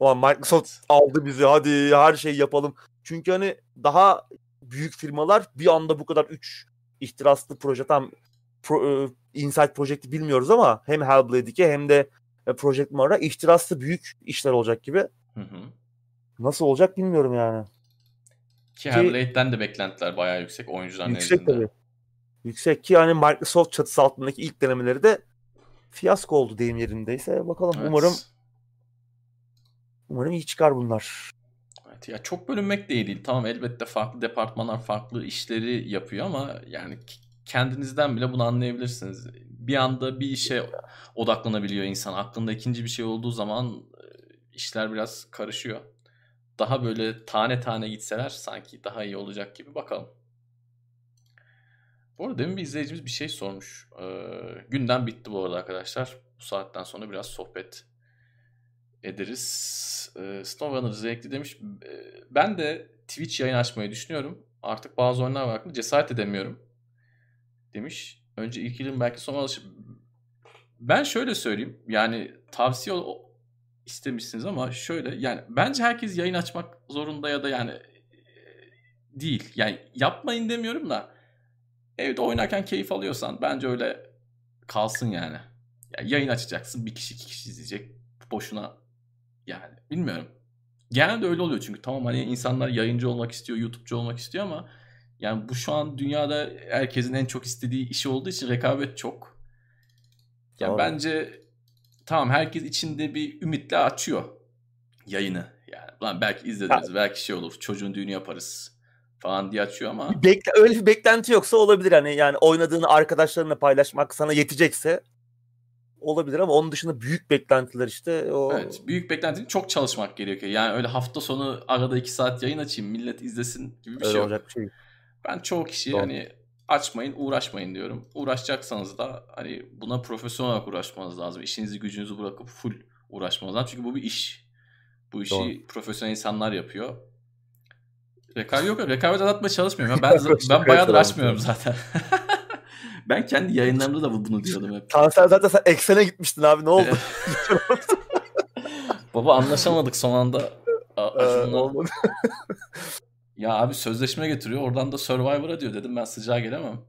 Ama Microsoft aldı bizi hadi her şeyi yapalım. Çünkü hani daha büyük firmalar bir anda bu kadar 3 ihtiraslı proje tam Pro, e, Inside Project'i bilmiyoruz ama hem Hellblade 2 hem de e, Project Mara ihtiraslı büyük işler olacak gibi. Hı hı. Nasıl olacak bilmiyorum yani. Ki Ki- Hellblade'den de beklentiler bayağı yüksek oyuncular Yüksek nezdinde. tabii. Yüksek ki yani Microsoft çatısı altındaki ilk denemeleri de fiyasko oldu deyim yerindeyse. Bakalım Evet. umarım umarım iyi çıkar bunlar. Evet, ya çok bölünmek de iyi değil. Tamam elbette farklı departmanlar farklı işleri yapıyor ama yani kendinizden bile bunu anlayabilirsiniz. Bir anda bir işe odaklanabiliyor insan. Aklında ikinci bir şey olduğu zaman e, işler biraz karışıyor. Daha böyle tane tane gitseler sanki daha iyi olacak gibi bakalım. Bu arada demin bir izleyicimiz bir şey sormuş. Ee, gündem bitti bu arada arkadaşlar. Bu saatten sonra biraz sohbet ederiz. Ee, SnowRunner zevkli demiş. Ee, ben de Twitch yayın açmayı düşünüyorum. Artık bazı oyunlar var cesaret edemiyorum. Demiş. Önce ilk yılın belki sonra alışıp ben şöyle söyleyeyim. Yani tavsiye istemişsiniz ama şöyle yani bence herkes yayın açmak zorunda ya da yani değil. Yani yapmayın demiyorum da evde oynarken keyif alıyorsan bence öyle kalsın yani. yani yayın açacaksın bir kişi iki kişi izleyecek. Boşuna yani bilmiyorum. Genelde öyle oluyor çünkü tamam hani insanlar yayıncı olmak istiyor, YouTube'cu olmak istiyor ama yani bu şu an dünyada herkesin en çok istediği işi olduğu için rekabet çok. Yani Abi. bence tamam herkes içinde bir ümitle açıyor yayını. Yani lan belki izlediniz, belki şey olur, çocuğun düğünü yaparız falan diye açıyor ama. Bekle, öyle bir beklenti yoksa olabilir hani yani oynadığını arkadaşlarınla paylaşmak sana yetecekse olabilir ama onun dışında büyük beklentiler işte o... Evet büyük beklenti çok çalışmak gerekiyor. Yani öyle hafta sonu arada iki saat yayın açayım millet izlesin gibi bir öyle şey yok. Olacak bir şey. Ben çoğu kişi Doğru. hani açmayın uğraşmayın diyorum. Uğraşacaksanız da hani buna profesyonel olarak uğraşmanız lazım. İşinizi gücünüzü bırakıp full uğraşmanız lazım. Çünkü bu bir iş. Bu işi Doğru. profesyonel insanlar yapıyor. Rekabet yok. Rekabet aratmaya çalışmıyorum. Ben, *laughs* ben bayağıdır açmıyorum zaten. *laughs* ben kendi yayınlarımda da bunu diyordum hep. Kanser zaten sen eksene gitmiştin abi ne oldu? *laughs* Baba anlaşamadık son anda. Acun'la. Ya abi sözleşme getiriyor. Oradan da Survivor'a diyor. Dedim ben sıcağa gelemem.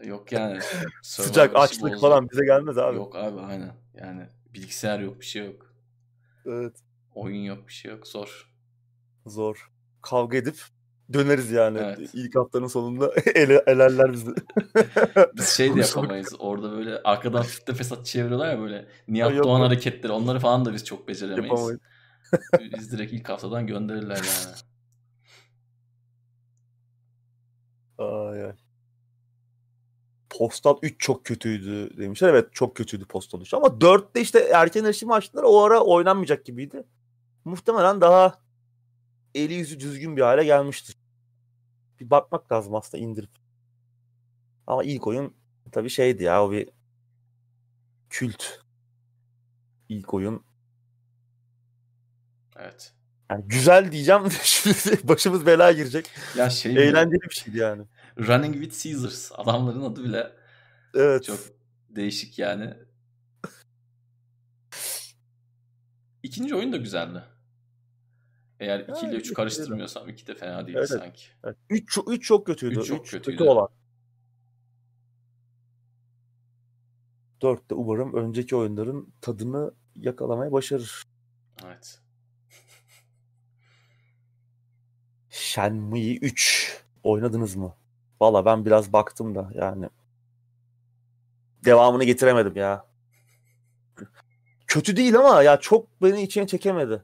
*laughs* Yok yani. Sıcak açlık bozdu. falan bize gelmez abi. Yok abi aynen. Yani bilgisayar yok bir şey yok. Evet. Oyun yok bir şey yok. Zor. Zor. Kavga edip döneriz yani. Evet. İlk haftanın sonunda *laughs* ele, elerler bizi. *laughs* Biz şey de yapamayız. Orada böyle arkadan fitne fesat çeviriyorlar ya böyle. Nihat Doğan hareketleri. Onları falan da biz çok beceremeyiz. Yapamayız. Biz direkt ilk haftadan gönderirler yani. Ay ay. Postal 3 çok kötüydü demişler. Evet çok kötüydü Postal 3. Ama 4'te işte erken erişim açtılar. O ara oynanmayacak gibiydi. Muhtemelen daha eli yüzü düzgün bir hale gelmiştir. Bir bakmak lazım aslında indirip. Ama ilk oyun tabii şeydi ya o bir kült. İlk oyun. Evet. Yani güzel diyeceğim *laughs* başımız belaya girecek. Ya şey Eğlenceli bir şeydi yani. Running with Caesars. Adamların adı bile evet. çok değişik yani. İkinci oyun da güzeldi. Eğer 2 ile 3'ü karıştırmıyorsam 2 de fena değil evet, sanki. 3 evet. Üç, üç çok kötüydü. 3 çok üç kötüydü. Kötü olan. 4 de umarım önceki oyunların tadını yakalamaya başarır. Evet. Shenmue 3 oynadınız mı? Valla ben biraz baktım da yani devamını getiremedim ya. Kötü değil ama ya çok beni içine çekemedi.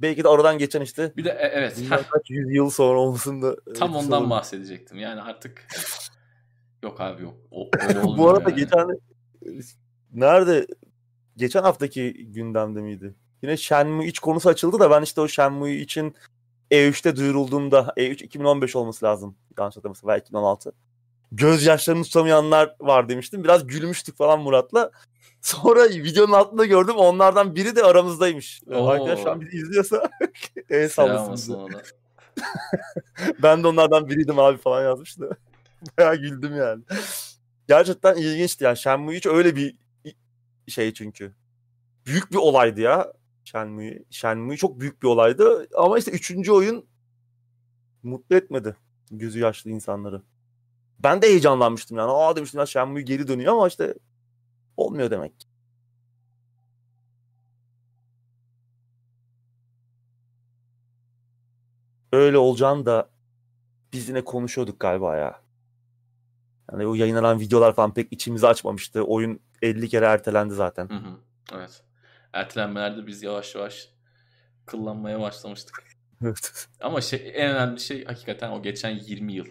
Belki de aradan geçen işte. Bir de e, evet. Kaç yüz yıl sonra olmasında. Tam ondan sonra. bahsedecektim. Yani artık yok abi yok. O, *laughs* Bu arada yani. geçen nerede geçen haftaki gündemde miydi? Yine Shenmue 3 konusu açıldı da ben işte o Shenmue için E3'te duyurulduğunda E3 2015 olması lazım. Yanlış hatırlamıyorsam veya 2016. Gözyaşlarını tutamayanlar var demiştim. Biraz gülmüştük falan Murat'la. *laughs* Sonra videonun altında gördüm onlardan biri de aramızdaymış. Oo. Arkadaş şu an bizi izliyorsa *laughs* el sallasın *laughs* ben de onlardan biriydim abi falan yazmıştı. Bayağı güldüm yani. Gerçekten ilginçti yani. Shenmue hiç öyle bir şey çünkü. Büyük bir olaydı ya. Shenmue. Shenmue çok büyük bir olaydı. Ama işte üçüncü oyun mutlu etmedi gözü yaşlı insanları. Ben de heyecanlanmıştım yani. Aa demiştim ya Shenmue geri dönüyor ama işte Olmuyor demek ki. Öyle olacağını da biz yine konuşuyorduk galiba ya. Yani o yayınlanan videolar falan pek içimizi açmamıştı. Oyun 50 kere ertelendi zaten. Hı hı. Evet. Ertelenmelerde biz yavaş yavaş kıllanmaya başlamıştık. Evet. Ama şey, en önemli şey hakikaten o geçen 20 yıl.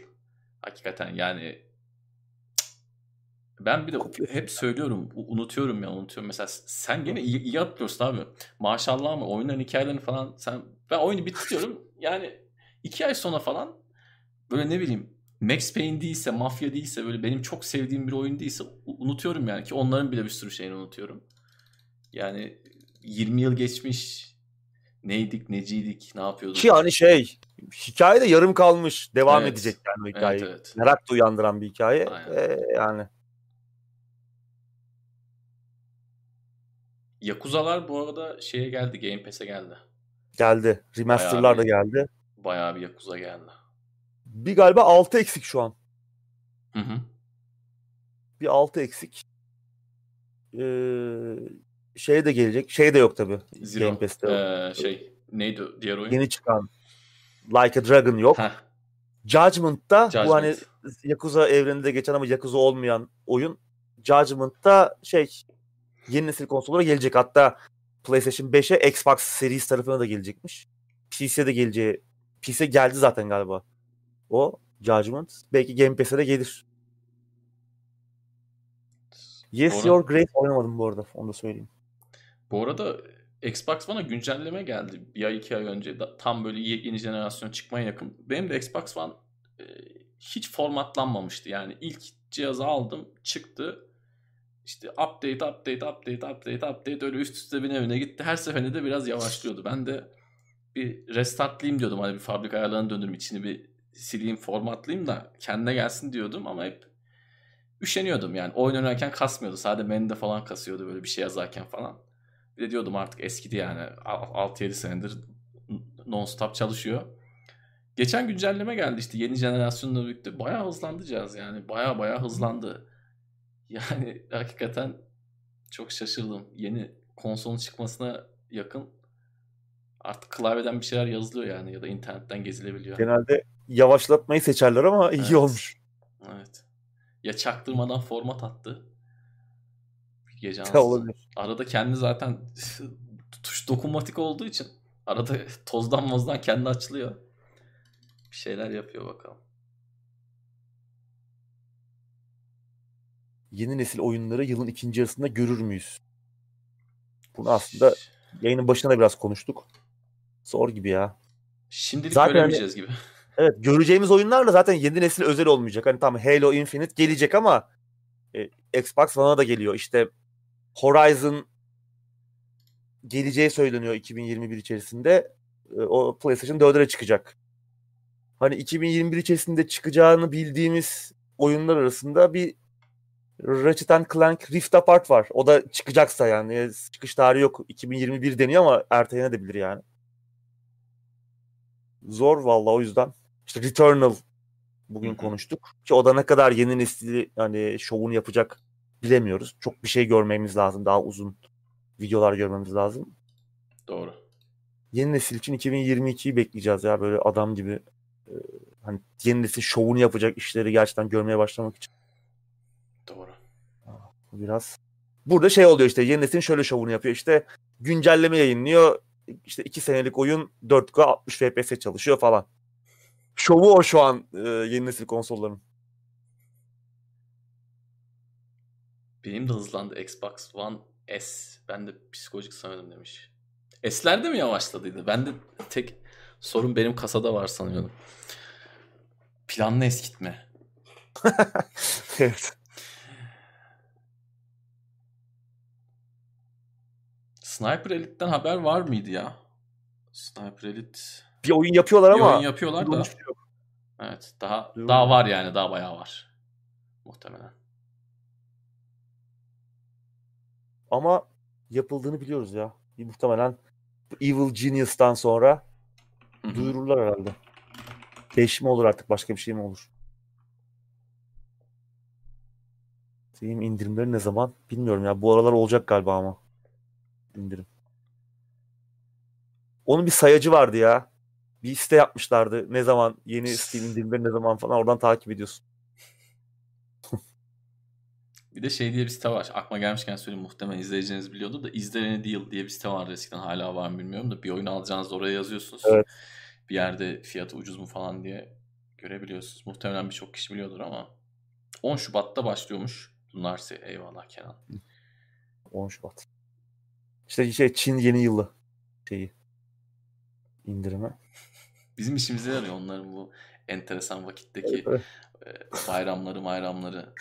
Hakikaten yani Ben bir de hep söylüyorum, unutuyorum ya, unutuyorum. Mesela sen gene iyi, iyi atlıyorsun abi. Maşallah ama oyunların hikayelerini falan sen ben oyunu bitiriyorum. Yani iki ay sonra falan böyle ne bileyim Max Payne değilse, Mafya değilse böyle benim çok sevdiğim bir oyun değilse unutuyorum yani ki onların bile bir sürü şeyini unutuyorum. Yani 20 yıl geçmiş. Neydik, neciydik, ne yapıyorduk? Ki hani şey hikaye de yarım kalmış. Devam evet. edecek yani o hikaye. Evet, evet. Merak da uyandıran bir hikaye. Ee, yani Yakuza'lar bu arada şeye geldi, Game Pass'e geldi. Geldi. Remaster'lar da geldi. Bayağı bir Yakuza geldi. Bir galiba 6 eksik şu an. Hı hı. Bir 6 eksik. Ee, şey de gelecek. Şey de yok tabi. Game Pass'te. Ee, şey neydi diğer oyun? Yeni çıkan Like a Dragon yok. Heh. Judgment'ta Judgment. bu hani Yakuza evreninde geçen ama Yakuza olmayan oyun Judgment'ta şey yeni nesil konsollara gelecek. Hatta PlayStation 5'e Xbox Series tarafına da gelecekmiş. PC'ye de geleceği PC geldi zaten galiba. O Judgment. Belki Game Pass'e de gelir. Yes Doğru. Your Grace oynamadım bu arada. Onu da söyleyeyim. Bu arada Xbox One'a güncelleme geldi. Bir ay iki ay önce. Tam böyle yeni jenerasyon çıkmaya yakın. Benim de Xbox One e, hiç formatlanmamıştı. Yani ilk cihazı aldım çıktı işte update, update, update, update, update öyle üst üste bine bine gitti. Her seferinde de biraz yavaşlıyordu. Ben de bir restartlayayım diyordum. Hani bir fabrika ayarlarını döndürüm içini bir sileyim, formatlayayım da kendine gelsin diyordum ama hep üşeniyordum yani. Oyun oynarken kasmıyordu. Sadece menüde falan kasıyordu böyle bir şey yazarken falan. Bir de diyordum artık eskidi yani. 6-7 senedir non-stop çalışıyor. Geçen güncelleme geldi işte yeni jenerasyonla birlikte. Bayağı hızlandı cihaz yani. Bayağı bayağı hızlandı. Yani *laughs* hakikaten çok şaşırdım. Yeni konsolun çıkmasına yakın artık klavyeden bir şeyler yazılıyor yani ya da internetten gezilebiliyor. Genelde yavaşlatmayı seçerler ama iyi evet. olmuş. Evet. Ya çaktırmadan format attı. Gece *laughs* olabilir. Arada kendi zaten *laughs* tuş dokunmatik olduğu için arada *laughs* tozdan mozdan kendi açılıyor. Bir şeyler yapıyor bakalım. yeni nesil oyunları yılın ikinci yarısında görür müyüz? Bunu aslında yayının başında da biraz konuştuk. Zor gibi ya. Şimdilik zaten göremeyeceğiz hani, gibi. Evet göreceğimiz oyunlar da zaten yeni nesil özel olmayacak. Hani tam Halo Infinite gelecek ama e, Xbox One'a da geliyor. İşte Horizon geleceği söyleniyor 2021 içerisinde. E, o PlayStation 4'e çıkacak. Hani 2021 içerisinde çıkacağını bildiğimiz oyunlar arasında bir Ratchet Clank Rift Apart var. O da çıkacaksa yani. Çıkış tarihi yok. 2021 deniyor ama ertelenebilir yani. Zor valla o yüzden. İşte Returnal bugün Hı-hı. konuştuk. Ki o da ne kadar yeni nesli hani şovunu yapacak bilemiyoruz. Çok bir şey görmemiz lazım. Daha uzun videolar görmemiz lazım. Doğru. Yeni nesil için 2022'yi bekleyeceğiz ya böyle adam gibi. Ee, hani yeni nesil şovunu yapacak işleri gerçekten görmeye başlamak için. Doğru. Biraz. Burada şey oluyor işte yeni neslin şöyle şovunu yapıyor işte güncelleme yayınlıyor işte iki senelik oyun 4K 60 FPS çalışıyor falan. Şovu o şu an e, yeni nesil konsolların. Benim de hızlandı Xbox One S. Ben de psikolojik sanıyordum demiş. S'ler de mi yavaşladıydı? Ben de tek sorun benim kasada var sanıyordum. Planlı eskitme. *laughs* evet. Sniper Elite'den haber var mıydı ya? Sniper Elite bir oyun yapıyorlar ama bir oyun yapıyorlar da. Evet, daha daha var yani, daha bayağı var. Muhtemelen. Ama yapıldığını biliyoruz ya. Muhtemelen Evil Genius'tan sonra Hı-hı. duyururlar herhalde. 5 mi olur artık başka bir şey mi olur? Steam indirimleri ne zaman bilmiyorum ya. Bu aralar olacak galiba ama indirim. Onun bir sayacı vardı ya. Bir site yapmışlardı. Ne zaman yeni Steam indirimleri ne zaman falan oradan takip ediyorsun. Bir de şey diye bir site var. Aklıma gelmişken söyleyeyim muhtemelen izleyeceğiniz biliyordu da izleyene Deal diye bir site var eskiden hala var mı bilmiyorum da bir oyun alacağınız oraya yazıyorsunuz. Evet. Bir yerde fiyatı ucuz mu falan diye görebiliyorsunuz. Muhtemelen birçok kişi biliyordur ama 10 Şubat'ta başlıyormuş Narsi eyvallah Kenan. 10 Şubat. İşte şey Çin yeni yılı şeyi indirimi. *laughs* Bizim işimize yarıyor onların bu enteresan vakitteki Evet. e, bayramları bayramları.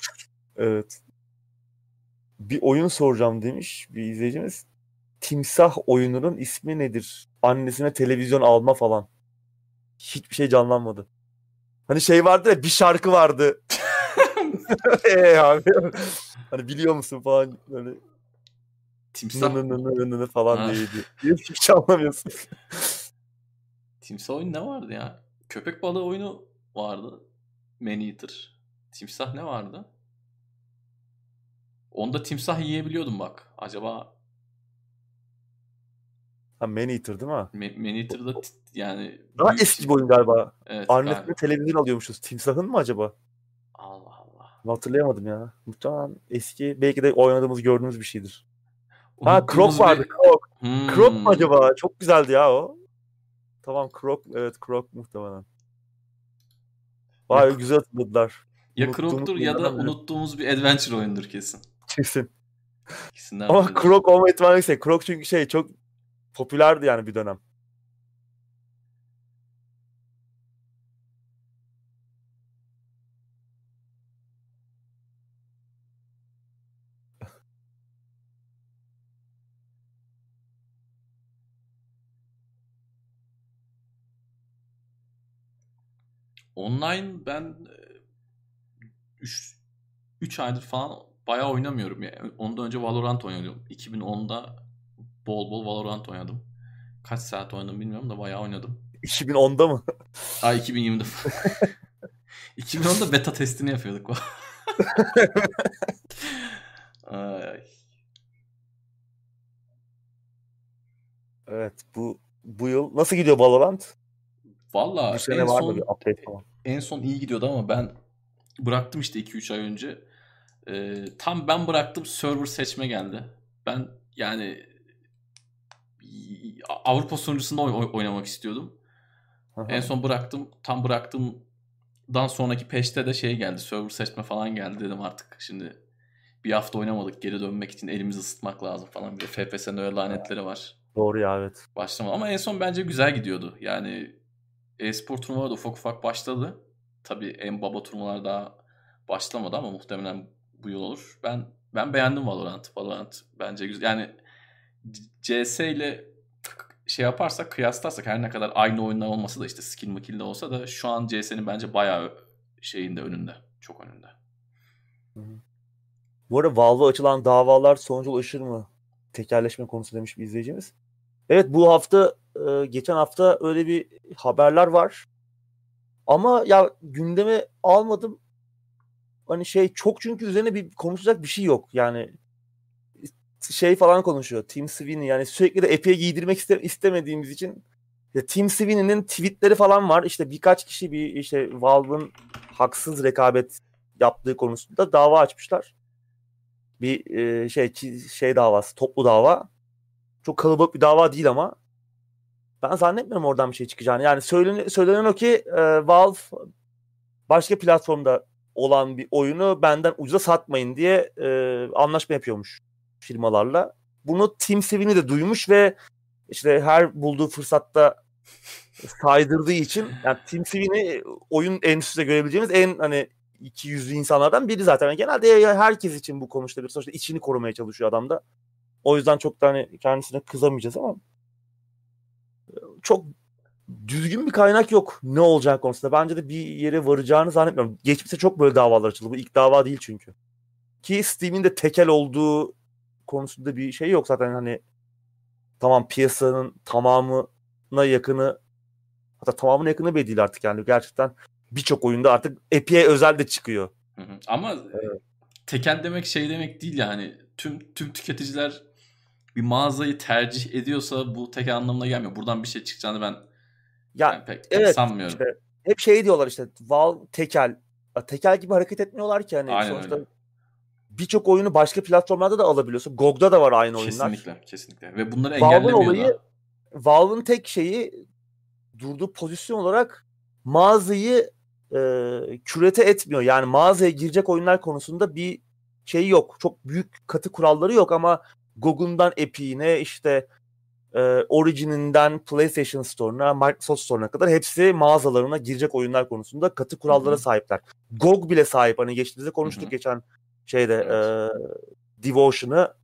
Evet. Bir oyun soracağım demiş bir izleyicimiz. Timsah oyununun ismi nedir? Annesine televizyon alma falan. Hiçbir şey canlanmadı. Hani şey vardı ya bir şarkı vardı. Eee *laughs* abi. Hani biliyor musun falan böyle Timsah, nı nı nı nı nı falan diye. Hiçbir şey anlamıyorsun. timsah oyunu ne vardı ya? Köpek balığı oyunu vardı. Man Eater. Timsah ne vardı? Onda timsah yiyebiliyordum bak. Acaba Ha Man Eater değil mi? Ma- Man Eater'da t- yani Daha büyük eski bir oyun galiba. Evet, galiba. televizyon alıyormuşuz. Timsahın mı acaba? Allah Allah. Hatırlayamadım ya. Muhtemelen eski belki de oynadığımız gördüğümüz bir şeydir. Ha Krok vardı. bir- Krok. Hmm. Krok mu acaba? Çok güzeldi ya o. Tamam Krok. Evet Krok muhtemelen. Vay güzel hatırladılar. Ya Krok'tur ya da unuttuğumuz bir adventure oyundur kesin. Kesin. İkisinden Ama. Krok olma ihtimali yüksek. Krok çünkü şey çok popülerdi yani bir dönem. Online ben 3 3 aydır falan bayağı oynamıyorum ya. Ondan önce Valorant oynuyordum. 2010'da bol bol Valorant oynadım. Kaç saat oynadım bilmiyorum da bayağı oynadım. 2010'da mı? Aa 2020'de. 2010'da beta testini yapıyorduk. Ay, *laughs* ay. evet bu bu yıl nasıl gidiyor Valorant? Valla en son en son iyi gidiyordu ama ben bıraktım işte 2-3 ay önce. Ee, tam ben bıraktım server seçme geldi. Ben yani Avrupa sunucusunda oy- oy- oynamak istiyordum. Aha. En son bıraktım. Tam bıraktığımdan sonraki peşte de şey geldi. Server seçme falan geldi dedim artık. Şimdi bir hafta oynamadık. Geri dönmek için elimizi ısıtmak lazım falan. Bir de FPS'nin öyle lanetleri var. Doğru ya evet. Başlamadı. Ama en son bence güzel gidiyordu. Yani e-spor turnuvaları da ufak ufak başladı. Tabii en baba turnuvalar daha başlamadı ama muhtemelen bu yıl olur. Ben ben beğendim Valorant. Valorant bence güzel. Yani CS ile şey yaparsak kıyaslarsak her ne kadar aynı oyunlar olmasa da işte skill makil de olsa da şu an CS'nin bence bayağı şeyinde önünde. Çok önünde. Bu arada Valve'a açılan davalar sonuca ulaşır mı? Tekerleşme konusu demiş bir izleyicimiz. Evet bu hafta e, geçen hafta öyle bir haberler var. Ama ya gündeme almadım. Hani şey çok çünkü üzerine bir konuşacak bir şey yok. Yani şey falan konuşuyor. Tim Sweeney yani sürekli de epey giydirmek iste- istemediğimiz için ya Tim Sweeney'nin tweetleri falan var. İşte birkaç kişi bir işte Valve'ın haksız rekabet yaptığı konusunda dava açmışlar. Bir e, şey şey davası, toplu dava. Çok kalabalık bir dava değil ama ben zannetmiyorum oradan bir şey çıkacağını. Yani söylenen, söylenen o ki e, Valve başka platformda olan bir oyunu benden ucuza satmayın diye e, anlaşma yapıyormuş firmalarla. Bunu Tim Sweeney de duymuş ve işte her bulduğu fırsatta saydırdığı için yani Tim Sweeney oyun endüstrisinde görebileceğimiz en hani iki yüzlü insanlardan biri zaten. Yani genelde herkes için bu konuşulabilir. Sonuçta içini korumaya çalışıyor adam da. O yüzden çok da hani kendisine kızamayacağız ama çok düzgün bir kaynak yok ne olacak konusunda. Bence de bir yere varacağını zannetmiyorum. Geçmişte çok böyle davalar açıldı. Bu ilk dava değil çünkü. Ki Steam'in de tekel olduğu konusunda bir şey yok zaten hani tamam piyasanın tamamına yakını hatta tamamına yakını bile değil artık yani gerçekten birçok oyunda artık Epic'e özel de çıkıyor. Hı hı. Ama tekel demek şey demek değil yani. Tüm tüm tüketiciler bir mağazayı tercih ediyorsa bu tekel anlamına gelmiyor. Buradan bir şey çıkacağını ben Ya yani pek, pek evet, sanmıyorum. işte hep şey diyorlar işte Valve tekel. Tekel gibi hareket etmiyorlar ki hani Aynen sonuçta öyle. birçok oyunu başka platformlarda da alabiliyorsun. GOG'da da var aynı oyunlar. Kesinlikle, kesinlikle. Ve bunları Valve'ın olayı da. Valve'ın tek şeyi durduğu pozisyon olarak mağazayı e, kürete etmiyor. Yani mağazaya girecek oyunlar konusunda bir şey yok. Çok büyük katı kuralları yok ama GOG'undan Epic'ine işte e, Origin'inden PlayStation Store'una, Microsoft Store'una kadar hepsi mağazalarına girecek oyunlar konusunda katı kurallara Hı hı. sahipler. GOG bile sahip. Hani geçtiğimizde konuştuk Hı hı. geçen şeyde Evet. e, Devotion'ı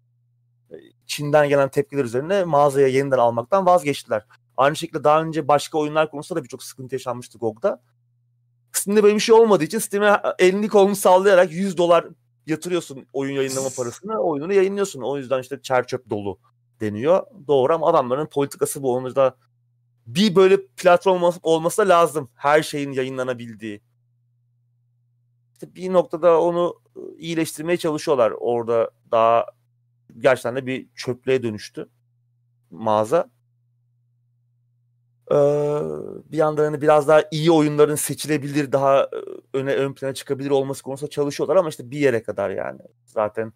e, Çin'den gelen tepkiler üzerine mağazaya yeniden almaktan vazgeçtiler. Aynı şekilde daha önce başka oyunlar konusunda da birçok sıkıntı yaşanmıştı GOG'da. Steam'de böyle bir şey olmadığı için Steam'e elini kolunu sallayarak 100 dolar yatırıyorsun oyun yayınlama *laughs* parasını, oyununu yayınlıyorsun. O yüzden işte çer çöp dolu deniyor. Doğru ama adamların politikası bu. Onu da bir böyle platform olması, da lazım. Her şeyin yayınlanabildiği. İşte bir noktada onu ıı, iyileştirmeye çalışıyorlar. Orada daha gerçekten de bir çöplüğe dönüştü mağaza. Ee, bir yandan hani biraz daha iyi oyunların seçilebilir, daha öne ön plana çıkabilir olması konusunda çalışıyorlar ama işte bir yere kadar yani. Zaten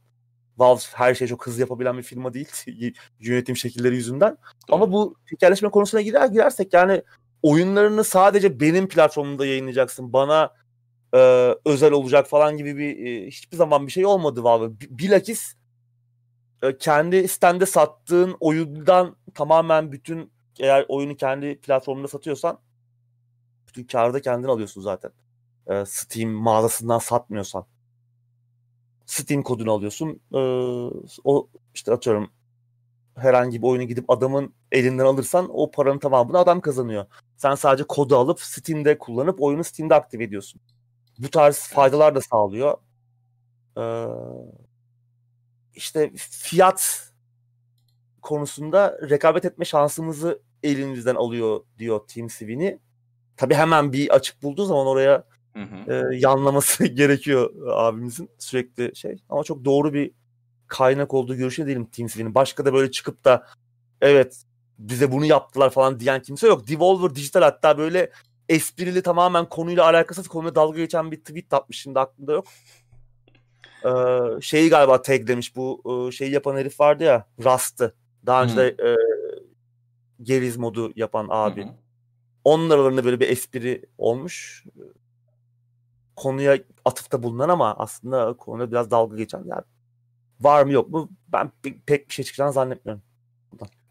Valve her şeyi çok hızlı yapabilen bir firma değil *laughs* yönetim şekilleri yüzünden. Ama bu tekerleşme konusuna girer girersek yani oyunlarını sadece benim platformumda yayınlayacaksın. Bana e, özel olacak falan gibi bir e, hiçbir zaman bir şey olmadı Valve. Bilakis e, kendi sitende sattığın oyundan tamamen bütün eğer oyunu kendi platformunda satıyorsan bütün karı da kendin alıyorsun zaten. E, Steam mağazasından satmıyorsan. Steam kodunu alıyorsun. E, o işte atıyorum herhangi bir oyunu gidip adamın elinden alırsan o paranın tamamını adam kazanıyor. Sen sadece kodu alıp Steam'de kullanıp oyunu Steam'de aktive ediyorsun. Bu tarz faydalar da sağlıyor. Ee, işte fiyat konusunda rekabet etme şansımızı elimizden alıyor diyor Team Sweeney. Tabii hemen bir açık bulduğu zaman oraya Hı hı. e, yanlaması *laughs* gerekiyor abimizin sürekli şey. Ama çok doğru bir kaynak olduğu görüşü değilim Team Sweeney'nin. Başka da böyle çıkıp da evet bize bunu yaptılar falan diyen kimse yok. Devolver Digital hatta böyle esprili tamamen konuyla alakasız konuyla dalga geçen bir tweet atmış şimdi aklımda yok. Ee, şeyi galiba tag demiş bu şeyi yapan herif vardı ya Rust'ı. Daha önce de e, Geriz modu yapan abi. Hı hı. Onun aralarında böyle bir espri olmuş. Konuya atıfta bulunan ama aslında konuya biraz dalga geçen. Yani var mı yok mu ben pe- pek bir şey çıkacağını zannetmiyorum.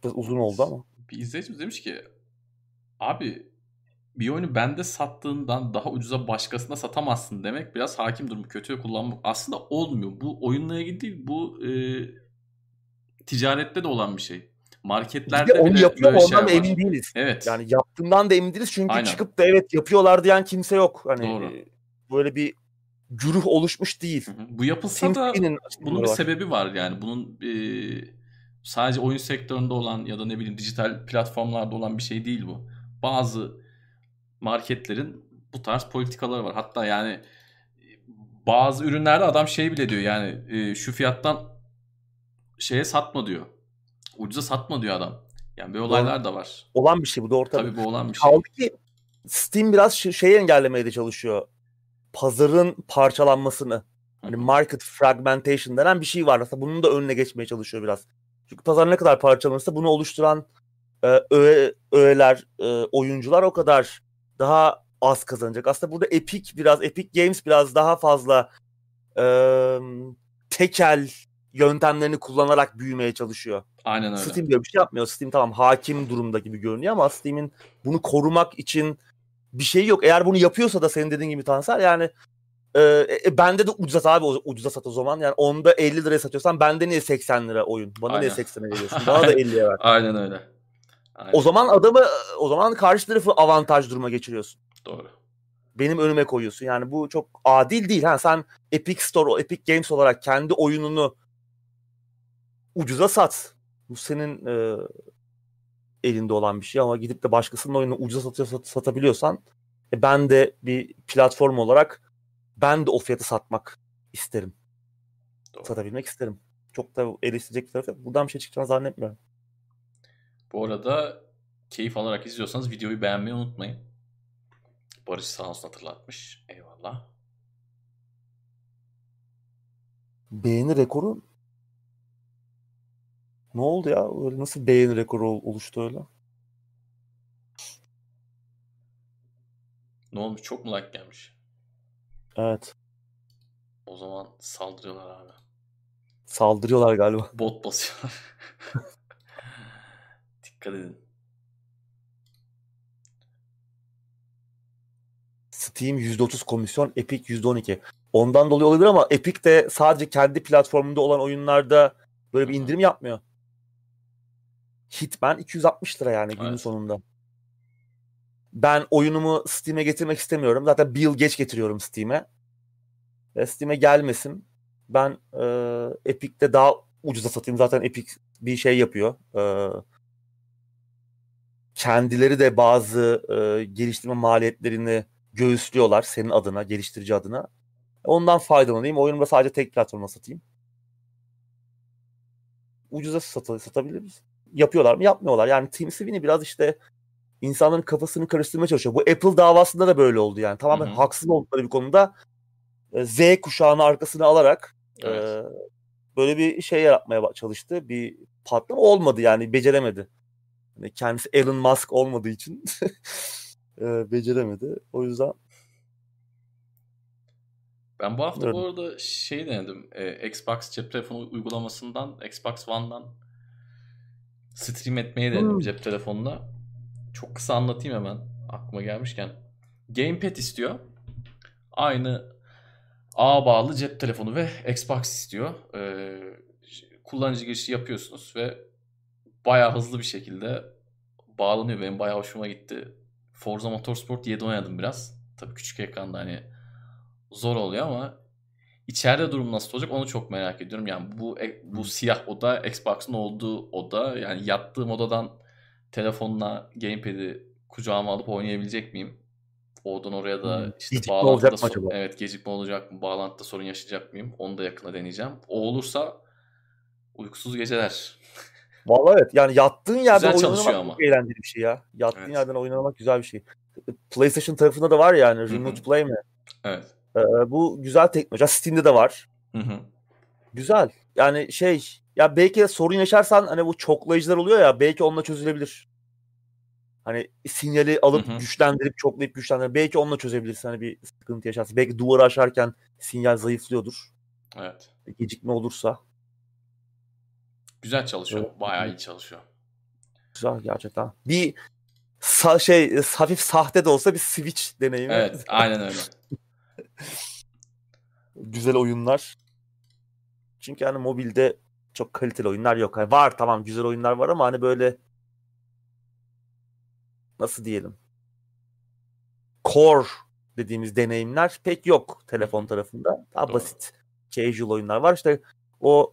Biraz uzun oldu ama. Bir izleyicimiz demiş ki abi bir oyunu bende sattığından daha ucuza başkasına satamazsın demek biraz hakim durumu kötüye kullanmak. Aslında olmuyor. Bu oyunla ilgili değil. Bu e, ticarette de olan bir şey. Bir Marketlerde de onu bile yapıyor böyle ondan var. emin değiliz. Evet. Yani yaptığından da emin değiliz çünkü Aynen. çıkıp da evet yapıyorlar diyen kimse yok. Hani Doğru. e, böyle bir güruh oluşmuş değil. Hı hı. Bu yapılsa Team da bunun bir var. sebebi var yani. Bunun e, sadece oyun sektöründe olan ya da ne bileyim dijital platformlarda olan bir şey değil bu. Bazı marketlerin bu tarz politikaları var. Hatta yani bazı ürünlerde adam şey bile diyor yani e, şu fiyattan şeye satma diyor. Ucuza satma diyor adam. Yani böyle olaylar da var. Olan bir şey bu da ortada. Tabii bu olan bir şey. Kaldı ki Steam biraz şey şeyi engellemeye de çalışıyor. Pazarın parçalanmasını. Hani market fragmentation denen bir şey var. Aslında bunun da önüne geçmeye çalışıyor biraz. Çünkü pazar ne kadar parçalanırsa bunu oluşturan e, öğe, öğeler, e, oyuncular o kadar daha az kazanacak. Aslında burada Epic biraz, Epic Games biraz daha fazla e, tekel yöntemlerini kullanarak büyümeye çalışıyor. Aynen öyle. Steam böyle bir şey yapmıyor. Steam tamam hakim durumda gibi görünüyor ama Steam'in bunu korumak için bir şey yok. Eğer bunu yapıyorsa da senin dediğin gibi Tansel yani e, e, bende de ucuza abi ucuza sat o zaman. Yani onda 50 liraya satıyorsan bende niye 80 lira oyun? Bana niye Aynen. 80'e veriyorsun? Bana da 50'ye ver. *laughs* Aynen öyle. Aynen. O zaman adamı o zaman karşı tarafı avantaj duruma geçiriyorsun. Doğru. Benim önüme koyuyorsun. Yani bu çok adil değil. Ha sen Epic Store, Epic Games olarak kendi oyununu ucuza sat. Bu senin e, elinde olan bir şey ama gidip de başkasının oyununu ucuza satıyor, sat- satabiliyorsan e, ben de bir platform olarak ben de o fiyatı satmak isterim. Doğru. Satabilmek isterim. Çok da eleştirecek bir tarafı yok. Buradan bir şey çıkacağını zannetmiyorum. Bu arada keyif alarak izliyorsanız videoyu beğenmeyi unutmayın. Barış sağ olsun hatırlatmış. Eyvallah. Beğeni rekoru ne oldu ya? Öyle nasıl beğeni rekoru ol- oluştu öyle? Ne olmuş? Çok mu like gelmiş? Evet. O zaman saldırıyorlar abi. Saldırıyorlar galiba. *laughs* Bot basıyorlar. *laughs* Dikkat edin. Steam %30 komisyon, Epic %12. Ondan dolayı olabilir ama Epic de sadece kendi platformunda olan oyunlarda böyle bir indirim yapmıyor. Hitman 260 lira yani günün Evet. sonunda. Ben oyunumu Steam'e getirmek istemiyorum. Zaten bir yıl geç getiriyorum Steam'e. Ve Steam'e gelmesin. Ben e, Epic'te daha ucuza satayım. Zaten Epic bir şey yapıyor. E, kendileri de bazı e, geliştirme maliyetlerini göğüslüyorlar senin adına, geliştirici adına. Ondan faydalanayım. Oyunumu da sadece tek platforma satayım. Ucuza sat satabiliriz. Yapıyorlar mı? Yapmıyorlar. Yani Tim Sweeney biraz işte insanların kafasını karıştırmaya çalışıyor. Bu Apple davasında da böyle oldu yani. Tamamen Hı hı. haksız oldukları bir konuda e, Z kuşağını arkasına alarak Evet. e, böyle bir şey yaratmaya çalıştı. Bir patlama olmadı yani. Beceremedi. Yani kendisi Elon Musk olmadığı için *laughs* e, beceremedi. O yüzden Ben bu hafta Evet. bu arada şey denedim. Ee, Xbox cep telefonu uygulamasından Xbox One'dan stream etmeyi denedim Hmm. cep telefonuna. Çok kısa anlatayım hemen aklıma gelmişken. Gamepad istiyor. Aynı ağa bağlı cep telefonu ve Xbox istiyor. Ee, kullanıcı girişi yapıyorsunuz ve bayağı hızlı bir şekilde bağlanıyor. Benim bayağı hoşuma gitti. Forza Motorsport 7 oynadım biraz. Tabii küçük ekranda hani zor oluyor ama içeride durum nasıl olacak onu çok merak ediyorum. Yani bu bu Hı. siyah oda Xbox'ın olduğu oda yani yattığım odadan telefonla gamepad'i kucağıma alıp oynayabilecek miyim? Oradan oraya da Hı. işte Gecikme olacak mı acaba? evet gecikme olacak mı? Bağlantıda sorun yaşayacak mıyım? Onu da yakında deneyeceğim. O olursa uykusuz geceler. *laughs* Vallahi evet. Yani yattığın yerden Güzel oynamak ama. çok eğlenceli bir şey ya. Yattığın Evet. yerden oynamak güzel bir şey. PlayStation tarafında da var yani. Remote. Play mi? Evet. Ee, bu güzel teknoloji. Steam'de de var. Hı hı. Güzel. Yani şey ya belki de sorun yaşarsan hani bu çoklayıcılar oluyor ya belki onunla çözülebilir. Hani sinyali alıp Hı hı. güçlendirip çoklayıp güçlendirip belki onunla çözebilirsin hani bir sıkıntı yaşarsın. Belki duvarı aşarken sinyal zayıflıyordur. Evet. Gecikme olursa. Güzel çalışıyor. Evet. Bayağı iyi çalışıyor. Güzel gerçekten. Bir sa- şey hafif sahte de olsa bir Switch deneyimi. Evet, aynen öyle. *laughs* Güzel oyunlar. Çünkü hani mobilde çok kaliteli oyunlar yok. Hani var tamam güzel oyunlar var ama hani böyle nasıl diyelim core dediğimiz deneyimler pek yok telefon tarafında. Daha Doğru. basit casual oyunlar var. İşte o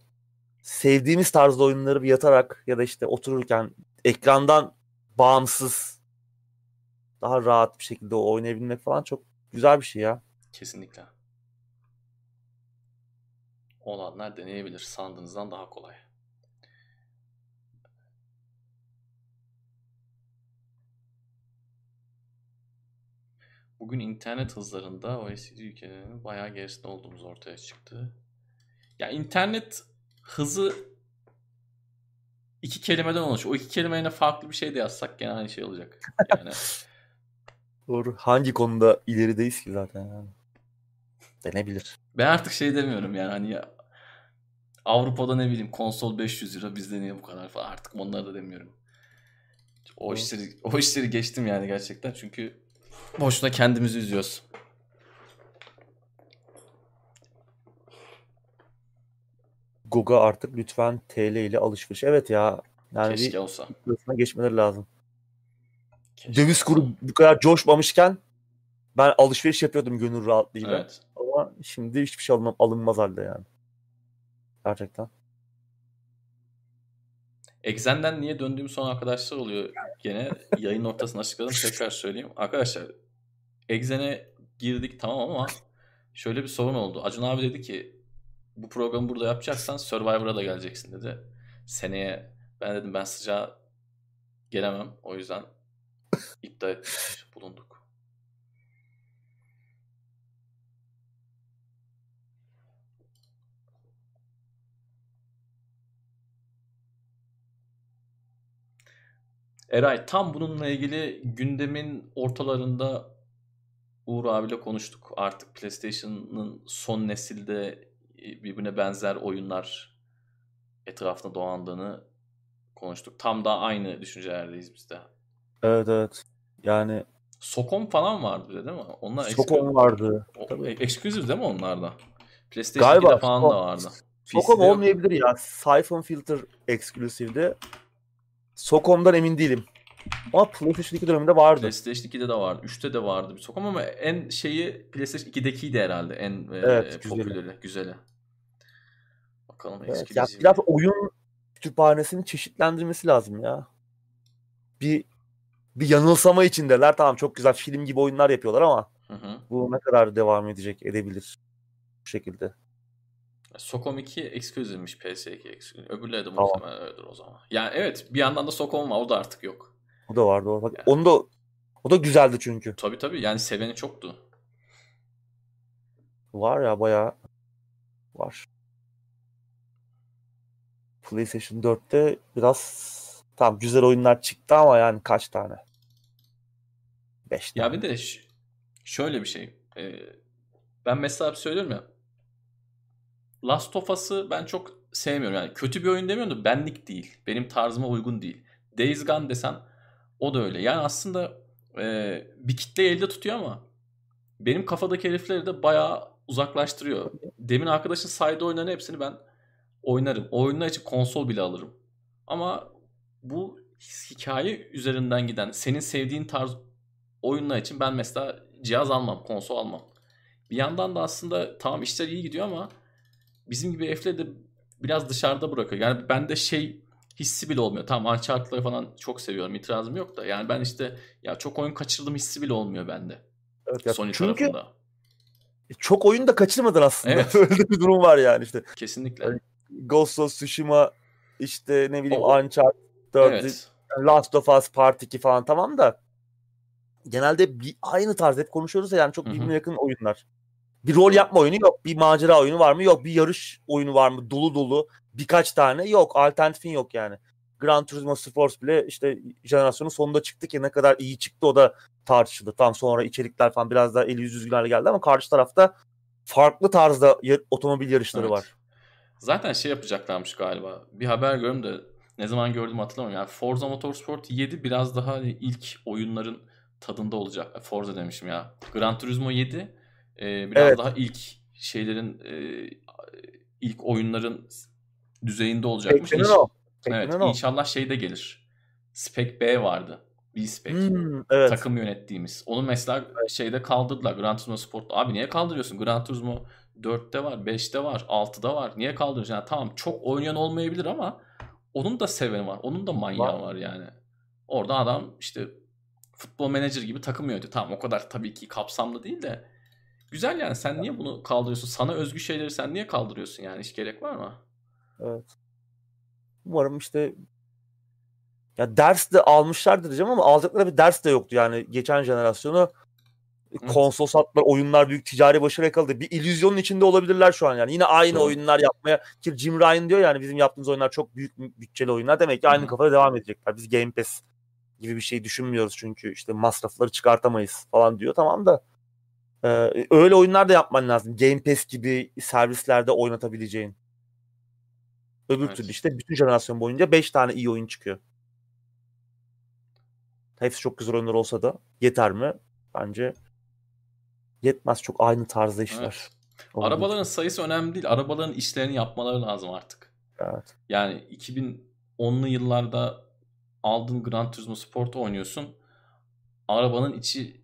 sevdiğimiz tarzda oyunları bir yatarak ya da işte otururken ekrandan bağımsız daha rahat bir şekilde oynayabilmek falan çok güzel bir şey ya. Kesinlikle. Olanlar deneyebilir. Sandığınızdan daha kolay. Bugün internet hızlarında OECD ülkelerinin bayağı gerisinde olduğumuz ortaya çıktı. Ya internet hızı iki kelimeden oluşuyor. O iki kelimeyle farklı bir şey de yazsak gene aynı şey olacak. *laughs* Yani Doğru. Hangi konuda ilerideyiz ki zaten yani. Denebilir. Ben artık şey demiyorum yani hani ya, Avrupa'da ne bileyim konsol 500 lira bizde niye bu kadar falan artık onları da demiyorum. O işleri o işleri geçtim yani gerçekten çünkü boşuna kendimizi üzüyoruz. Goga artık lütfen TL ile alışveriş. Evet ya. Yani Keşke bir olsa. geçmeleri lazım. Keşke Döviz kuru bu kadar coşmamışken ben alışveriş yapıyordum gönül rahatlığıyla. Evet. Ama şimdi hiçbir şey alınmaz, alınmaz halde yani. Gerçekten. Exen'den niye döndüğüm son arkadaşlar oluyor gene. Yayın ortasında açıkladım. *laughs* Tekrar söyleyeyim. Arkadaşlar Exen'e girdik tamam ama şöyle bir sorun oldu. Acun abi dedi ki bu programı burada yapacaksan Survivor'a da geleceksin dedi. Seneye ben dedim ben sıcağa gelemem. O yüzden *laughs* iptal bulunduk. Eray tam bununla ilgili gündemin ortalarında Uğur abiyle konuştuk. Artık PlayStation'ın son nesilde e, birbirine benzer oyunlar etrafında dolandığını konuştuk. Tam da aynı düşüncelerdeyiz biz de. Evet evet. Yani Sokom falan vardı bir de değil mi? Onlar Sokom vardı. O, Tabii. exclusive değil mi onlarda? PlayStation Galiba 2'de falan da Sokom- vardı. Sokom olmayabilir ya. Siphon Filter Exclusive'de. Sokom'dan emin değilim. Ama PlayStation 2 döneminde vardı. PlayStation 2'de de vardı. 3'te de vardı bir Sokom ama en şeyi PlayStation 2'dekiydi herhalde. En e, Evet, güzeli. popüleri, güzeli. Bakalım Evet, exclusive. ya biraz oyun kütüphanesini çeşitlendirmesi lazım ya. Bir bir yanılsama içindeler. Tamam çok güzel film gibi oyunlar yapıyorlar ama Hı hı. bu ne kadar devam edecek, edebilir bu şekilde. Sokom 2 exclusive'miş PS2 exclusive. Öbürleri de Tamam. muhtemelen öyledir o zaman. Yani evet bir yandan da Sokom var o da artık yok. O da vardı. o. Bak, Yani. onu da o da güzeldi çünkü. Tabii tabii yani seveni çoktu. Var ya bayağı var. PlayStation 4'te biraz tam güzel oyunlar çıktı ama yani kaç tane? 5 tane. Ya bir de şöyle bir şey. Ee, ben mesela söylüyorum ya. Last of Us'ı ben çok sevmiyorum. Yani kötü bir oyun demiyorum da benlik değil. Benim tarzıma uygun değil. Days Gone desen o da öyle. Yani aslında e, bir kitle elde tutuyor ama benim kafadaki herifleri de bayağı uzaklaştırıyor. Demin arkadaşın saydığı oyunların hepsini ben oynarım. O oyunlar için konsol bile alırım. Ama bu hikaye üzerinden giden senin sevdiğin tarz oyunlar için ben mesela cihaz almam, konsol almam. Bir yandan da aslında tamam işler iyi gidiyor ama bizim gibi herifleri de biraz dışarıda bırakıyor. Yani bende şey hissi bile olmuyor. Tamam Uncharted'ları falan çok seviyorum. itirazım yok da. Yani ben işte ya çok oyun kaçırdım hissi bile olmuyor bende. Evet ya, Sony çünkü tarafında. çok oyun da kaçırmadın aslında. Evet. *laughs* Öyle bir durum var yani işte. Kesinlikle. Öyle- Ghost of Tsushima işte ne bileyim O- Uncharted 4, Evet. Last of Us Part 2 falan tamam da genelde bir aynı tarz hep konuşuyoruz ya yani çok birbirine yakın oyunlar. Bir rol yapma oyunu yok. Bir macera oyunu var mı? Yok. Bir yarış oyunu var mı? Dolu dolu. Birkaç tane yok. Alternatifin yok yani. Gran Turismo Sport bile işte jenerasyonun sonunda çıktı ki ne kadar iyi çıktı o da tartışıldı. Tam sonra içerikler falan biraz daha eli yüz düzgünlerle geldi ama karşı tarafta farklı tarzda otomobil yarışları Evet. var. Zaten şey yapacaklarmış galiba. Bir haber gördüm de ne zaman gördüm hatırlamıyorum. Yani Forza Motorsport 7 biraz daha hani ilk oyunların tadında olacak. E, Forza demişim ya. Gran Turismo 7 e, biraz Evet. daha ilk şeylerin e, ilk oyunların düzeyinde olacakmış. İnş- o. Evet, o. inşallah şey de gelir. Spec B vardı. B-Spec. Hmm, evet. Takım yönettiğimiz. Onu mesela şeyde kaldırdılar. Gran Turismo Sport'ta. Abi niye kaldırıyorsun? Gran Turismo 4'te var, 5'te var, 6'da var. Niye kaldırıyorsun? Yani tamam çok oynayan olmayabilir ama onun da seveni var. Onun da manyağı Var. var yani. Orada adam işte futbol menajer gibi takım yönetiyor. Tamam o kadar tabii ki kapsamlı değil de güzel yani. Sen niye bunu kaldırıyorsun? Sana özgü şeyleri sen niye kaldırıyorsun yani? Hiç gerek var mı? Evet. Umarım işte ya ders de almışlardır diyeceğim ama alacakları bir ders de yoktu yani geçen jenerasyonu konsol sattılar, oyunlar büyük ticari başarı yakaladı. Bir illüzyonun içinde olabilirler şu an yani. Yine aynı Doğru. oyunlar yapmaya ki Jim Ryan diyor yani bizim yaptığımız oyunlar çok büyük bütçeli oyunlar. Demek ki aynı hı. kafada devam edecekler. Biz Game Pass gibi bir şey düşünmüyoruz çünkü işte masrafları çıkartamayız falan diyor. Tamam da e, öyle oyunlar da yapman lazım. Game Pass gibi servislerde oynatabileceğin. Öbür Evet. türlü işte bütün jenerasyon boyunca 5 tane iyi oyun çıkıyor. Hepsi çok güzel oyunlar olsa da yeter mi? Bence yetmez. Çok aynı tarzda işler. Evet. olduğu Arabaların sayısı önemli değil. Arabaların işlerini yapmaları lazım artık. Evet. Yani 2010'lu yıllarda aldığın Gran Turismo Sport oynuyorsun. Arabanın içi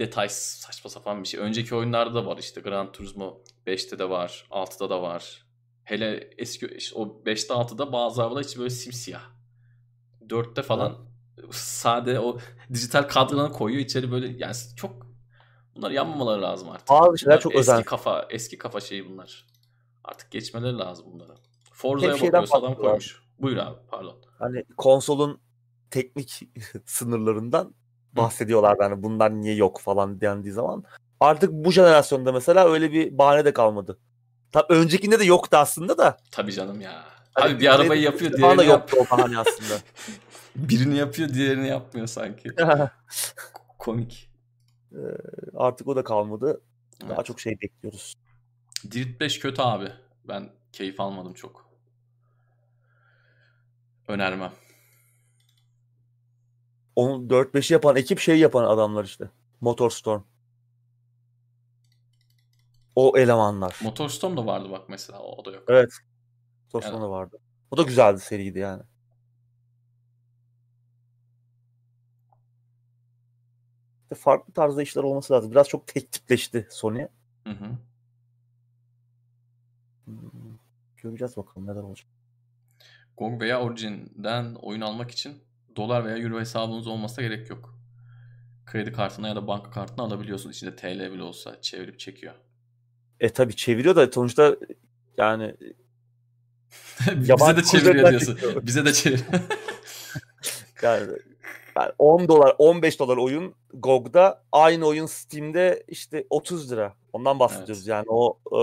detay saçma sapan bir şey. Önceki oyunlarda da var işte Gran Turismo 5'te de var, 6'da da var. Hele eski işte o 5'te 6'da bazı arabalar içi böyle simsiyah. 4'te falan sade o dijital kadranı koyuyor içeri böyle yani çok bunlar yanmamaları lazım artık. Bazı şeyler Bunlar çok eski özel. kafa eski kafa şeyi bunlar. Artık geçmeleri lazım bunlara. Forza'ya bakıyorsa adam koymuş. Buyur abi pardon. Hani konsolun teknik *laughs* sınırlarından bahsediyorlar yani bunlar niye yok falan dendiği zaman. Artık bu jenerasyonda mesela öyle bir bahane de kalmadı. Tabii öncekinde de yoktu aslında da. Tabii canım ya. Hani Abi bir arabayı yapıyor da diğerini yap. yoktu o bahane aslında. *laughs* Birini yapıyor diğerini yapmıyor sanki. *laughs* Komik. Ee, artık o da kalmadı. Daha Evet. çok şey bekliyoruz. Dirt 5 kötü abi. Ben keyif almadım çok. Önermem. Onu 4-5'i yapan ekip şey yapan adamlar işte. Motorstorm. O elemanlar. Motorstorm da vardı bak mesela. O, o da yok. Evet. Motorstorm Yani- da vardı. O da güzeldi seriydi yani. İşte farklı tarzda işler olması lazım. Biraz çok tek tipleşti Sony. Hı hı. Hmm, Göreceğiz bakalım neler olacak. GOG veya Origin'den oyun almak için dolar veya euro hesabınız olmasına gerek yok. Kredi kartına ya da banka kartına alabiliyorsun. İçinde TL bile olsa çevirip çekiyor. E tabi çeviriyor da sonuçta yani *laughs* Bize de çeviriyor diyorsun. çekiyor. *laughs* Bize de çevir. *laughs* Yani, yani 10 dolar 15 dolar oyun GOG'da aynı oyun Steam'de işte 30 lira. Ondan bahsediyoruz Evet. yani o e,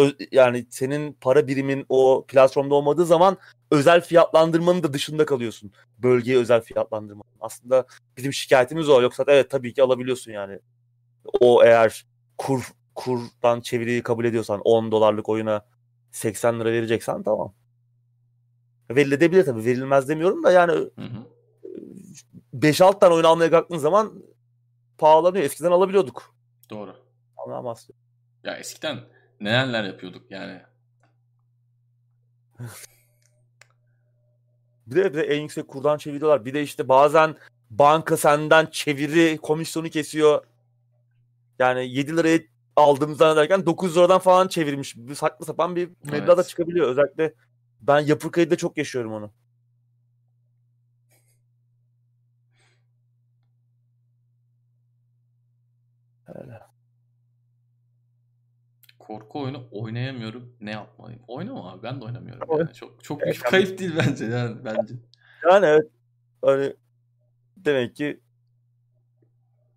ö- yani senin para birimin o platformda olmadığı zaman özel fiyatlandırmanın da dışında kalıyorsun. Bölgeye özel fiyatlandırma. Aslında bizim şikayetimiz o. Yoksa evet tabii ki alabiliyorsun yani. O eğer kur kurdan çeviriyi kabul ediyorsan 10 dolarlık oyuna 80 lira vereceksen tamam. Verilebilir tabii. Verilmez demiyorum da yani Hı hı. 5-6 tane oyun almaya kalktığın zaman pahalanıyor. Eskiden alabiliyorduk. Doğru. Anlamaz. Ya eskiden neler yapıyorduk yani. *laughs* Bir de, bir de en yüksek kurdan çeviriyorlar. Bir de işte bazen banka senden çeviri komisyonu kesiyor. Yani 7 liraya aldığımız zannederken 9 liradan falan çevirmiş. Bir saçma sapan bir meblağ da Evet. çıkabiliyor. Özellikle ben yapı kayıda çok yaşıyorum onu. Öyle. Korku oyunu oynayamıyorum. Ne yapmalıyım? Oynama abi. Ben de oynamıyorum. Oy- Yani. Çok çok Evet, büyük ben- kayıp değil bence yani bence. Yani evet. Hani demek ki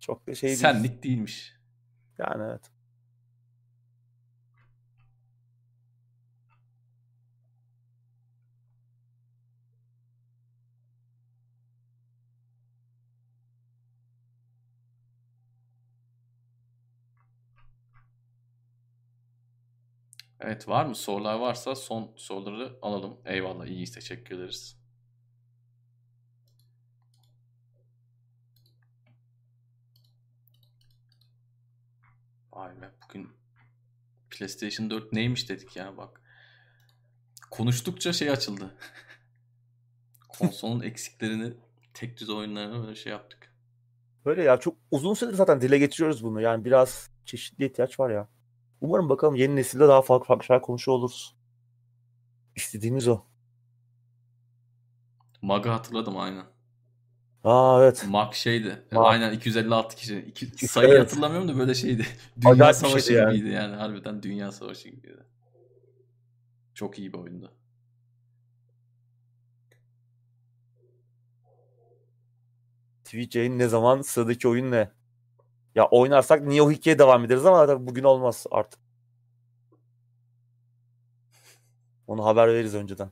çok da şey değil. Senlik değilmiş. Yani evet. Evet var mı? Sorular varsa son soruları alalım. Eyvallah. İyiyiz. Teşekkür ederiz. Vay be. Bugün PlayStation 4 neymiş dedik ya bak. Konuştukça şey açıldı. *laughs* Konsolun eksiklerini, tek düze oyunlarını böyle şey yaptık. Böyle ya çok uzun süredir zaten dile getiriyoruz bunu. Yani biraz çeşitli ihtiyaç var ya. Umarım bakalım yeni nesilde daha farklı farklı şeyler konuşuyor oluruz. İstediğimiz o. Mag'ı hatırladım aynen. Aa evet. Mag şeydi. Mag. Aynen 256 kişi. İki, sayıyı Evet. hatırlamıyorum da böyle şeydi. Dünya Acayip Savaşı şeydi yani. gibiydi yani. Harbiden Dünya Savaşı gibiydi. Çok iyi bir oyundu. Twitch yayın ne zaman? Sıradaki oyun ne? Ya oynarsak Neo 2'ye devam ederiz ama tabii bugün olmaz artık. Onu haber veririz önceden.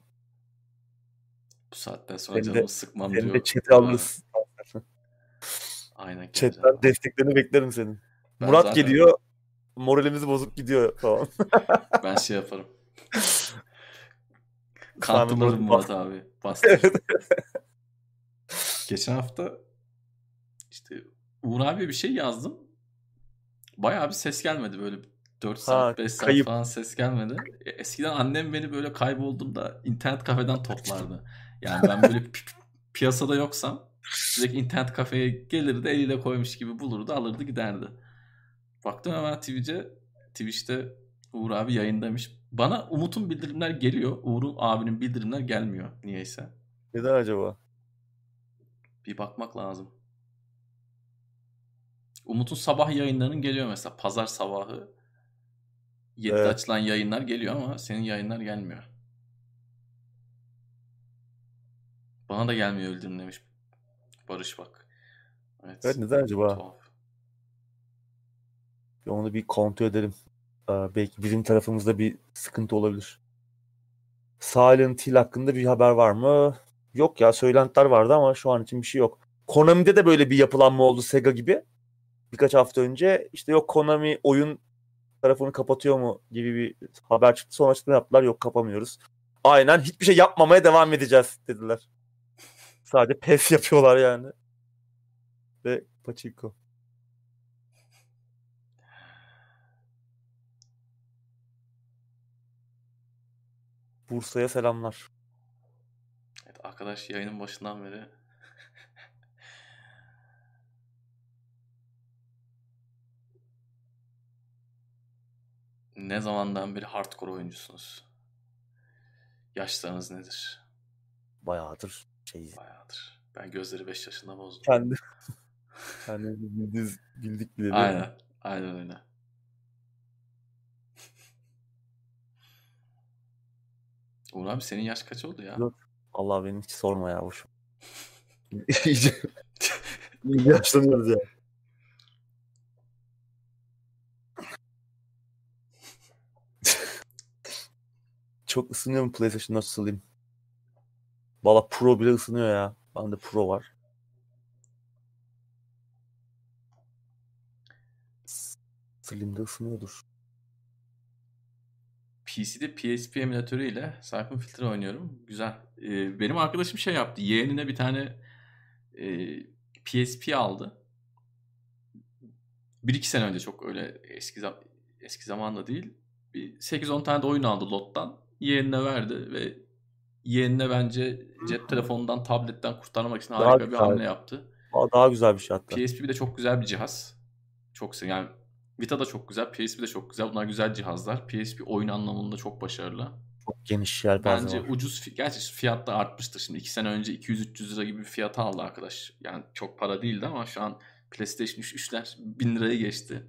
Bu saatten sonra Seni de- canımı sıkmam diyor. de chat'e alırız. Aynen. Chat'ten desteklerini beklerim senin. Ben Murat zaten- geliyor. Moralimizi bozup gidiyor falan. *laughs* Ben şey yaparım. Murat'ı Murat abi. Bastır. *laughs* Geçen hafta Uğur abi bir şey yazdım. Bayağı bir ses gelmedi böyle 4 saat 5 saat kayıp. falan ses gelmedi. E, Eskiden annem beni böyle kaybolduğumda internet kafeden toplardı. Yani ben böyle pi- pi- piyasada yoksam direkt internet kafeye gelirdi eliyle koymuş gibi bulurdu alırdı giderdi. Baktım hemen Twitch'e Twitch'te Uğur abi yayındaymış. Bana Umut'un bildirimler geliyor. Uğur'un abinin bildirimler gelmiyor niyeyse. Neden acaba? Bir bakmak lazım. Umut'un sabah yayınlarının geliyor mesela. Pazar sabahı 7'de Evet. açılan yayınlar geliyor ama senin yayınlar gelmiyor. Bana da gelmiyor öldüm demiş Barış bak. Evet. Evet neden acaba? Tuhaf. Onu bir kontrol edelim. Ee, belki bizim tarafımızda bir sıkıntı olabilir. Silent Hill hakkında bir haber var mı? Yok ya söylentiler vardı ama şu an için bir şey yok. Konami'de de böyle bir yapılanma oldu Sega gibi. Birkaç hafta önce işte yok Konami oyun tarafını kapatıyor mu gibi bir haber çıktı. Sonra açıklama yaptılar yok kapamıyoruz. Aynen hiçbir şey yapmamaya devam edeceğiz dediler. Sadece PES *laughs* yapıyorlar yani. Ve Pachinko. Bursa'ya selamlar. Evet, arkadaş yayının başından beri ne zamandan beri hardcore oyuncusunuz? Yaşlarınız nedir? Bayağıdır şey Bayağıdır. Ben gözleri 5 yaşında bozdum. kendi *laughs* kendi bildiğiniz bildik bile. Aynen. Aynen öyle. *laughs* Uğur abi senin yaş kaç oldu ya? Yok. Allah beni hiç sorma ya boş. *laughs* İyice yaşlanıyoruz ya. Çok ısınıyorum PlayStation nasıl Slim. Valla Pro bile ısınıyor ya. Bende Pro var. Slim'de ısınıyordur. PC'de PSP emülatörüyle Cypher Filter oynuyorum. Güzel. Ee, benim arkadaşım şey yaptı. Yeğenine bir tane e, PSP aldı. Bir iki sene önce çok öyle eski eski zamanda değil. Bir 8-10 tane de oyun aldı lottan. Yeğenine verdi ve yeğenine bence cep telefonundan, tabletten kurtarmak için Daha harika bir güzel. hamle yaptı. Daha güzel bir şey hatta. PSP bir de çok güzel bir cihaz. Çok yani Vita da çok güzel, PSP de çok güzel. Bunlar güzel cihazlar. PSP oyun anlamında çok başarılı. Çok geniş yelpaze Bence var. ucuz, gerçi fiyat da artmıştır. Şimdi 2 sene önce 200-300 lira gibi bir fiyata aldı arkadaş. Yani çok para değildi ama şu an PlayStation 3 3'ler 1000 lirayı geçti.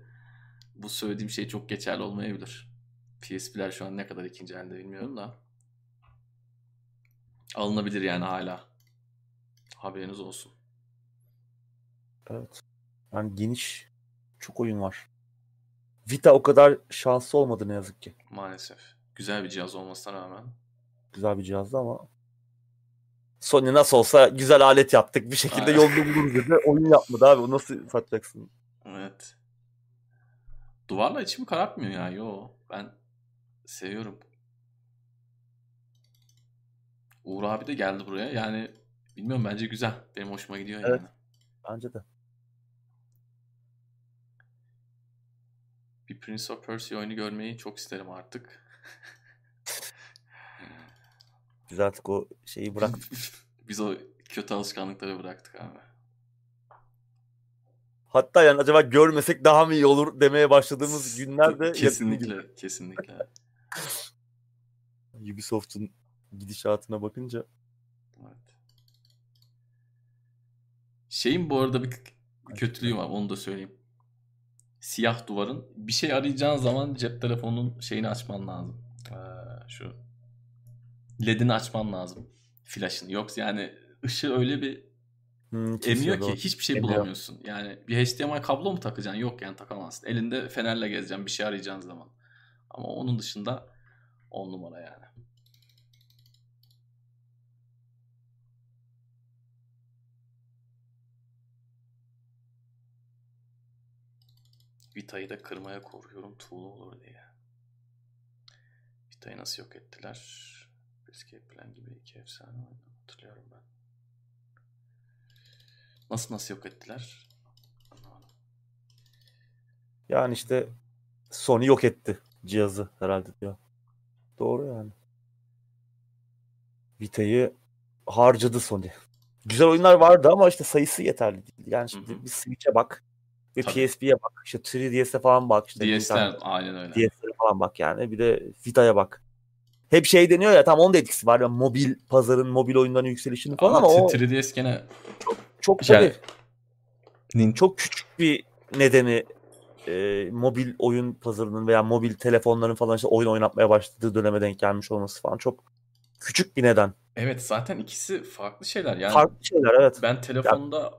Bu söylediğim şey çok geçerli olmayabilir. PSP'ler şu an ne kadar ikinci elde bilmiyorum da. Alınabilir yani hala. Haberiniz olsun. Evet. Yani geniş çok oyun var. Vita o kadar şanslı olmadı ne yazık ki. Maalesef. Güzel bir cihaz olmasına rağmen. Güzel bir cihazdı ama Sony nasıl olsa güzel alet yaptık. Bir şekilde yolunu buluruz dedi. Oyun yapmadı abi. O nasıl satacaksın? Evet. Duvarla içimi karartmıyor ya. Yo. Ben seviyorum. Uğur abi de geldi buraya. Yani bilmiyorum bence güzel. Benim hoşuma gidiyor Evet. yani. Bence de. Bir Prince of Persia oyunu görmeyi çok isterim artık. *laughs* Biz artık o şeyi bıraktık. *laughs* Biz o kötü alışkanlıkları bıraktık abi. Hatta yani acaba görmesek daha mı iyi olur demeye başladığımız günlerde yakın Kesinlikle, kesinlikle. Ubisoft'un gidişatına bakınca Evet. Şeyin bu arada bir kötülüğü var onu da söyleyeyim. Siyah duvarın bir şey arayacağın zaman cep telefonunun şeyini açman lazım. Ee, şu ledini açman lazım. Flash'ını. Yoksa yani ışığı öyle bir hmm, emiyor ki hiçbir şey Emiyor. bulamıyorsun. Yani bir HDMI kablo mu takacaksın? Yok yani takamazsın. Elinde fenerle gezeceksin bir şey arayacağın zaman. Ama onun dışında on numara yani. Vita'yı da kırmaya korkuyorum tuğla olur diye. Vita'yı nasıl yok ettiler? Escape Plan gibi iki efsane oyunu hatırlıyorum ben. Nasıl nasıl yok ettiler? Anlamadım. Yani işte Sony yok etti cihazı herhalde diyor. Doğru yani. Vita'yı harcadı Sony. Güzel oyunlar vardı ama işte sayısı yeterli değil. Yani şimdi Hı hı. bir Switch'e bak. Bir Tabii. PSP'ye bak. işte 3DS'e falan bak. işte DS'ler aynen öyle. DS'lere falan bak yani. Bir de Vita'ya bak. Hep şey deniyor ya tam onun da etkisi var. Yani mobil pazarın mobil oyunların yükselişini falan ama, Ama o 3DS gene çok yani- tabii çok küçük bir nedeni e, mobil oyun pazarının veya mobil telefonların falan işte oyun oynatmaya başladığı döneme denk gelmiş olması falan çok küçük bir neden. evet zaten ikisi farklı şeyler. Yani Farklı şeyler evet. ben telefonda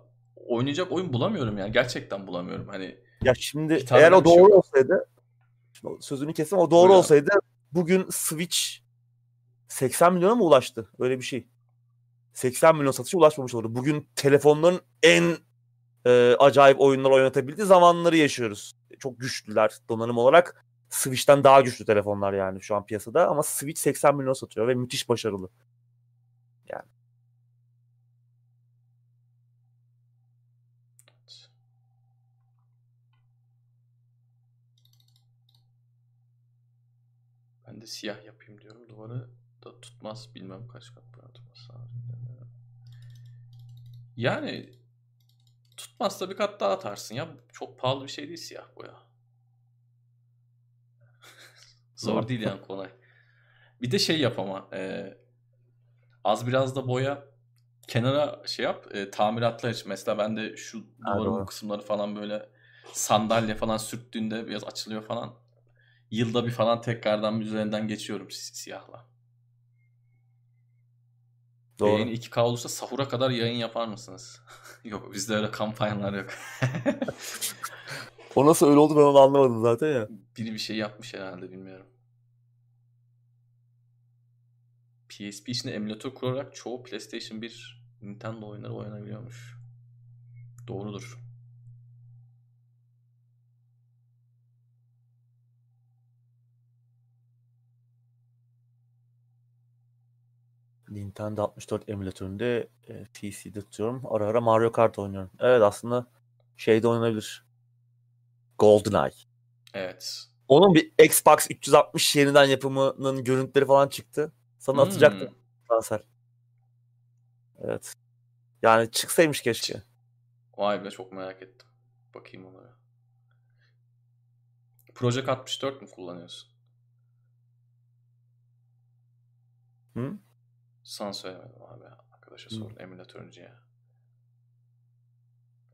oynayacak oyun bulamıyorum yani. Gerçekten bulamıyorum. Hani Ya şimdi eğer o şey doğru yok. olsaydı sözünü kesin o doğru abi. olsaydı bugün Switch 80 milyona mı ulaştı? Öyle bir şey. 80 milyon satışa ulaşmamış olurdu. Bugün telefonların en e, acayip oyunlar oynatabildiği zamanları yaşıyoruz. Çok güçlüler donanım olarak. Switch'ten daha güçlü telefonlar yani şu an piyasada ama Switch 80 milyon satıyor ve müthiş başarılı. Yani. Ben de siyah yapayım diyorum. Duvarı da tutmaz. Bilmem kaç kat tutmaz. Yani tutmazsa bir kat daha atarsın ya. Çok pahalı bir şey değil siyah boya. *laughs* Zor değil yani kolay. Bir de şey yap ama e, az biraz da boya kenara şey yap e, tamiratlar için. Mesela ben de şu duvarın bu kısımları falan böyle sandalye falan sürttüğünde biraz açılıyor falan. Yılda bir falan tekrardan üzerinden geçiyorum siyahla. Doğru. Yayın 2K olursa sahura kadar yayın yapar mısınız? *laughs* yok bizde öyle kampanyalar yok. *laughs* o nasıl öyle oldu ben onu anlamadım zaten ya. Biri bir şey yapmış herhalde bilmiyorum. PSP içinde emülatör kurarak çoğu PlayStation 1 Nintendo oyunları oynanabiliyormuş. Doğrudur. Nintendo 64 emülatöründe e, PC'de tutuyorum. Ara ara Mario Kart oynuyorum. Evet aslında şeyde oynanabilir. GoldenEye. Evet. Onun bir Xbox 360 yeniden yapımının görüntüleri falan çıktı. Sana hmm. atacaktım. Transfer. Evet. Yani çıksaymış keşke. Vay be çok merak ettim. Bakayım onlara. Project 64 mu kullanıyorsun? Hı? Sana söylemedim abi. Arkadaşa sordum emülatörcüye.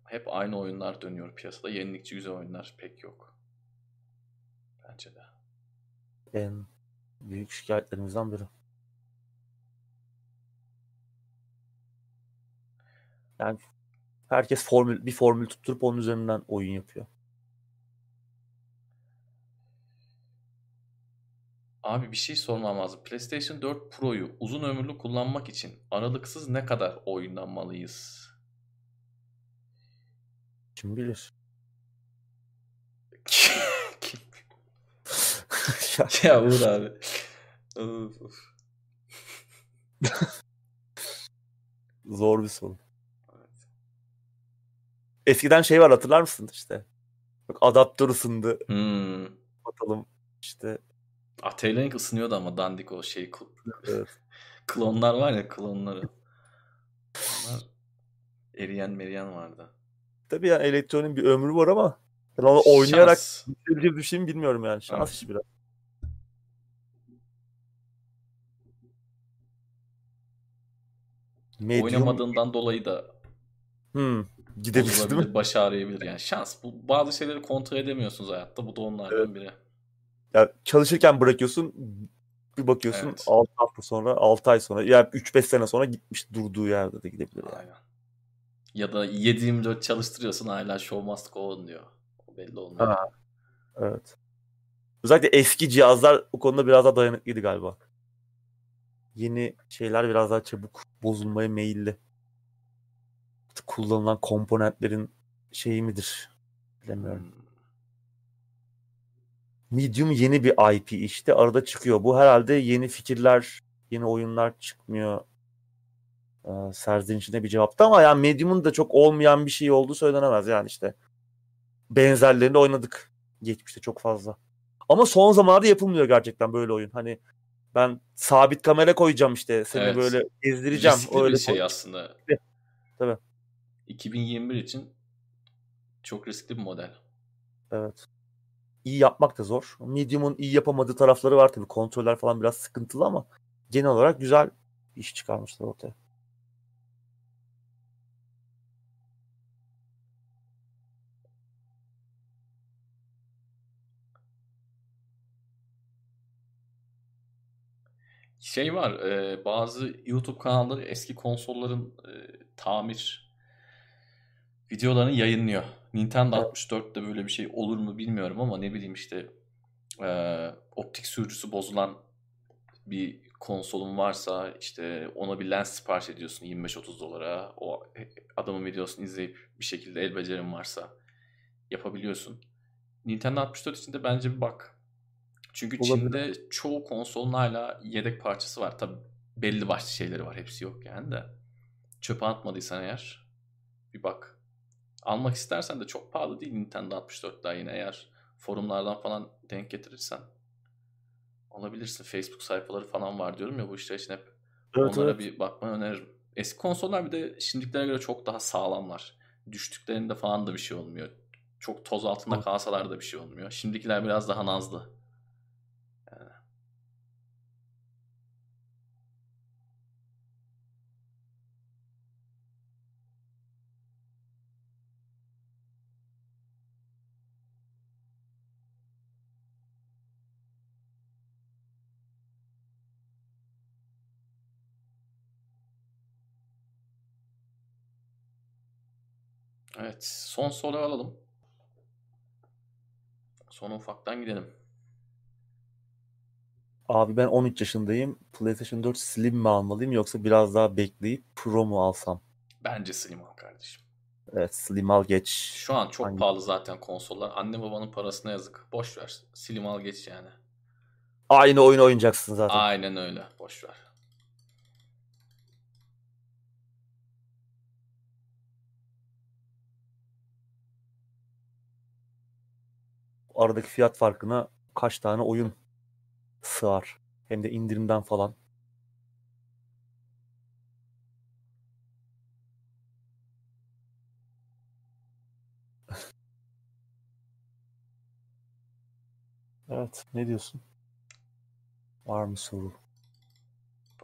Hep aynı oyunlar dönüyor piyasada. Yenilikçi güzel oyunlar pek yok. Bence de. En büyük şikayetlerimizden biri. Yani herkes formül bir formül tutturup onun üzerinden oyun yapıyor. Abi bir şey sormam lazım. PlayStation 4 Pro'yu uzun ömürlü kullanmak için aralıksız ne kadar oynanmalıyız? Kim bilir? *laughs* Kim? ya Uğur abi. *laughs* Zor bir soru. Evet. Eskiden şey var hatırlar mısın işte? Bak adaptör ısındı. Hmm. Bakalım işte Atelier ısınıyordu ama dandik o şey. Evet. *laughs* Klonlar var ya klonları. Onlar eriyen meriyen vardı. Tabii yani elektronin bir ömrü var ama ben onu oynayarak bitirebilir düşeyim bilmiyorum yani. Şans evet. işi biraz. Medium... Oynamadığından dolayı da hmm, gidebilir değil mi? Baş ağrıyabilir yani. Şans. Bu, bazı şeyleri kontrol edemiyorsunuz hayatta. Bu da onlardan evet. biri. Ya çalışırken bırakıyorsun bir bakıyorsun evet. 6 hafta sonra 6 ay sonra yani 3-5 sene sonra gitmiş durduğu yerde de gidebilir. Yani. Aynen. Ya da 7-24 çalıştırıyorsun hala show must go on diyor. O belli olmuyor. Ha. Evet. Özellikle eski cihazlar o konuda biraz daha dayanıklıydı galiba. Yeni şeyler biraz daha çabuk bozulmaya meyilli. Kullanılan komponentlerin şeyi midir? Bilemiyorum. Hmm. Medium yeni bir IP işte arada çıkıyor. Bu herhalde yeni fikirler, yeni oyunlar çıkmıyor. Ee, Serzin içinde bir cevaptı ama yani Medium'un da çok olmayan bir şey olduğu söylenemez yani işte. Benzerlerini oynadık geçmişte çok fazla. Ama son zamanlarda yapılmıyor gerçekten böyle oyun. Hani ben sabit kamera koyacağım işte seni evet. böyle gezdireceğim. Riskli öyle bir şey aslında. Tabii. 2021 için çok riskli bir model. Evet iyi yapmak da zor. Medium'un iyi yapamadığı tarafları var tabii. Kontroller falan biraz sıkıntılı ama genel olarak güzel iş çıkarmışlar ortaya. Şey var, bazı YouTube kanalları eski konsolların tamir videolarını yayınlıyor. Nintendo evet. 64'te böyle bir şey olur mu bilmiyorum ama ne bileyim işte e, optik sürücüsü bozulan bir konsolun varsa işte ona bir lens sipariş ediyorsun 25-30 dolara. O adamın videosunu izleyip bir şekilde el becerin varsa yapabiliyorsun. Nintendo 64 için de bence bir bak. Çünkü Olabilir. Çin'de çoğu konsolun hala yedek parçası var. Tabi belli başlı şeyleri var. Hepsi yok yani de. Çöpe atmadıysan eğer bir bak. Almak istersen de çok pahalı değil Nintendo 64 daha yine eğer forumlardan falan denk getirirsen alabilirsin. Facebook sayfaları falan var diyorum ya bu işler için hep Evet, onlara evet. bir bakmanı öneririm. Eski konsollar bir de şimdikilere göre çok daha sağlamlar. Düştüklerinde falan da bir şey olmuyor. Çok toz altında kalsalar da bir şey olmuyor. Şimdikiler biraz daha nazlı. Evet, son soru alalım. Son ufaktan gidelim. Abi ben 13 yaşındayım. PlayStation 4 Slim mi almalıyım yoksa biraz daha bekleyip Pro mu alsam? Bence Slim al kardeşim. Evet Slim al geç. Şu an çok Hangi- pahalı zaten konsollar. Anne babanın parasına yazık. Boş ver. Slim al geç yani. Aynı oyun oynayacaksın zaten. Aynen öyle. Boş ver. Aradaki fiyat farkına kaç tane oyun sığar. Hem de indirimden falan. *laughs* Evet, ne diyorsun? Var mı soru?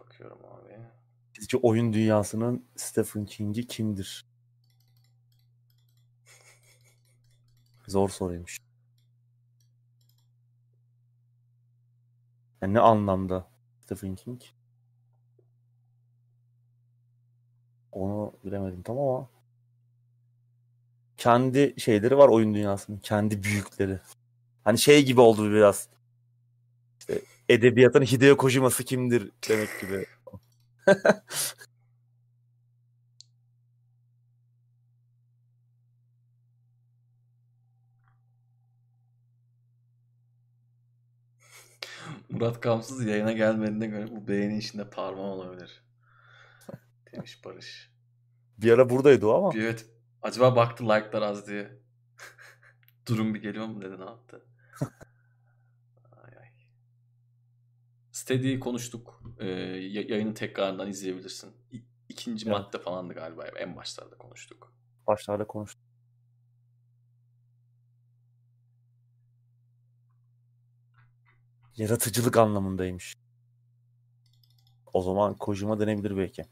Bakıyorum abi. Sizce oyun dünyasının Stephen King'i kimdir? *laughs* Zor soruymuş. Yani ne anlamda Stephen King? Onu bilemedim tam ama kendi şeyleri var oyun dünyasının. Kendi büyükleri. Hani şey gibi oldu biraz. İşte edebiyatın Hideo Kojima'sı kimdir demek gibi. *laughs* Murat Kamsız yayına gelmediğine göre bu beğeni işinde parmağı olabilir. *laughs* Demiş Barış. Bir ara buradaydı o ama. Bir evet. Acaba baktı like'lar az diye. *laughs* Durum bir geliyor mu dedi ne yaptı? *laughs* Ay ay. Steady'yi konuştuk. Ee, ya- yayını tekrardan izleyebilirsin. İ- İkinci Evet. madde falandı galiba. En başlarda konuştuk. Başlarda konuştuk. Yaratıcılık anlamındaymış. O zaman Kojima denebilir belki.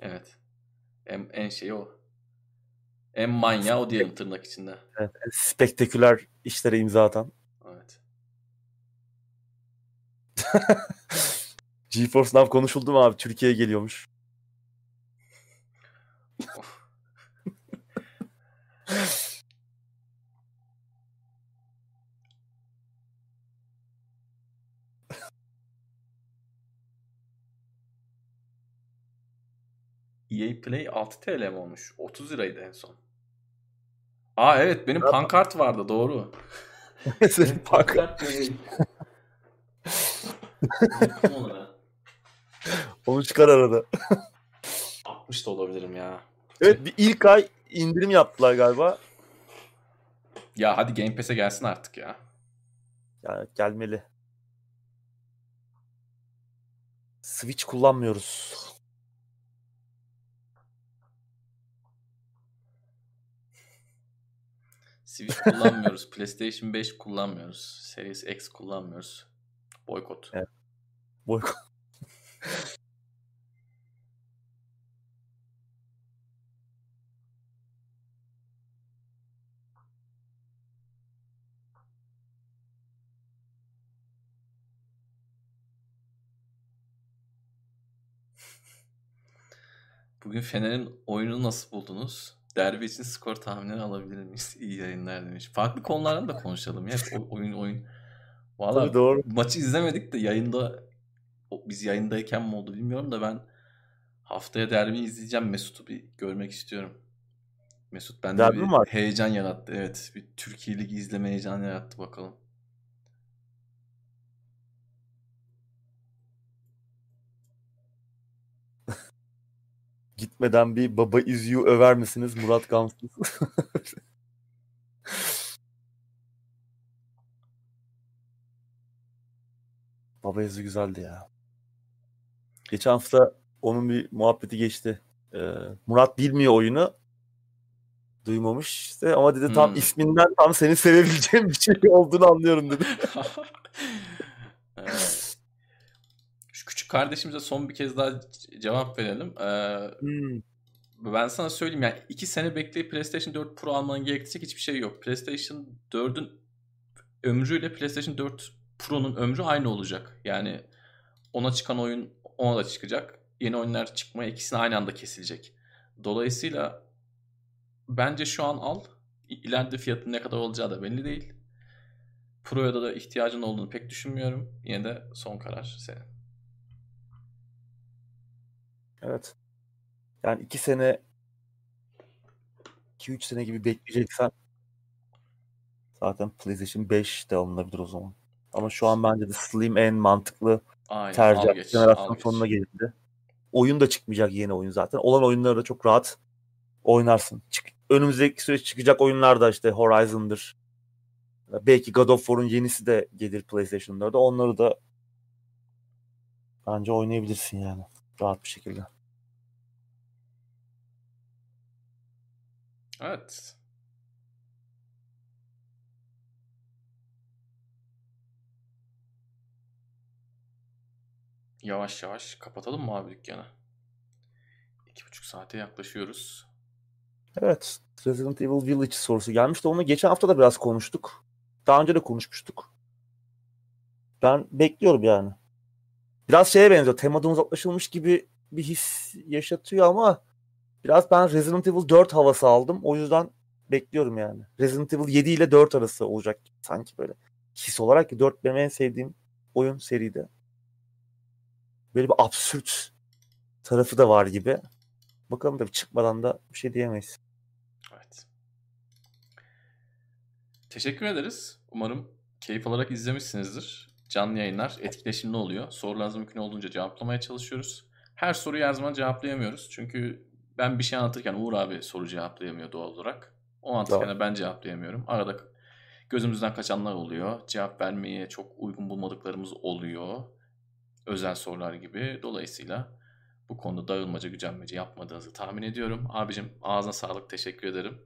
Evet. En, en şeyi o. En manyağı o diyelim tırnak içinde. Evet, spektaküler işlere imza atan. Evet. *laughs* GeForce Now konuşuldu mu abi? Türkiye'ye geliyormuş. EA Play 6 TL mi olmuş? 30 liraydı en son. Aa evet benim pankart vardı doğru. *laughs* Senin pankart. Onu çıkar arada. 60 da olabilirim ya. Evet bir ilk ay indirim yaptılar galiba. Ya hadi Game Pass'e gelsin artık ya. Yani gelmeli. Switch kullanmıyoruz. Switch kullanmıyoruz. *laughs* PlayStation 5 kullanmıyoruz. Series X kullanmıyoruz. Boykot. Evet. Boykot. *laughs* Bugün Fener'in oyununu nasıl buldunuz? Derbi için skor tahminleri alabilir miyiz? *laughs* İyi yayınlar demiş. Farklı konulardan da konuşalım ya. Oyun oyun Valla doğru. maçı izlemedik de yayında biz yayındayken mi oldu bilmiyorum da ben haftaya derbi izleyeceğim. Mesut'u bir görmek istiyorum. Mesut bende Derbi bir var? heyecan yarattı. Evet, bir Türkiye Ligi izleme heyecanı yarattı bakalım. Gitmeden bir baba izyu över misiniz Murat Gamsız? *laughs* baba izyu güzeldi ya. Geçen hafta onun bir muhabbeti geçti. Ee, Murat bilmiyor oyunu. Duymamış işte ama dedi tam Hmm. isminden tam seni sevebileceğim bir şey olduğunu anlıyorum dedi. *laughs* Evet. Şu küçük kardeşimize son bir kez daha cevap verelim. Ee, Hmm. ben sana söyleyeyim yani iki sene bekleyip PlayStation 4 Pro almanın gerektirecek hiçbir şey yok. PlayStation 4'ün ömrüyle PlayStation 4 Pro'nun ömrü aynı olacak. Yani ona çıkan oyun ona da çıkacak. Yeni oyunlar çıkmaya ikisini aynı anda kesilecek. Dolayısıyla bence şu an al. İleride fiyatın ne kadar olacağı da belli değil. Pro'ya da, da ihtiyacın olduğunu pek düşünmüyorum. Yine de son karar senin. Evet. Yani iki sene 2-3 sene gibi bekleyeceksen zaten PlayStation 5 de alınabilir o zaman. Ama şu an bence de Slim en mantıklı Aynen, tercih. geç, Jenerasyon sonuna gelindi. Oyun da çıkmayacak yeni oyun zaten. Olan oyunları da çok rahat oynarsın. Çık, önümüzdeki süreç çıkacak oyunlar da işte Horizon'dır. Belki God of War'un yenisi de gelir PlayStation 4'e. Onları da bence oynayabilirsin yani. Rahat bir şekilde. Evet. Yavaş yavaş kapatalım mı abi dükkanı? İki buçuk saate yaklaşıyoruz. Evet. Resident Evil Village sorusu gelmişti. Onu geçen hafta da biraz konuştuk. Daha önce de konuşmuştuk. Ben bekliyorum yani. Biraz şeye benziyor. Temadan uzaklaşılmış gibi bir his yaşatıyor ama biraz ben Resident Evil 4 havası aldım. O yüzden bekliyorum yani. Resident Evil 7 ile 4 arası olacak sanki böyle. His olarak ki 4 benim en sevdiğim oyun seride. Böyle bir absürt tarafı da var gibi. Bakalım tabii çıkmadan da bir şey diyemeyiz. Evet. Teşekkür ederiz. Umarım keyif alarak izlemişsinizdir. Canlı yayınlar etkileşimli oluyor. Sorularınızı mümkün olduğunca cevaplamaya çalışıyoruz. Her soruyu her zaman cevaplayamıyoruz. Çünkü ben bir şey anlatırken Uğur abi soru cevaplayamıyor doğal olarak. O anlatırken de ben cevaplayamıyorum. Arada gözümüzden kaçanlar oluyor. Cevap vermeye çok uygun bulmadıklarımız oluyor. Özel sorular gibi. Dolayısıyla bu konuda dağılmaca gücenmece yapmadığınızı tahmin ediyorum. Abicim ağzına sağlık teşekkür ederim.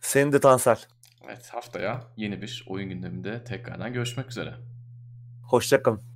Senin de Tansel. Evet haftaya yeni bir oyun gündeminde tekrardan görüşmek üzere. Hoşçakalın.